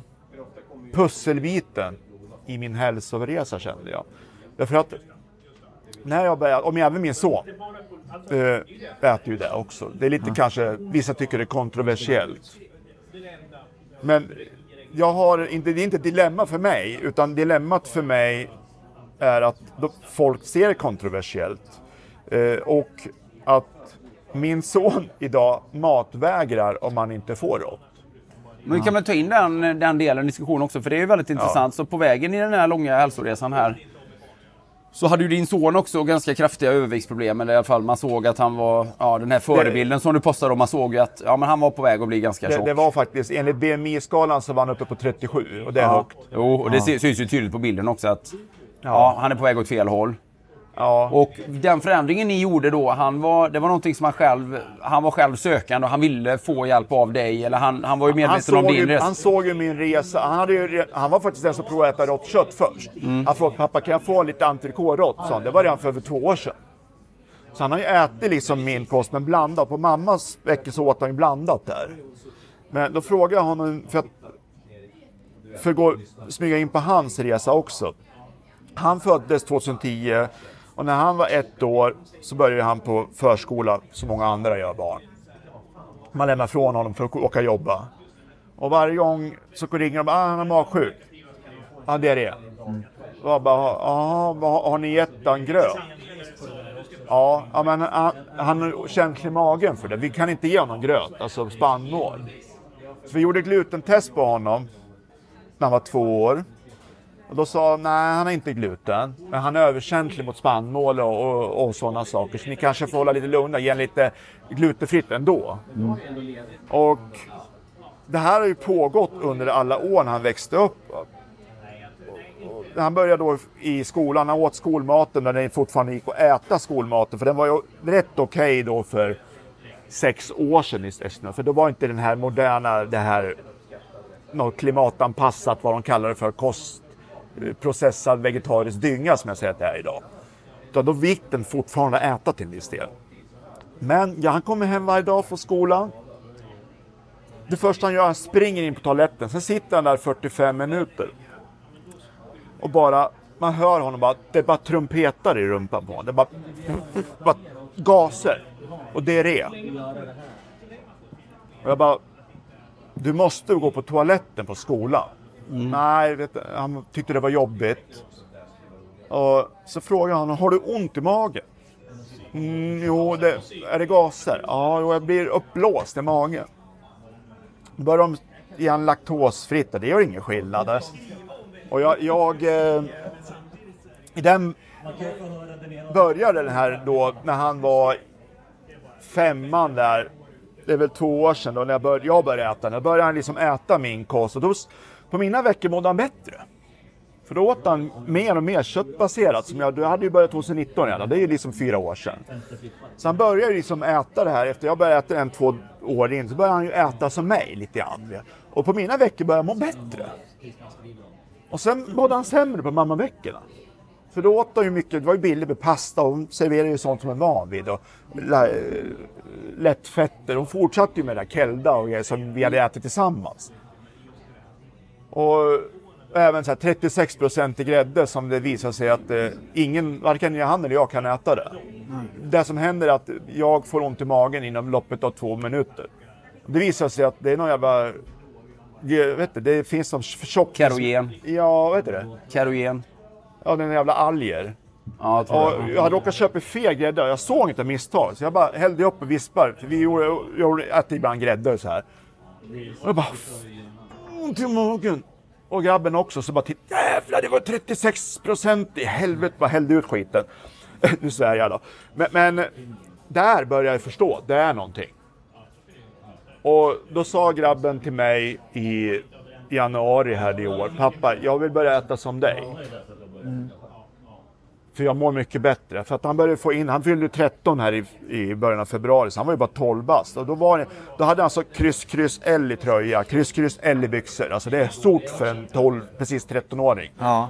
pusselbiten i min hälsoresa kände jag. Därför att när jag började, och även min son äh, äter ju det också. Det är lite kanske, vissa tycker det är kontroversiellt. Men jag har inte, det är inte ett dilemma för mig, utan dilemmat för mig är att folk ser det kontroversiellt. Eh, och att min son idag matvägrar om han inte får rått. Men vi kan väl ta in den, den delen i diskussionen också, för det är ju väldigt intressant. Så på vägen i den här långa hälsoresan här så hade ju din son också ganska kraftiga överviktsproblem, eller i alla fall man såg att han var, ja den här förebilden som du postade om, man såg ju att ja, men han var på väg att bli ganska Det, tjock. det var faktiskt, enligt BMI-skalan så var han uppe på 37 och det är ja. högt. Jo, och det Ja. sy- syns ju tydligt på bilden också att ja. han är på väg åt fel håll. Ja. Och den förändringen ni gjorde då, han var, det var någonting som han själv, han var själv sökande och han ville få hjälp av dig, eller han, han var ju medveten om din ju, resa. han såg ju min resa. Han, hade ju, han var faktiskt den som provade att äta rått kött först. Mm. Han frågade pappa kan jag få lite entrecote-rått? Det var redan för över två år sedan. Så han har ju ätit liksom min kost men blandat. På mammas veckor så åt han ju blandat där. Men då frågade jag honom, för att, för att gå, smyga in på hans resa också. Han föddes 2010 och när han var ett år så började han på förskola som många andra gör barn. Man lämnar från honom för att åka jobba. Och varje gång så ringer de ah, han är magsjuk. Ja, det är det. Och jag bara, vad- har ni gett han gröt? Ja, ja men han, han är känslig i magen för det. Vi kan inte ge honom gröt, alltså spannmål. Så vi gjorde glutentest på honom när han var två år. Och då sa nej han har inte gluten, men han är överkänslig mot spannmål och, och, och sådana saker. Så ni kanske får hålla lite lugna, ge lite glutenfritt ändå. Och det här har ju pågått under alla år när han växte upp. Han började då i skolan, han åt skolmaten när det fortfarande gick att äta skolmaten. För den var ju rätt okej då för sex år sedan i Estland. För då var inte den här moderna, det här något klimatanpassat, vad de kallar det för, kost, processad vegetarisk dynga som jag säger att det är idag. Utan då gick den fortfarande att äta till en viss del. Men ja, han kommer hem varje dag från skolan. Det första han gör, han springer in på toaletten. Sen sitter han där 45 minuter. Och bara, man hör honom bara, det bara trumpetar i rumpan på honom. Det bara, bara gaser. Och det är det. Och jag bara, du måste gå på toaletten på skolan. Mm. Nej, vet, han tyckte det var jobbigt. Och så frågade han, har du ont i magen? Mm, jo, det, är det gaser? Ja, jo, jag blir uppblåst i magen. Då började de ge han laktosfritt, det gör ingen skillnad. Och jag, jag eh, i den började den här då när han var femman där, det är väl två år sedan då när jag började, jag började äta, då började han liksom äta min kost och då, på mina veckor mådde han bättre. För då åt han mer och mer köttbaserat. Som jag, jag hade ju börjat 2019 redan, det är ju liksom fyra år sedan. Så han började ju liksom äta det här, efter jag började äta en, två år in, så började han ju äta som mig lite grann. Och på mina veckor började han må bättre. Och sen mådde han sämre på mammaveckorna. För då åt han ju mycket, det var ju billigt med pasta och hon serverade ju sånt som en van vid. Och lättfetter. Hon fortsatte ju med det där kelda och grejer som vi hade ätit tillsammans. Och även så här 36 procent i grädde som det visar sig att eh, ingen, varken han eller jag kan äta det. Det som händer är att jag får ont i magen inom loppet av två minuter. Det visar sig att det är någon jävla... Jag vet inte, det finns som tjock... Kerogen. Ja, vad heter det? Kerogen. Ja, den jävla alger. Ja, jag tror Och det. jag hade råkat köpa fel grädde och jag såg inte misstag. Så jag bara hällde upp och vispar. Vi gjorde, gjorde, äter ibland grädde och så här. Och jag bara... Ont i magen. Och grabben också. Så bara titta. jävlar det var 36 procent i helvete. Bara hällde ut skiten. nu svär jag då. Men, men där började jag förstå. Det är någonting. Och då sa grabben till mig i januari här i år. Pappa, jag vill börja äta som dig. För jag mår mycket bättre. För att han började få in, han fyllde 13 här i, i början av februari, så han var ju bara 12 bast. Och då, var då hade han så kryss, kryss L i tröja, kryss, kryss L i byxor. Alltså det är stort för en 12, precis 13-åring. Ja.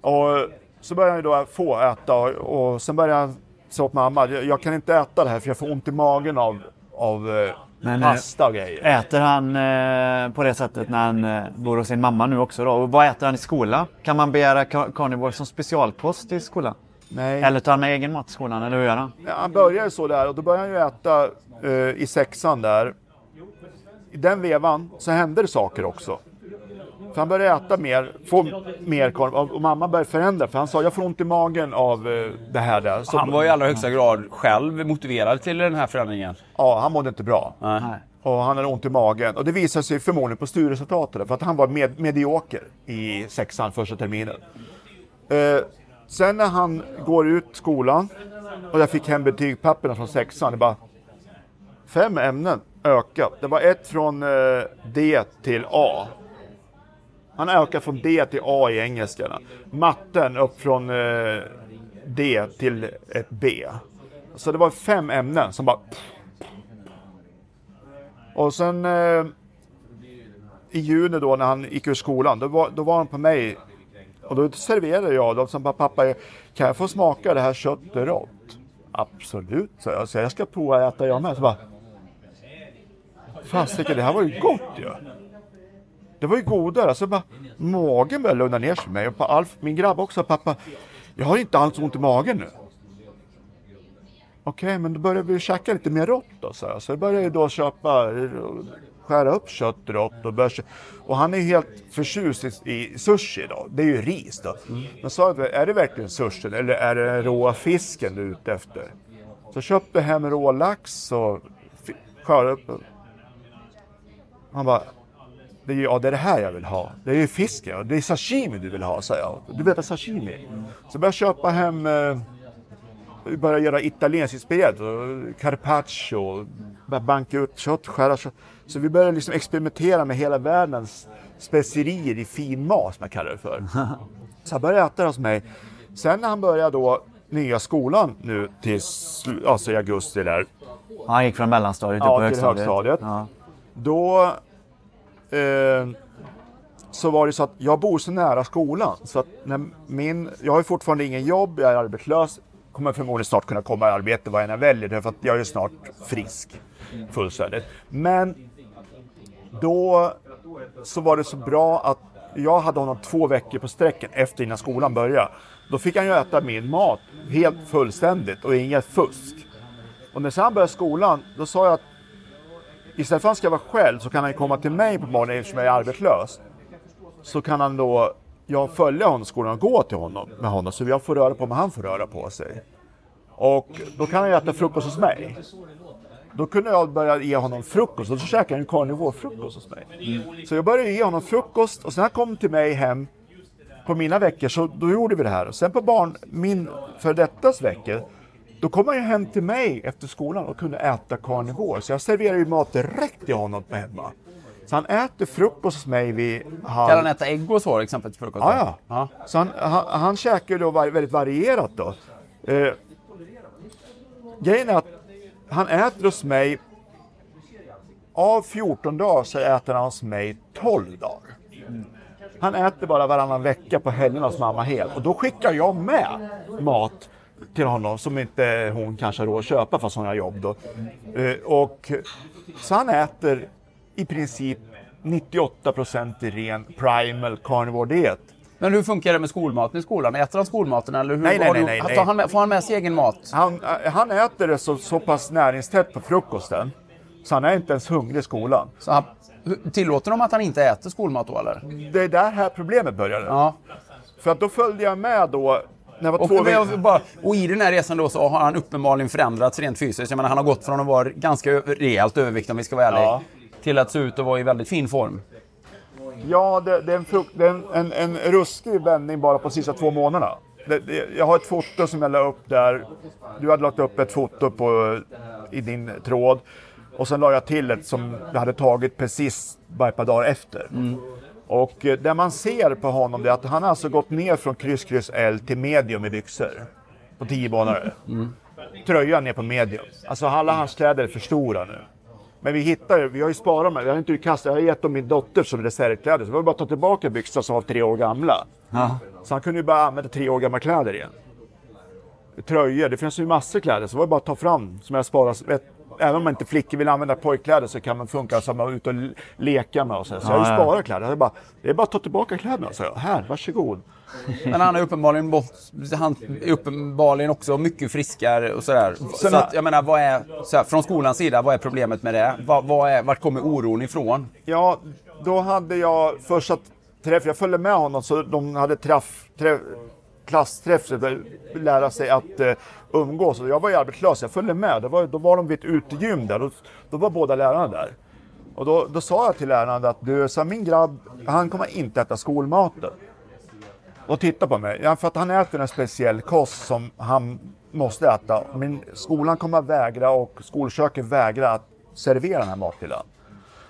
Och så började han då få äta och, och sen började han säga åt mamma, jag, jag kan inte äta det här för jag får ont i magen av, av eh, Men, eh, pasta och grejer. Äter han eh, på det sättet när han eh, bor hos sin mamma nu också då? Och vad äter han i skolan? Kan man begära ca- carnivore som specialpost i skolan? Nej. Eller tar han med egen mat i skolan, eller hur gör han? Ja, han började så där och då började han ju äta eh, i sexan där. I den vevan så hände det saker också. För han började äta mer, få mer korv och, mamma började förändra för han sa jag får ont i magen av eh, det här där. Så, Han var i allra högsta grad själv motiverad till den här förändringen. Ja, han mådde inte bra. Nej. Och han hade ont i magen. Och det visade sig förmodligen på styrresultatet för att han var med, medioker i sexan första terminen. Eh, sen när han går ut skolan och jag fick hem betygpapperna från sexan. Det bara fem ämnen ökat. Det var ett från eh, D till A. Han ökar från D till A i engelskan. Matten upp från eh, D till ett B. Så det var fem ämnen som bara och sen eh, i juni då när han gick ur skolan, då var, då var han på mig och då serverade jag dem som bara, pappa, kan jag få smaka det här köttet rått? Absolut, så jag. Så jag ska prova att äta jag med. Så bara, Fasiken, det här var ju gott ju. Det var ju godare. Så bara, magen började lugna ner sig med mig. Och Alf, min grabb också, pappa, jag har inte alls ont i magen nu. Okej, men då började vi käka lite mer rått då, så, jag. så jag började då köpa, skära upp kött rått och, började, och han är helt förtjust i, i sushi då. Det är ju ris då. Men sa jag, är det verkligen sushi eller är det den råa fisken du är ute efter? Så köpte hem rå lax och skar upp Han bara, det är, ju- ja, det är det här jag vill ha. Det är ju fisk, ja. det är sashimi du vill ha, sa jag. Du vet att sashimi? Så jag började köpa hem, eh, började göra italienskt inspirerat, och carpaccio, banka ut kött, skära kött. Så vi började liksom experimentera med hela världens specerier i fin mat, som jag kallar det för. Så han började äta det hos mig. Sen när han började då nya skolan nu till alltså i augusti där, Han gick från mellanstadiet Ja, upp på till högstadiet. högstadiet. Ja. då eh, så var det så att jag bor så nära skolan så att när min, jag har fortfarande ingen jobb, jag är arbetslös, kommer förmodligen snart kunna komma i arbete vad jag än väljer därför att jag är snart frisk fullständigt. Men då så var det så bra att jag hade honom två veckor på sträcken efter innan skolan började. Då fick han ju äta min mat helt fullständigt och inget fusk. Och när sen han började skolan, då sa jag att istället för att han ska vara själv så kan han komma till mig på morgonen eftersom jag är arbetslös. Så kan han då, jag följa honom skolan och gå till honom med honom så jag får röra på mig, han får röra på sig. Och då kan han ju äta frukost hos mig. Då kunde jag börja ge honom frukost och så käkade han ju carnivore-frukost hos mig. Så jag började ge honom frukost och sen han kom till mig hem på mina veckor så då gjorde vi det här. Och sen på barn, min för dettas veckor, då kom han ju hem till mig efter skolan och kunde äta carnivore. Så jag serverar ju mat direkt till honom på hemma. Så han äter frukost hos mig vid halv... Kan han äta ägg och så exempelvis till frukost? Ja, ja. Så han, han, han käkar ju då väldigt varierat då. Eh, grejen är att han äter hos mig, av 14 dagar så äter han hos mig 12 dagar. Han äter bara varannan vecka på helgerna hos mamma helt och då skickar jag med mat till honom som inte hon kanske har råd att köpa fast hon har jobb då. Eh, och, så han äter i princip 98% i ren primal carnivore diet. Men hur funkar det med skolmaten i skolan? Äter han skolmaten eller hur? Nej, nej, nej, nej, nej. Han med, får han med sig egen mat? Han, eh, han äter det så, så pass näringstätt på frukosten så han är inte ens hungrig i skolan. Så han, tillåter de att han inte äter skolmat då eller? Det är där här problemet började. Ja. För att då följde jag med då var Och, två veckor... bara, och i den här resan då så har han uppenbarligen förändrats rent fysiskt. Jag menar, han har gått från att vara ganska rejält övervikt om vi ska vara ärliga. Ja. Till att se ut att vara i väldigt fin form. Ja, det, det är, en, frukt, det är en, en, en ruskig vändning bara på de sista två månaderna. Det, det, jag har ett foto som jag la upp där. Du hade lagt upp ett foto på, i din tråd. Och sen la jag till ett som jag hade tagit precis bara ett par dagar efter. Och eh, det man ser på honom är att han har alltså gått ner från kryss, kryss L till medium i byxor. På 10 månader. Tröjan ner på medium. Alltså alla hans kläder är för stora nu. Men vi hittar vi har ju sparat dem, vi har inte kastat, jag har gett dem min dotter som reservkläder. Så vi har bara ta tillbaka byxorna som var tre år gamla. Ja. Så han kunde ju bara använda tre år gamla kläder igen. Tröjor, det finns ju massor kläder så det var bara att ta fram som jag sparat. Även om man inte flickor vill använda pojkkläder så kan man funka som att ut och le- leka med och så. Så jag har ju sparat kläder. Det är, bara, det är bara att ta tillbaka kläderna. Så jag, här, varsågod. Men han är uppenbarligen, bort- han är uppenbarligen också mycket friskare och sådär. Så att, jag menar, vad är, så här, från skolans sida, vad är problemet med det? Vad, vad är, vart kommer oron ifrån? Ja, då hade jag första träff, jag följde med honom så de hade träff, träff, klassträff, att lära sig att eh, umgås. Och Jag var ju arbetslös, jag följde med. Det var, då var de vid ett utegym där, då, då var båda lärarna där. Och då, då sa jag till läraren att du, så min grabb, han kommer inte äta skolmaten. Och titta på mig, ja, för att han äter en speciell kost som han måste äta. Men skolan kommer att vägra och skolköket vägrar att servera den här maten till honom.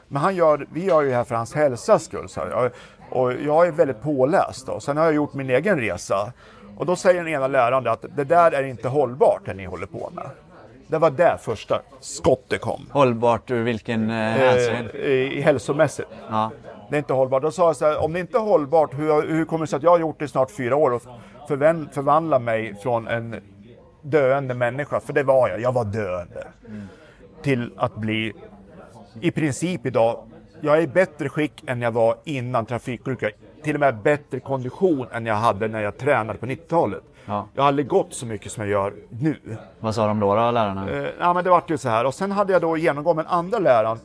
Men han gör, vi gör ju det här för hans hälsas skull, sa jag. Och jag är väldigt påläst. Då. Sen har jag gjort min egen resa. Och då säger den ena läraren att det där är inte hållbart, det ni håller på med. Det var där första skottet kom. Hållbart ur vilken eh, hänsyn? Eh, i, i hälsomässigt. Ja. Det är inte hållbart. Då sa jag så här, om det inte är hållbart, hur, hur kommer det sig att jag har gjort det i snart fyra år och förvän, förvandla mig från en döende människa, för det var jag, jag var döende, till att bli i princip idag, jag är i bättre skick än jag var innan trafikolyckan. Till och med bättre kondition än jag hade när jag tränade på 90-talet. Ja. Jag har aldrig gått så mycket som jag gör nu. Vad sa de då, då lärarna? Eh, ja, men det vart ju så här. Och sen hade jag då genomgång med andra läraren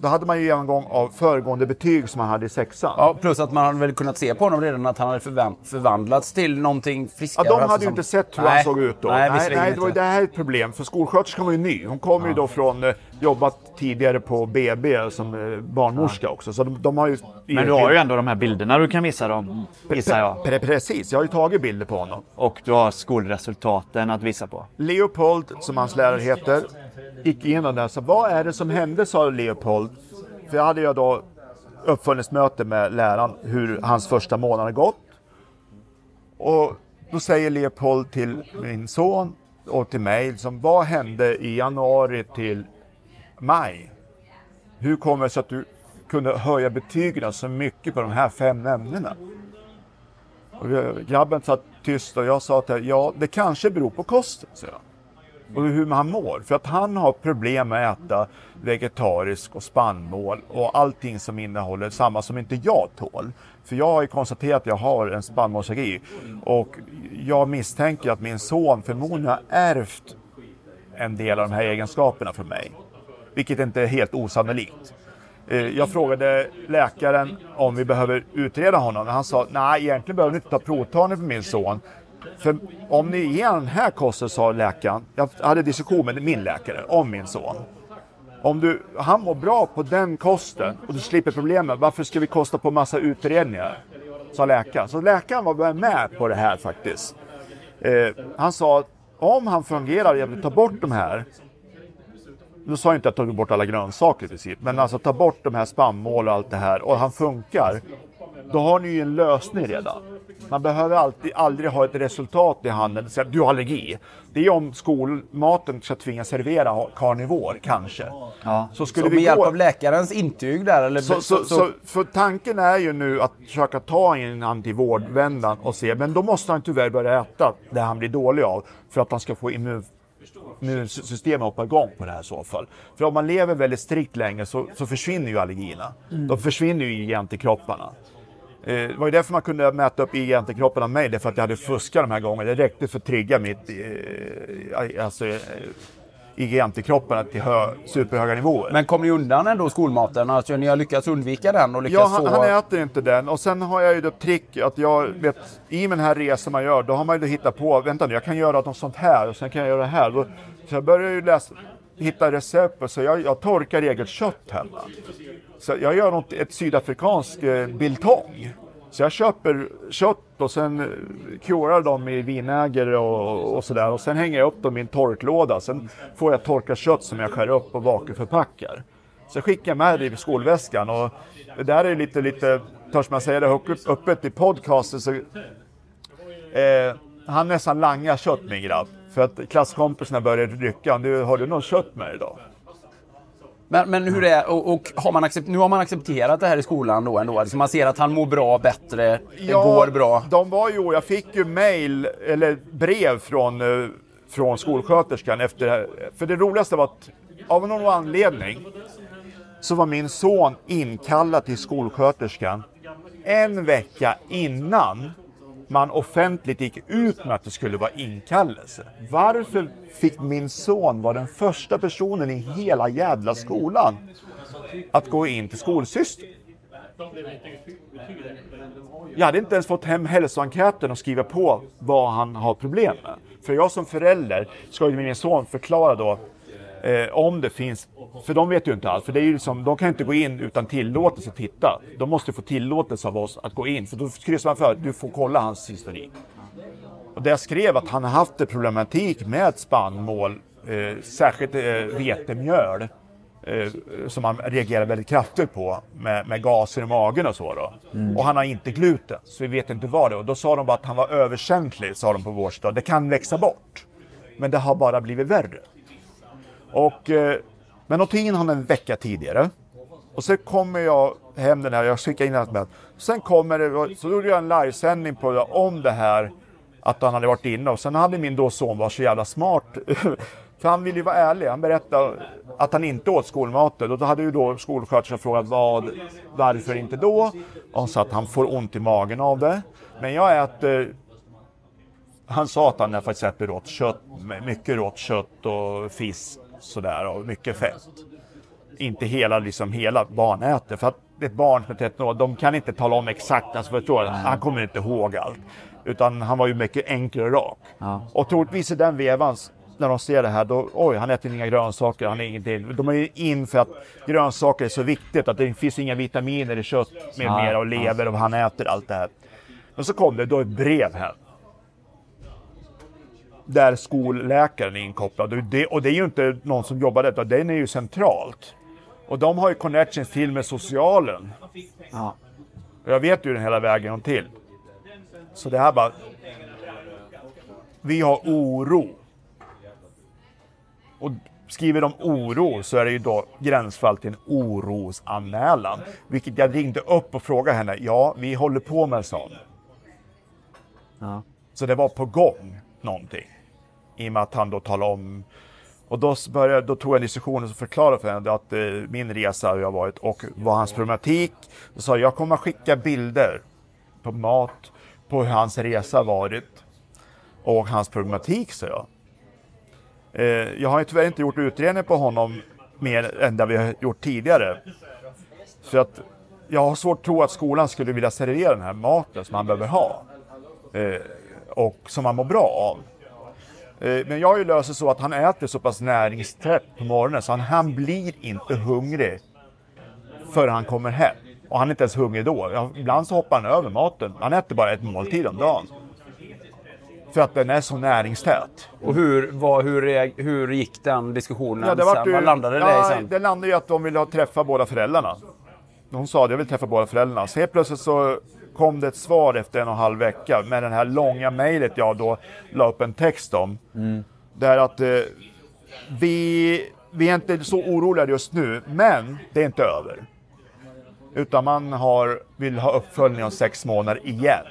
då hade man ju genomgång av föregående betyg som han hade i sexan. Ja, plus att man hade väl kunnat se på honom redan att han hade förvan- förvandlats till någonting Ja, friskare. de alltså hade ju som- inte sett hur Nej. han såg ut då. Nej, nej, nej det, var, ju- det här är ett problem, för skolsköterskan var ju ny. Hon kommer ju då från, eh, jobbat tidigare på BB som eh, barnmorska också. Så de, de har ju... Men du har ju ändå de här bilderna du kan visa dem, gissar jag. Pre- Precis, jag har ju tagit bilder på honom. Och du har skolresultaten att visa på. Leopold, som hans lärare heter, gick igenom det här. Så vad är det som hände, sa Leopold. För jag hade ju då uppföljningsmöte med läraren hur hans första månad har gått. Och då säger Leopold till min son och till mig, liksom, vad hände i januari till maj? Hur kommer det sig att du kunde höja betygen så mycket på de här fem ämnena? Och grabben satt tyst och jag sa att ja, det kanske beror på kosten, sa jag. Och hur han mår. För att han har problem med att äta vegetariskt och spannmål och allting som innehåller samma som inte jag tål. För jag har ju konstaterat att jag har en spannmålsallergi och jag misstänker att min son förmodligen har ärvt en del av de här egenskaperna från mig. Vilket inte är helt osannolikt. Eh, jag frågade läkaren om vi behöver utreda honom. Han sa nej, egentligen behöver ni inte ta provtagning för min son. För om ni ger den här kosten, sa läkaren, jag hade diskussion med min läkare om min son. Om du, han mår bra på den kosten och du slipper problemen, varför ska vi kosta på massa utredningar? Sa läkaren. Så läkaren var med på det här faktiskt. Eh, han sa att om han fungerar genom att ta bort de här nu sa jag inte att ta bort alla grönsaker i princip, men alltså ta bort de här spannmål och allt det här och han funkar. Då har ni ju en lösning redan. Man behöver alltid, aldrig ha ett resultat i handen. Att du har allergi. Det är om skolmaten ska tvingas servera karnivor, kanske. Ja. Så skulle Så med vi hjälp gå... av läkarens intyg där? Eller, Så, så, så, för tanken är ju nu att försöka ta in antivårdvändan och se, men då måste han tyvärr börja äta det han blir dålig av för att han ska få immun immunsystemet hoppa igång på det här i så fall. För om man lever väldigt strikt länge så, så försvinner ju allergierna. De försvinner ju i antikropparna. Eh, Det var ju därför man kunde mäta upp IG-antikropparna av mig, därför att jag hade fuskat de här gångerna. Det räckte för att trigga mitt eh, alltså, eh, IG-antikropparna till hö, superhöga nivåer. Men kom ni undan ändå skolmaten? Alltså, ni har lyckats undvika den och lyckats Ja, han, han äter inte den. Och sen har jag ju det trick att jag vet, i den här resan man gör, då har man ju då hittat på, vänta nu, jag kan göra något sånt här och sen kan jag göra det här. Då, så jag börjar ju läsa, hitta recept på så jag, jag torkar eget kött hemma. Så jag gör något, ett sydafrikanskt eh, biltong. Så jag köper kött och sen eh, curar kurar dem i vinäger och, och sådär. Och sen hänger jag upp dem i en torklåda. Sen får jag torkat kött som jag skär upp och vakuumförpackar. Så skickar jag med det i skolväskan. Och det där är lite, lite, törs man säga det öppet- öppet i podcasten så eh, han nästan langar kött min grabb. För att klasskompisarna började rycka. Du, har du något kött med idag? Men, men hur är och, och har man accept, nu har man accepterat det här i skolan då ändå? Alltså man ser att han mår bra, bättre, det går bra. De var ju, jag fick ju mail eller brev från, eh, från skolsköterskan efter det här. För det roligaste var att av någon anledning så var min son inkallad till skolsköterskan en vecka innan man offentligt gick ut med att det skulle vara inkallelse. Varför fick min son vara den första personen i hela jävla skolan att gå in till skolsyster? Jag hade inte ens fått hem hälsoenkäten och skriva på vad han har problem med. För jag som förälder ska ju med min son förklara då eh, om det finns, för de vet ju inte allt, för det är ju liksom, de kan inte gå in utan tillåtelse och titta. De måste få tillåtelse av oss att gå in, för då kryssar man för att du får kolla hans historik. Och där jag skrev att han har haft en problematik med spannmål, eh, särskilt eh, vetemjöl, eh, som han reagerar väldigt kraftigt på med, med gaser i magen och så. Då. Och han har inte gluten, så vi vet inte vad det är. Och då sa de bara att han var överkänslig, sa de på vår stad. Det kan växa bort, men det har bara blivit värre. Och, eh, men de tog in honom en vecka tidigare. Och så kommer jag hem den här, jag skickar in den. Sen kommer det, så gjorde jag en livesändning på det, om det här att han hade varit inne. Och sen hade min då son var så jävla smart. För han ville ju vara ärlig. Han berättade att han inte åt skolmaten. Och då hade ju då skolsköterskan frågat vad, varför inte då? Och han sa att han får ont i magen av det. Men jag äter han sa att han faktiskt äter rått kött, mycket rått kött och fisk sådär och mycket fett. inte hela, liksom hela barnäter. För att ett barn som är 13 år, de kan inte tala om exakt, alltså förstår? Han kommer inte ihåg allt. Utan han var ju mycket enkel och rak. Ja. Och troligtvis i den vevan, när de ser det här, då oj, han äter inga grönsaker, han är ingenting. De är ju in för att grönsaker är så viktigt, att det finns inga vitaminer i kött med Ja, mera och lever och han äter allt det här. Men så kom det då ett brev hem. Där skolläkaren är inkopplad. Och det, och det är ju inte någon som jobbar där, utan den är ju centralt. Och de har ju connections till med socialen. Ja. Och jag vet ju den hela vägen till. Så det här bara... Vi har oro. Och skriver de oro så är det ju då gränsfall till en orosanmälan. Vilket jag ringde upp och frågade henne. Ja, vi håller på med en sån. Ja. Så det var på gång någonting. I och med att han då talade om och då, började, då tog jag en diskussion och förklarade för henne att eh, min resa hur jag varit och vad hans problematik. Då sa jag, jag kommer att skicka bilder på mat, på hur hans resa varit och hans problematik, sa jag. Eh, jag har ju tyvärr inte gjort utredning på honom mer än det vi har gjort tidigare. För att jag har svårt att tro att skolan skulle vilja servera den här maten som han behöver ha. Eh, och som han mår bra av. Eh, Men jag har ju löst det så att han äter så pass näringstätt på morgonen så han, han blir inte hungrig förrän han kommer hem. Och han är inte ens hungrig då. Ibland så hoppar han över maten. Han äter bara ett måltid om dagen. För att den är så näringstät. Och hur, vad, hur, hur gick den diskussionen Ja, det vart ju, Vad landade det ja, i sen? Det landade ju att de ville ha träffa båda föräldrarna. Hon sa att jag vill träffa båda föräldrarna. Så helt plötsligt så kom det ett svar efter en och en halv vecka med det här långa mejlet jag då la upp en text om. Där att eh, vi, vi är inte så oroliga just nu, men det är inte över. Utan man har, vill ha uppföljning om sex månader igen.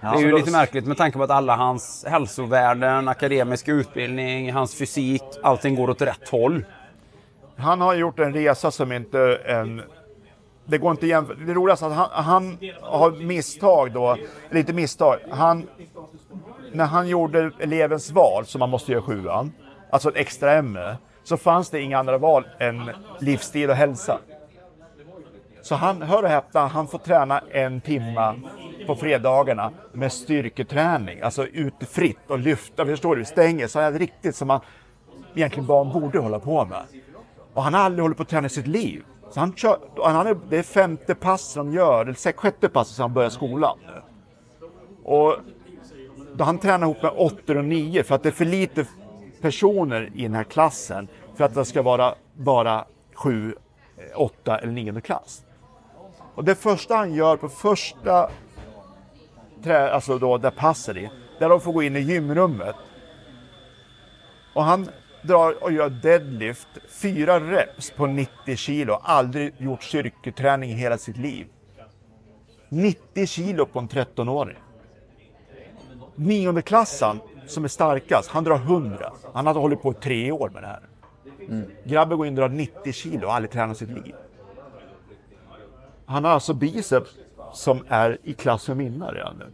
Det är ju lite märkligt med tanke på att alla hans hälsovärden, akademisk utbildning, hans fysik, allting går åt rätt håll. Han har gjort en resa som inte en... Det går inte att jämföra. Det roligaste är att han, han har misstag då, eller inte misstag, han... När han gjorde elevens val, som man måste göra i sjuan, alltså ett extra ämne, så fanns det inga andra val än livsstil och hälsa. Så han, hör och häpna, han får träna en timma på fredagarna med styrketräning, alltså ute fritt och lyfta, förstår du, stänger, så är det riktigt som man egentligen barn borde hålla på med. Och han har aldrig hållit på att träna i sitt liv. Så han kör, han är, det är femte pass de gör, eller sjätte passet, som han börjar skolan. Och då han tränar ihop med åttor och nio för att det är för lite personer i den här klassen för att det ska vara bara sju, eh, åtta eller nionde klass. Och det första han gör på första trä, alltså då där passet är, där de får gå in i gymrummet. Och han drar och gör deadlift, fyra reps på 90 kilo, aldrig gjort styrketräning i hela sitt liv. 90 kilo på en 13-åring. Nionde klassan som är starkast, han drar 100. Han hade hållit på i tre år med det här. Grabben går in och drar 90 kilo och har aldrig tränat sitt liv. Han har alltså biceps som är i klass med mina redan nu.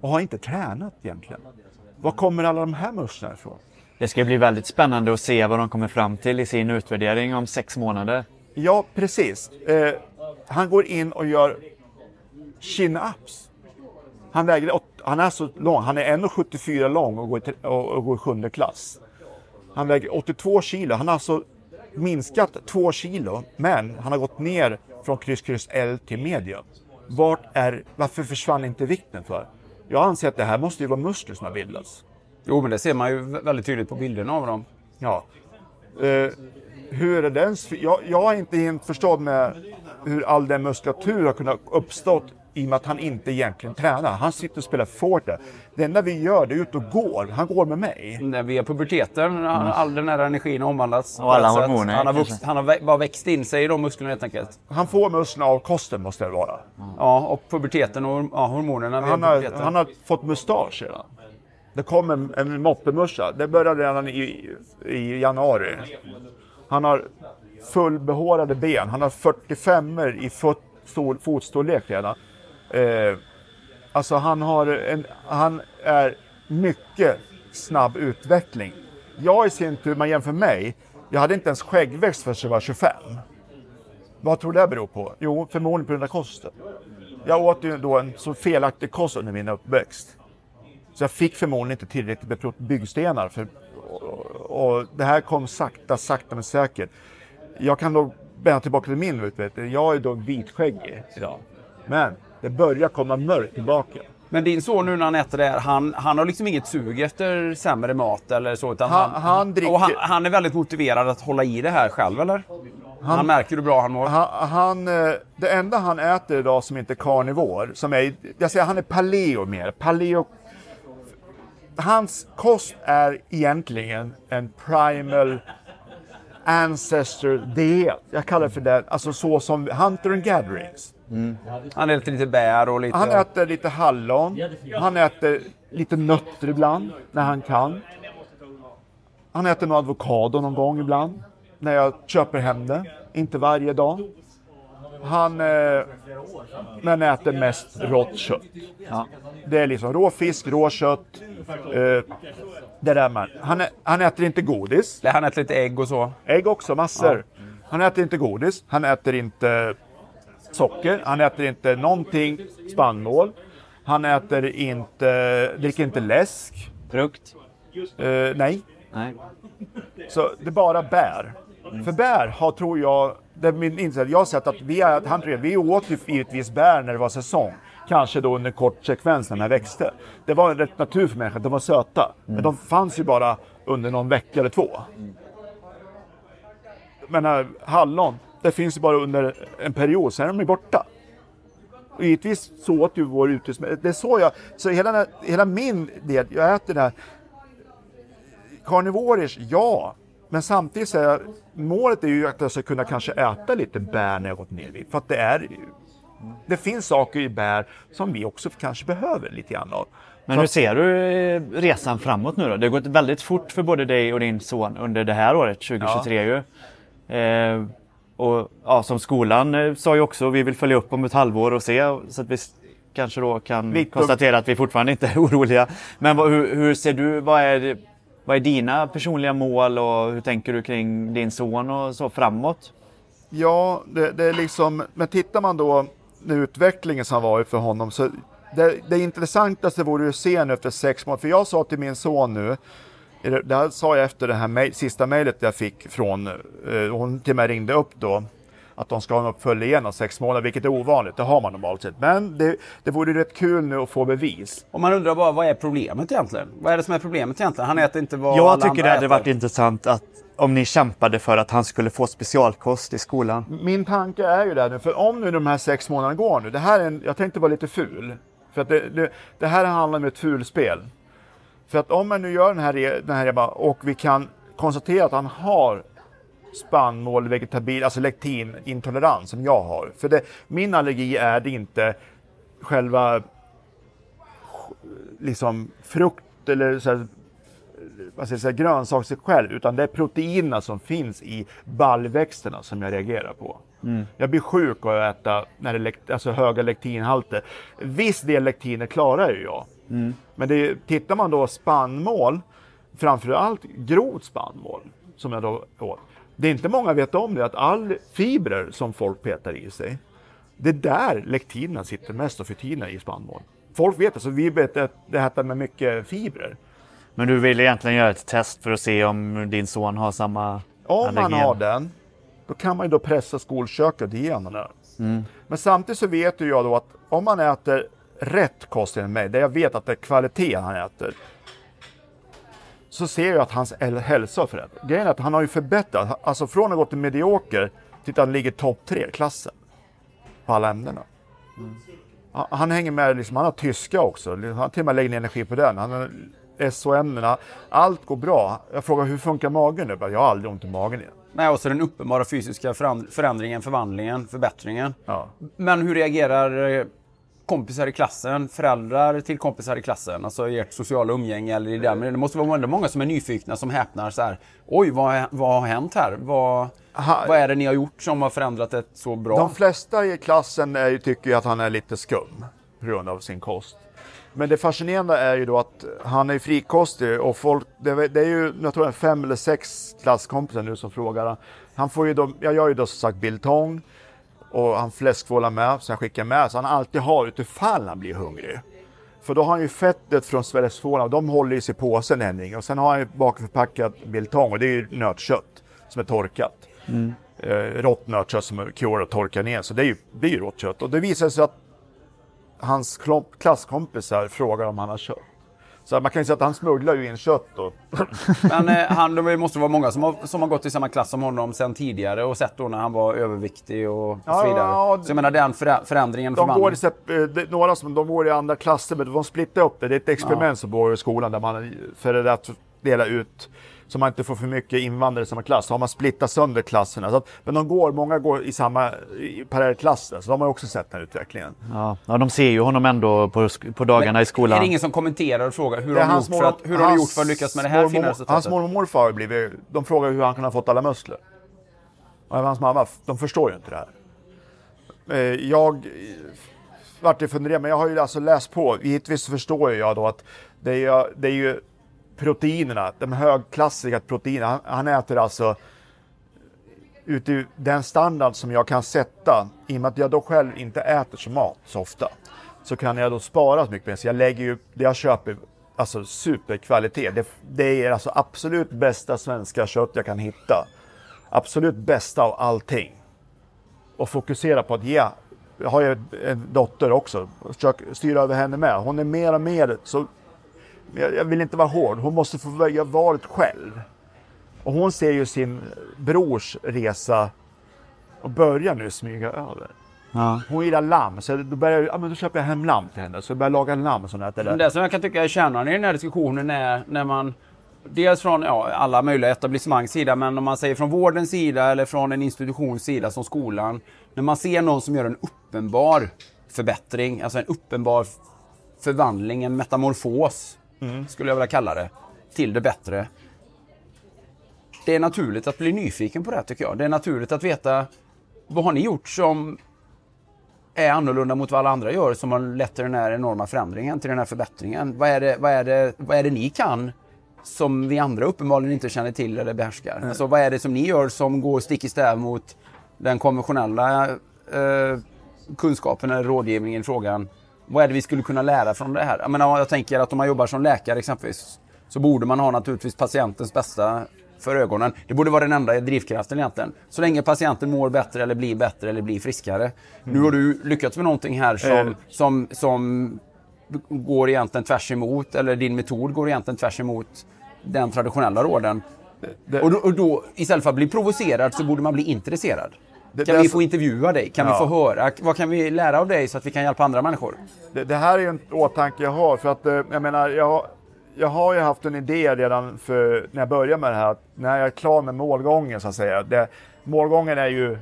Och har inte tränat egentligen. Var kommer alla de här musklerna ifrån? Det ska bli väldigt spännande att se vad de kommer fram till i sin utvärdering om sex månader. Ja, precis. Eh, han går in och gör chin-ups. Han, väger, åt- han är så lång, han är 1,74 lång och går, i, och, och går i sjunde klass. Han väger 82 kilo. Han har alltså minskat 2 kilo, men han har gått ner från kryss, kryss L till medium. Vart är, varför försvann inte vikten för? Jag anser att det här måste ju vara muskler som har bildats. Jo, men det ser man ju väldigt tydligt på bilderna av dem. Ja. Eh, hur är den? Jag, jag är inte helt förstådd med hur all den muskulatur har kunnat uppstått i och med att han inte egentligen tränar. Han sitter och spelar Fortnite. Det enda vi gör det är ut och går. Han går med mig. När via puberteten, har all den här energin har omvandlats. Och alla hormoner, Han har, vuxit, han har bara växt in sig i de musklerna helt enkelt. Han får musklerna av kosten måste det vara. Ja, och puberteten och ja, hormonerna Han har, han har fått mustasch redan. Det kom en, en moppemuscha. Det började redan i, i januari. Han har fullbehårade ben. Han har 45 i fot, stol, fotstorlek redan. Eh, alltså han har en, han är mycket snabb utveckling. Jag i sin tur, man jämför mig, Jag hade inte ens skäggväxt förrän jag var 25. Vad tror du det beror på? Jo, förmodligen på grund av kosten. Jag åt ju då en så felaktig kost under min uppväxt. Så jag fick förmodligen inte tillräckligt med byggstenar. För, och, och det här kom sakta, sakta men säkert. Jag kan då bända tillbaka till min utveckling. Jag är då vitskäggig idag. Men det börjar komma mörkt tillbaka. Men din son nu när han äter det här, han, han har liksom inget sug efter sämre mat eller så? Utan Han- han dricker- och han, han är väldigt motiverad att hålla i det här själv eller? Han, märker hur bra han mår? Han, han, eh, det enda han äter idag som inte är karnivor, som är, jag säger han är paleo mer. Paleo, hans kost är egentligen en primal ancestor diet. Jag kallar det för det, alltså så som hunter and gatherings. Han äter lite bär och lite... Han äter lite hallon, han äter lite nötter ibland när han kan. Han äter någon avokado någon gång ibland när jag köper hem det. Inte varje dag. Han eh, men äter mest rått kött. Det är liksom rå fisk, råkött. Eh, det där man. Han, han äter inte godis. Han äter lite ägg och så. Ägg också, massor. Han äter inte godis. Han äter inte socker. Han äter inte någonting spannmål. Han äter inte, dricker inte läsk. Frukt? Eh, nej. Nej. Så det är bara bär. För bär har, tror jag, det är min inställning. Jag har sett att vi, är, han, vi åt ju givetvis bär när det var säsong. Kanske då under kort sekvens när de växte. Det var rätt natur för människan, de var söta. Men de fanns ju bara under någon vecka eller två. Men äh, hallon, det finns ju bara under en period, sen är de ju borta. Och givetvis så åt ju vår utrustning. Det är så jag, så hela, här- hela min del, jag äter det här Karnivorisk, ja. Men samtidigt så är målet är ju att jag ska kunna kanske äta lite bär när jag gått ner vid. För att det är det finns saker i bär som vi också kanske behöver lite grann av. Men hur ser du eh, resan framåt nu då? Det har gått väldigt fort för både dig och din son under det här året, 2023 ju. Eh, och ja, som skolan eh, sa ju också, vi vill följa upp om ett halvår och se så att vi kanske då kan Vi- konstatera att vi fortfarande inte är oroliga. Men vad, hur, hur ser du, vad är, det- vad är dina personliga mål och hur tänker du kring din son och så framåt? Ja, det, det är liksom, men tittar man då den utvecklingen som har varit för honom så det, det intressantaste vore ju att se nu efter sex månader, för jag sa till min son nu, det det här sa jag efter det här mail, sista mejlet jag fick från, eh, hon till mig ringde upp då, att de ska ha en uppföljning igen om sex månader, vilket är ovanligt, det har man normalt sett. Men det, det vore rätt kul nu att få bevis. Och man undrar bara, vad är problemet egentligen? Vad är det som är problemet egentligen? Han äter inte vad Jag alla tycker andra det hade äter. varit intressant att om ni kämpade för att han skulle få specialkost i skolan. Min tanke är ju det nu, för om nu de här sex månaderna går nu, det här är en, jag tänkte vara lite ful. För att det, det, det här handlar om ett fulspel. För att om man nu gör den här, den här och vi kan konstatera att han har spannmål, vegetabil, alltså lektinintolerans som jag har. För det, min allergi är det inte själva liksom frukt eller så här, vad ska jag säga, grönsak sig själv, utan det är proteinerna som finns i baljväxterna som jag reagerar på. Jag blir sjuk av att äta när det är lek- alltså höga lektinhalter. Viss del lektiner klarar ju jag. Men det, tittar man då spannmål, framförallt grovt spannmål, som jag då åt. Det är inte många vet om det, att all fibrer som folk petar i sig, det är där lektinerna sitter mest och fytinerna i spannmål. Folk vet det, så vi vet att det äter med mycket fibrer. Men du vill egentligen göra ett test för att se om din son har samma Om allergen. har den, då kan man ju då pressa skolköket ge honom det. Men samtidigt så vet ju jag då att om man äter rätt kost enligt mig, där jag vet att det är kvalitet han äter, så ser jag att hans häl- hälsa har förändrats. Grejen är att han har ju förbättrat, alltså från att gå till medioker till att han ligger topp tre i klassen på alla ämnena. Han- Han hänger med, liksom, han har tyska också, han till och med lägger ner energi på den. Han har SO-ämnena, allt går bra. Jag frågar hur funkar magen nu? Jag har aldrig ont i magen igen. Nej, och så den uppenbara fysiska föränd- förändringen, förvandlingen, förbättringen. Ja. Men hur reagerar eh, kompisar i klassen, föräldrar till kompisar i klassen? Alltså ert sociala umgänge eller det där. Men det måste vara många som är nyfikna, som häpnar så här. Oj, vad, vad har hänt här? Vad, Aha. vad är det ni har gjort som har förändrat det så bra? De flesta i klassen är, tycker ju att han är lite skum. på grund av sin kost. Men det fascinerande är ju då att han är frikostig och folk, det, det är ju, jag tror det är fem eller sex klasskompisar nu som frågar. Han får ju då, jag gör ju då som sagt biltong och han fläskvålar med, så jag skickar med, så han alltid har utifall han blir hungrig. För då har han ju fettet från svällesfålarna och de håller i sig påsen Henning. Och sen har han ju bakförpackat biltong och det är ju nötkött som är torkat. Eh, rått nötkött som är och torkar ner. Så det är ju, det är ju rått kött. Och det visar sig att hans klasskompisar frågar om han har kött. Så man kan ju säga att han smugglar ju in kött då. Men eh, han, det måste vara många som har, som har gått i samma klass som honom sen tidigare och sett då när han var överviktig och, och Ja, så vidare. ja, så jag menar den förä- förändringen De försvann. går i, eh, det- några som de går i andra klasser, men de splittar upp det. Det är ett experiment som går i skolan där man för att dela ut så man inte får för mycket invandrare i samma klass. Så har man splittat sönder klasserna. Så att, men de går, många går i samma parallellklasser, så de har också sett den här utvecklingen. Ja, ja, de ser ju honom ändå på, på dagarna i skolan. Är det ingen som kommenterar och frågar hur Det har du gjort för att, hur har du gjort för att lyckas med det här fina resultatet? Hans mormor och morfar har blivit, de frågar hur han kan ha fått alla muskler. Och hans mamma, de förstår ju inte det här. Eh, Jag vart ju funderat, men jag har ju alltså läst på. Givetvis så förstår jag då att det är, ju- det är ju proteinerna, de högklassiga proteinerna. Han, han äter alltså utifrån den standard som jag kan sätta, i och med att jag då själv inte äter så mat så ofta, så kan jag då spara så mycket. Så jag lägger ju, det jag köper, alltså superkvalitet. Det, det är alltså absolut bästa svenska kött jag kan hitta. Absolut bästa av allting. Och fokusera på att ge, jag har ju en dotter också, försök styra över henne med. Hon är mer och mer så, jag, jag vill inte vara hård, hon måste få välja valet själv. Och hon ser ju sin brors resa och börjar nu smyga över. Ja. Hon gillar lamm, så då, börjar, jag- ja, men då köper jag hem lamm till henne. Så jag börjar laga lamm äter Men det. det som jag kan tycka är kärnan i den här diskussionen är när man Dels från ja, alla möjliga etablissemangs sida, men om man säger från vårdens sida eller från en institutions sida som skolan. När man ser någon som gör en uppenbar förbättring, alltså en uppenbar förvandling, en metamorfos, skulle jag vilja kalla det, till det bättre. Det är naturligt att bli nyfiken på det här, tycker jag. Det är naturligt att veta vad har ni gjort som är annorlunda mot vad alla andra gör som har lett till den här enorma förändringen, till den här förbättringen. Vad är det, vad är det, vad är det ni kan som vi andra uppenbarligen inte känner till eller behärskar? Alltså, vad är det som ni gör som går stick i stäv mot den konventionella eh, kunskapen eller rådgivningen i frågan? Vad är det vi skulle kunna lära från det här? Jag, menar, jag tänker att om man jobbar som läkare exempelvis så borde man ha naturligtvis patientens bästa för ögonen. Det borde vara den enda drivkraften egentligen. Så länge patienten mår bättre eller blir bättre eller blir friskare. Nu har du lyckats med någonting här som, Eh. som, som går egentligen tvärs emot, eller din metod går egentligen tvärs emot den traditionella råden. det- och, då, och då, istället för att bli provocerad så borde man bli intresserad. Det- kan det vi få intervjua dig? Kan Ja. vi få höra? Vad kan vi lära av dig så att vi kan hjälpa andra människor? Det, det här är ju en åtanke jag har. För att, eh, jag menar, jag, jag har ju haft en idé redan för, när jag började med det här. När jag är klar med målgången så att säga. Det, målgången är ju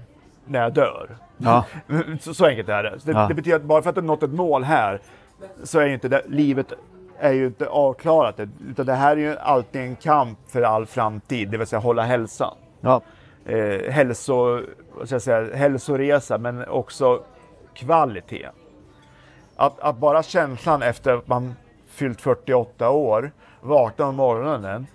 när jag dör. Ja. Så, så enkelt är det. Det, Ja. det betyder att bara för att du nått ett mål här så är ju inte det, livet är ju inte avklarat. Utan det här är ju alltid en kamp för all framtid, det vill säga hålla hälsan. Ja. Eh, hälso, vad ska jag säga, hälsoresa men också kvalitet. Att, att bara känslan efter att man fyllt 48 år, vaknar om morgonen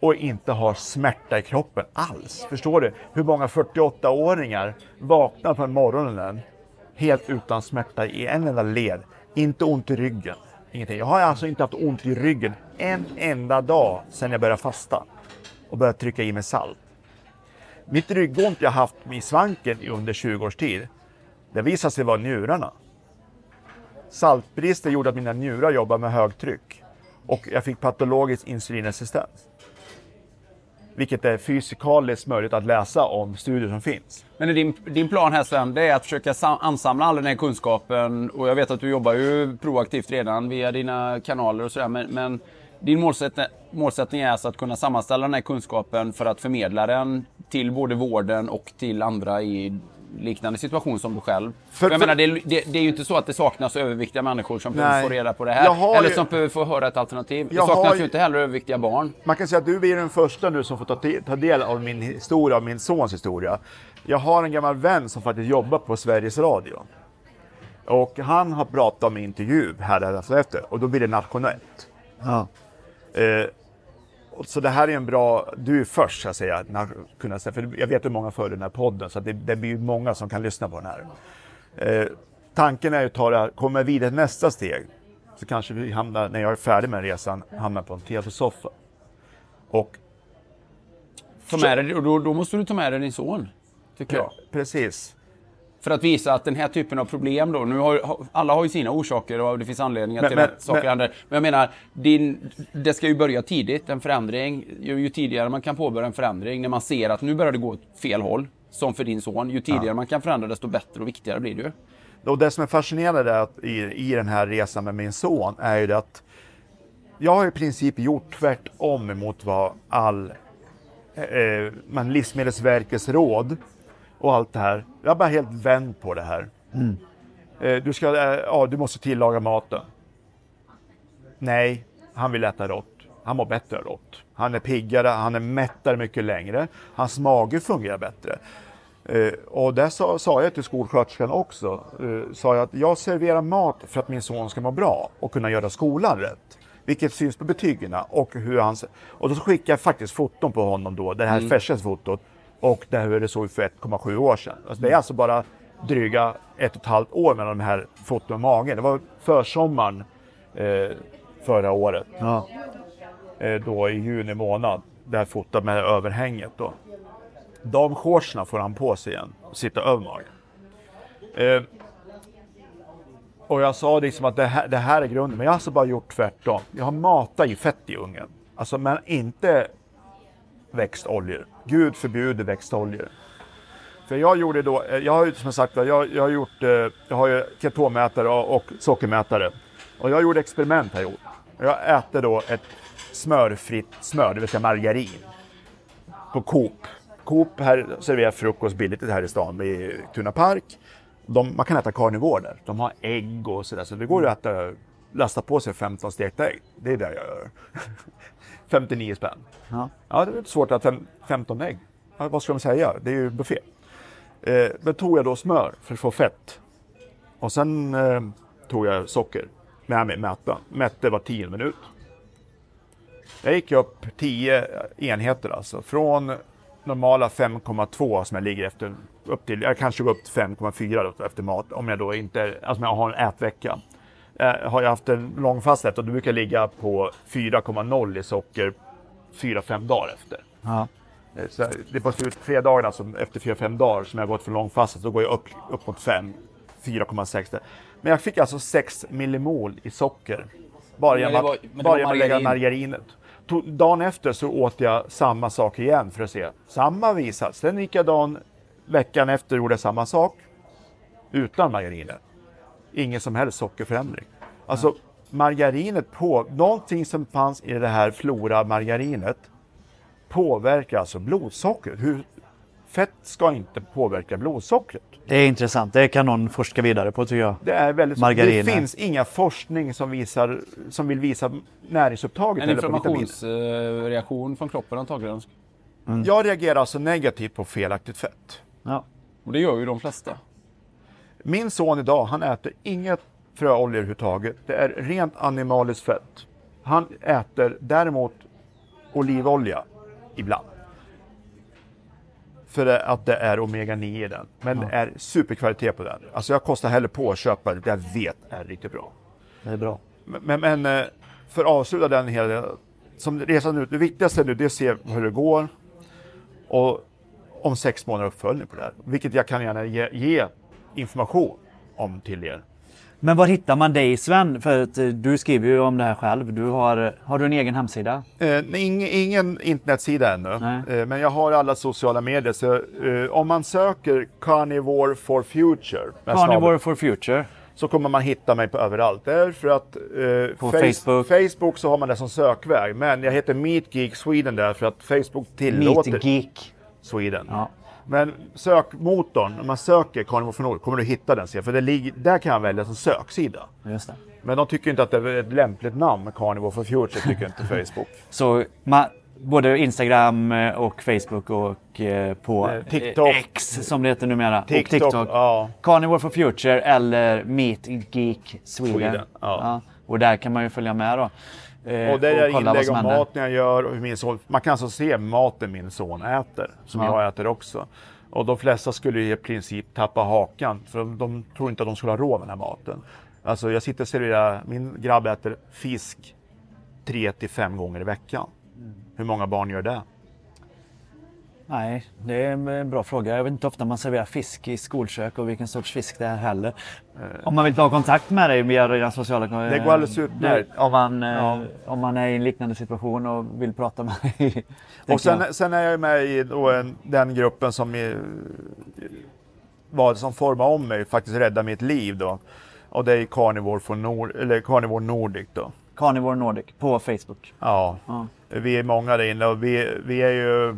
och inte har smärta i kroppen alls. Förstår du? Hur många 48-åringar vaknar på morgonen helt utan smärta i en enda led. Inte ont i ryggen. Ingenting. Jag har alltså inte haft ont i ryggen en enda dag sedan jag började fasta och började trycka i mig salt. Mitt ryggont jag haft i svanken under 20 års tid, det visade sig vara njurarna. Saltbristen gjorde att mina njurar jobbade med högtryck och jag fick patologisk insulinresistens. Vilket är fysikaliskt möjligt att läsa om studier som finns. Men din, din plan här Sven, det är att försöka ansamla all den här kunskapen och jag vet att du jobbar ju proaktivt redan via dina kanaler och sådär men, men din målsättning, målsättning är alltså att kunna sammanställa den här kunskapen för att förmedla den till både vården och till andra i liknande situation som du själv. För- För, jag för- menar, det, det, det är ju inte så att det saknas överviktiga människor som Nej. behöver få reda på det här. Eller ju- som behöver få höra ett alternativ. Det saknas har ju inte heller överviktiga barn. Man kan säga att du blir den första nu som får ta, ta del av min historia, av min sons historia. Jag har en gammal vän som faktiskt jobbar på Sveriges Radio. Och han har pratat om intervju här efter och då blir det nationellt. Ja. Eh, så det här är en bra, du är först så att säga, att kunna säga, för jag vet hur många för den här podden så att det, det blir ju många som kan lyssna på den här. Eh, tanken är att ta det här, komma vidare till nästa steg. Så kanske vi hamnar, när jag är färdig med resan, hamnar på en tv-soffa. Och Ta med dig, och då, då måste du ta med dig din son. Tycker jag. precis. För att visa att den här typen av problem då, nu har, alla har ju sina orsaker och det finns anledningar Men- till men- att saker men- händer. Men jag menar, din, det ska ju börja tidigt, en förändring. Ju, ju tidigare man kan påbörja en förändring, när man ser att nu börjar det gå åt fel håll, som för din son, ju tidigare man kan förändra desto bättre och viktigare blir det ju. Och det som är fascinerande är att i, i den här resan med min son är ju det att jag har i princip gjort tvärtom emot vad all eh, man, Livsmedelsverkets råd och allt det här. Jag har bara helt vänt på det här. Eh, du, ska, eh, ja, du måste tillaga maten. Nej, han vill äta rått. Han mår bättre rått. Han är piggare, han är mättare mycket längre. Hans mage fungerar bättre. Eh, och där sa, sa jag till skolsköterskan också, sa jag att jag serverar mat för att min son ska må bra och kunna göra skolan rätt. Vilket syns på betygen och hur han... Och då skickade jag faktiskt foton på honom då, det här Mm. färskaste fotot och det hur det såg ut för 1,7 år sedan. Alltså det är alltså bara dryga ett och ett halvt år mellan de här foton och magen. Det var försommaren eh, förra året, Ja. eh, då i juni månad, det här fotot med överhänget då. De shortsarna får han på sig igen och sitta över magen. Eh, och jag sa liksom att det här, det här är grunden, men jag har alltså bara gjort tvärtom. Jag har matat i fett i ungen, alltså men inte växtoljor. Gud förbjuder växtoljor. För jag gjorde då, eh, jag har ju som sagt jag, jag har gjort, eh, jag har ju ketonmätare och, och sockermätare. Och jag gjorde experiment här i år. Jag äter då ett smörfritt smör, det vill säga margarin. På Coop. Coop här serverar frukost billigt här i stan vid Tuna Park. De, man kan äta karnivor där. De har ägg och sådär. Så det går att äta, lasta på sig 15 stekta ägg. Det är det jag gör. 59 spänn. Ja. Ja, det är inte svårt att fem, 15 ägg. Ja, vad ska de säga? Det är ju buffé. Eh, då tog jag då smör för att få fett. Och sen eh, tog jag socker med mig mäta. Mätte var 10 minut. Jag gick upp 10 enheter alltså. Från normala 5,2 som jag ligger efter upp till, jag kanske går upp till 5,4 då efter mat. Om jag då inte, alltså om jag har en ätvecka. Eh, har jag haft en lång fastet och då brukar ligga på 4,0 i socker 4-5 dagar efter. Ja. Eh, Så det är på slut tre dagar, alltså efter 4-5 dagar som jag har gått för lång fasta, så går jag upp, upp mot 5, 4,6. där. Men jag fick alltså 6 millimol i socker. Bara det genom var- att, det bara var genom att lägga margarin. margarinet. Dagen efter så åt jag samma sak igen för att se. Samma visa. Sen gick jag dagen, veckan efter gjorde jag samma sak. Utan margarinet. Ingen som helst sockerförändring. Alltså margarinet på, någonting som fanns i det här flora margarinet påverkar alltså blodsockret. Hur, fett ska inte påverka blodsockret. Det är intressant. Det kan någon forska vidare på tycker jag. Det är väldigt Margariner. Det finns inga forskning som, visar, som vill visa näringsupptaget. En inflammationsreaktion från kroppen antagligen. Jag reagerar alltså negativt på felaktigt fett. Ja. Och det gör ju de flesta. Min son idag, han äter inget fröoljor överhuvudtaget. Det är rent animaliskt fett. Han äter däremot olivolja ibland. För att det är omega-9 i den. Men det är superkvalitet på den. Alltså jag kostar hellre på att köpa det jag vet är riktigt bra. Det är bra. Men, men eh, för att avsluta den hela, som resan nu, det viktigaste nu det är att se hur det går. Och om sex månader uppföljning på det här. Vilket jag kan gärna ge, ge information om till er. Men var hittar man dig Sven? För att eh, du skriver ju om det här själv. Du har, har du en egen hemsida? Eh, ing, ingen internetsida ännu, eh, men jag har alla sociala medier. Så, eh, om man söker Carnivore for Future Carnivore for Future. så kommer man hitta mig på överallt. Därför att eh, På Face- Facebook. Facebook så har man det som sökväg. Men jag heter Meat Geek Sweden där för att Facebook tillåter Meet Geek. Sweden. Ja. Men sökmotorn, när man söker Nord kommer du hitta den sidan. För det ligger, där kan jag välja som söksida. Just det. Men de tycker inte att det är ett lämpligt namn, Carnivore for Future, tycker inte Facebook. Så man, både Instagram eh, och Facebook och eh, på Eh, TikTok. X som det heter numera. TikTok, och TikTok. ja. Carnivore for Future eller Meet Geek Sweden. Sweden, ja. Och där kan man ju följa med då. Eh, Och det är inlägg om maten jag gör och hur min son, man kan alltså se maten min son äter, som Ja. jag äter också. Och de flesta skulle i princip tappa hakan, för de, de tror inte att de skulle ha råd med den här maten. Alltså jag sitter och serverar, min grabb äter fisk tre till fem gånger i veckan. Hur många barn gör det? Nej, det är en bra fråga. Jag vet inte ofta man serverar fisk i skolkök och vilken sorts fisk det är heller. Om man vill ta kontakt med dig via dina sociala Det går alldeles utmärkt. Om man, eh, Ja. om man är i en liknande situation och vill prata med dig. Och sen, sen är jag med i då en, den gruppen som eh, var som formade om mig, faktiskt räddade mitt liv då. Och det är Carnivore, for Nord, eller Carnivore Nordic då. Carnivore Nordic på Facebook. Ja, Ja. vi är många där inne och vi, vi är ju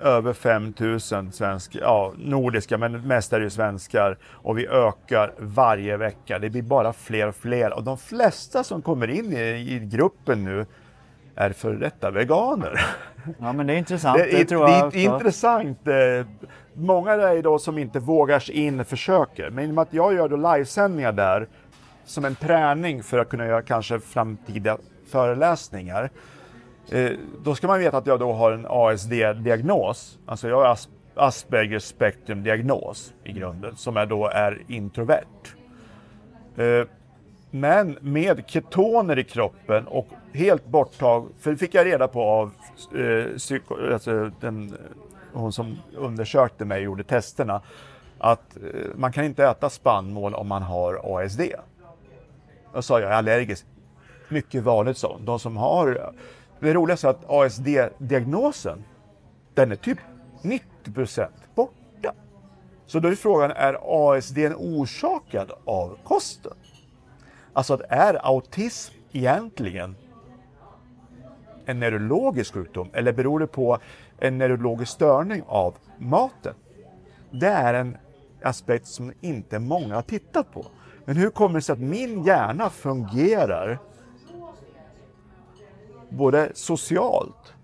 över 5000 svenska, ja, nordiska, men mest är det ju svenskar. Och vi ökar varje vecka. Det blir bara fler och fler. Och de flesta som kommer in i, i gruppen nu är före detta veganer. Ja men det är intressant. Det, Det, tror det jag. är intressant. eh, Många är det då som inte vågar sig in försöker. Men i och med att jag gör då livesändningar där som en träning för att kunna göra kanske framtida föreläsningar eh, Då ska man veta att jag då har en ASD-diagnos. Alltså jag har As- Aspergers spektrum-diagnos i grunden som är då är introvert. Eh, Men med ketoner i kroppen och helt borttag, för det fick jag reda på av eh, psyko, alltså den, hon som undersökte mig och gjorde testerna, att eh, man kan inte äta spannmål om man har ASD. Då sa jag, jag är allergisk. Mycket vanligt så. De som har, det roligaste är att ASD-diagnosen, den är typ 90% borta. Så då är frågan, är ASD orsakad av kosten? Alltså att är autism egentligen en neurologisk sjukdom eller beror det på en neurologisk störning av maten? Det är en aspekt som inte många har tittat på. Men hur kommer det sig att min hjärna fungerar både socialt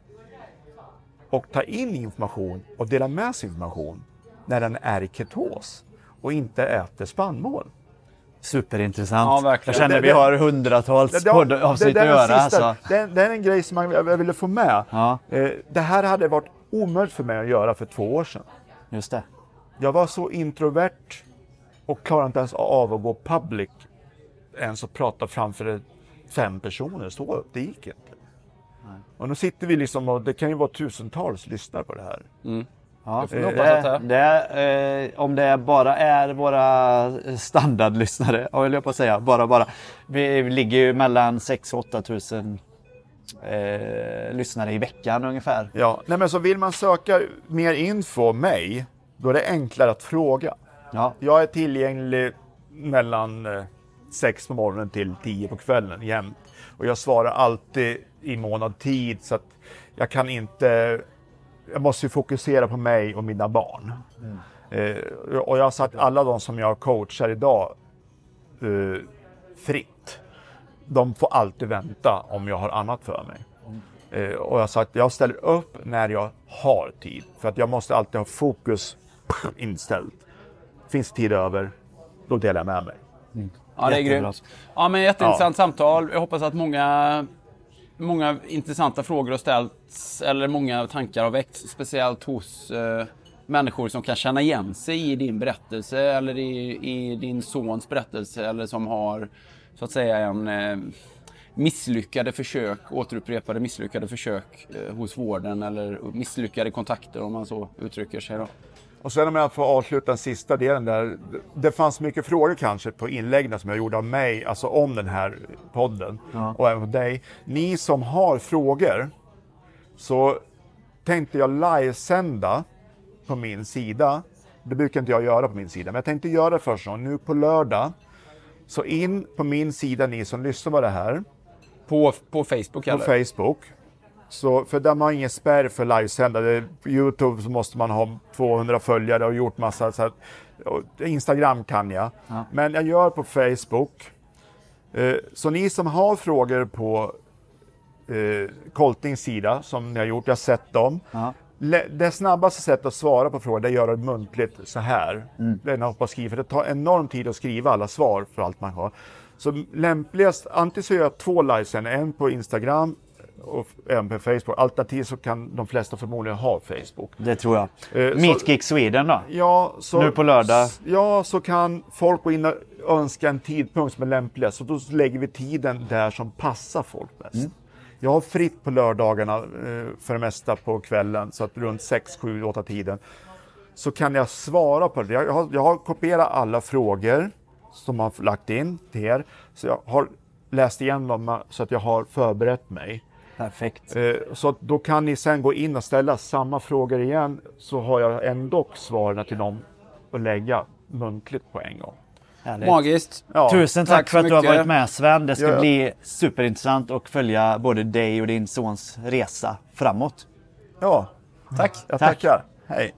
och tar in information och delar med sig information när den är i ketos och inte äter spannmål? Superintressant. Ja, verkligen. Jag känner Det- vi har hundratals Det- det- poddavsnitt det- att det är den göra. sista- Alltså. Det, det är en grej som jag ville få med. Ja. Eh, Det här hade varit omöjligt för mig att göra för två år sedan. Just det. Jag var så introvert och klarade inte ens av att gå public ens och prata framför fem personer. Så upp, det gick inte. Och nu sitter vi liksom och det kan ju vara tusentals lyssnare på det här. Ja, får vi hoppas att det, det, eh, om det bara är våra standardlyssnare, ja, höll jag på att säga, bara bara. Vi ligger ju mellan 6 och 8 tusen eh, lyssnare i veckan ungefär. Ja, nej men så vill man söka mer info om mig, då är det enklare att fråga. Ja, Jag är tillgänglig mellan eh, sex på morgonen till tio på kvällen jämt. Och jag svarar alltid i mån av tid så att jag kan inte... Jag måste ju fokusera på mig och mina barn. Eh, och jag har sagt alla de som jag coachar idag eh, fritt. De får alltid vänta om jag har annat för mig. Eh, och jag har sagt jag ställer upp när jag har tid. För att jag måste alltid ha fokus inställt. Finns tid över, då delar jag med mig. Ja, det är grymt. Ja, men jätteintressant samtal. Jag hoppas att många, många intressanta frågor har ställts, eller många tankar har väckts, speciellt hos eh, människor som kan känna igen sig i din berättelse eller i, i din sons berättelse eller som har så att säga en eh, misslyckade försök, återupprepade misslyckade försök eh, hos vården eller misslyckade kontakter om man så uttrycker sig. Då. Och sen om jag får avsluta den sista delen där. Det fanns mycket frågor kanske på inläggen som jag gjorde av mig, alltså om den här podden och även på dig. Ni som har frågor så tänkte jag livesända på min sida. Det brukar inte jag göra på min sida, men jag tänkte göra det först nu på lördag. Så in på min sida ni som lyssnar på det här, På, på Facebook på eller? Facebook. Så, för man har ingen spärr för livesändare. På Youtube så måste man ha 200 följare och gjort massa så att, Instagram kan jag. Men jag gör på Facebook. Eh, så ni som har frågor på eh, Coltings sida som ni har gjort, jag har sett dem. Ja. Det snabbaste sättet att svara på frågor det är att göra det muntligt så här. Mm. Det är när man skriver. Det tar enorm tid att skriva alla svar för allt man har. Så lämpligast, antingen så gör jag två livesändningar, en på Instagram och en på Facebook. Alternativt så kan de flesta förmodligen ha Facebook. Det tror jag. Eh, så- Meet Geek Sweden då? Ja, så, Nu på lördag. Ja, så kan folk gå in och önska en tidpunkt som är lämplig. Så då lägger vi tiden där som passar folk bäst. Mm. Jag har fritt på lördagarna eh, för det mesta på kvällen, så att runt 6, 7, 8 tiden. Så kan jag svara på det. Jag har, jag har kopierat alla frågor som man har lagt in till er. Så jag har läst igenom dem så att jag har förberett mig. Perfekt. Eh, Så att då kan ni sen gå in och ställa samma frågor igen så har jag ändå svaren till dem att lägga muntligt på en gång. Härligt. Magiskt. Ja, Tusen tack, tack för att du har mycket. varit med Sven. Det ska Ja. bli superintressant att följa både dig och din sons resa framåt. Ja, Tack. jag Tack. tackar. Hej.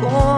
我。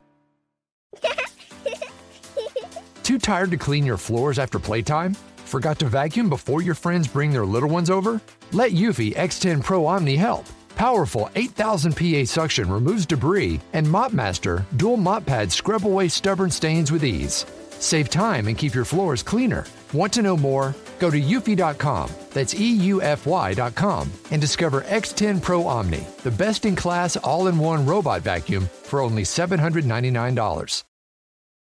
Too tired to clean your floors after playtime? Forgot to vacuum before your friends bring their little ones over? Let Eufy X10 Pro Omni help. Powerful 8000 PA suction removes debris, and MopMaster dual mop pads scrub away stubborn stains with ease. Save time and keep your floors cleaner. Want to know more? Go to eufy.com, that's EUFY.com, and discover X10 Pro Omni, the best in class all in one robot vacuum for only $799.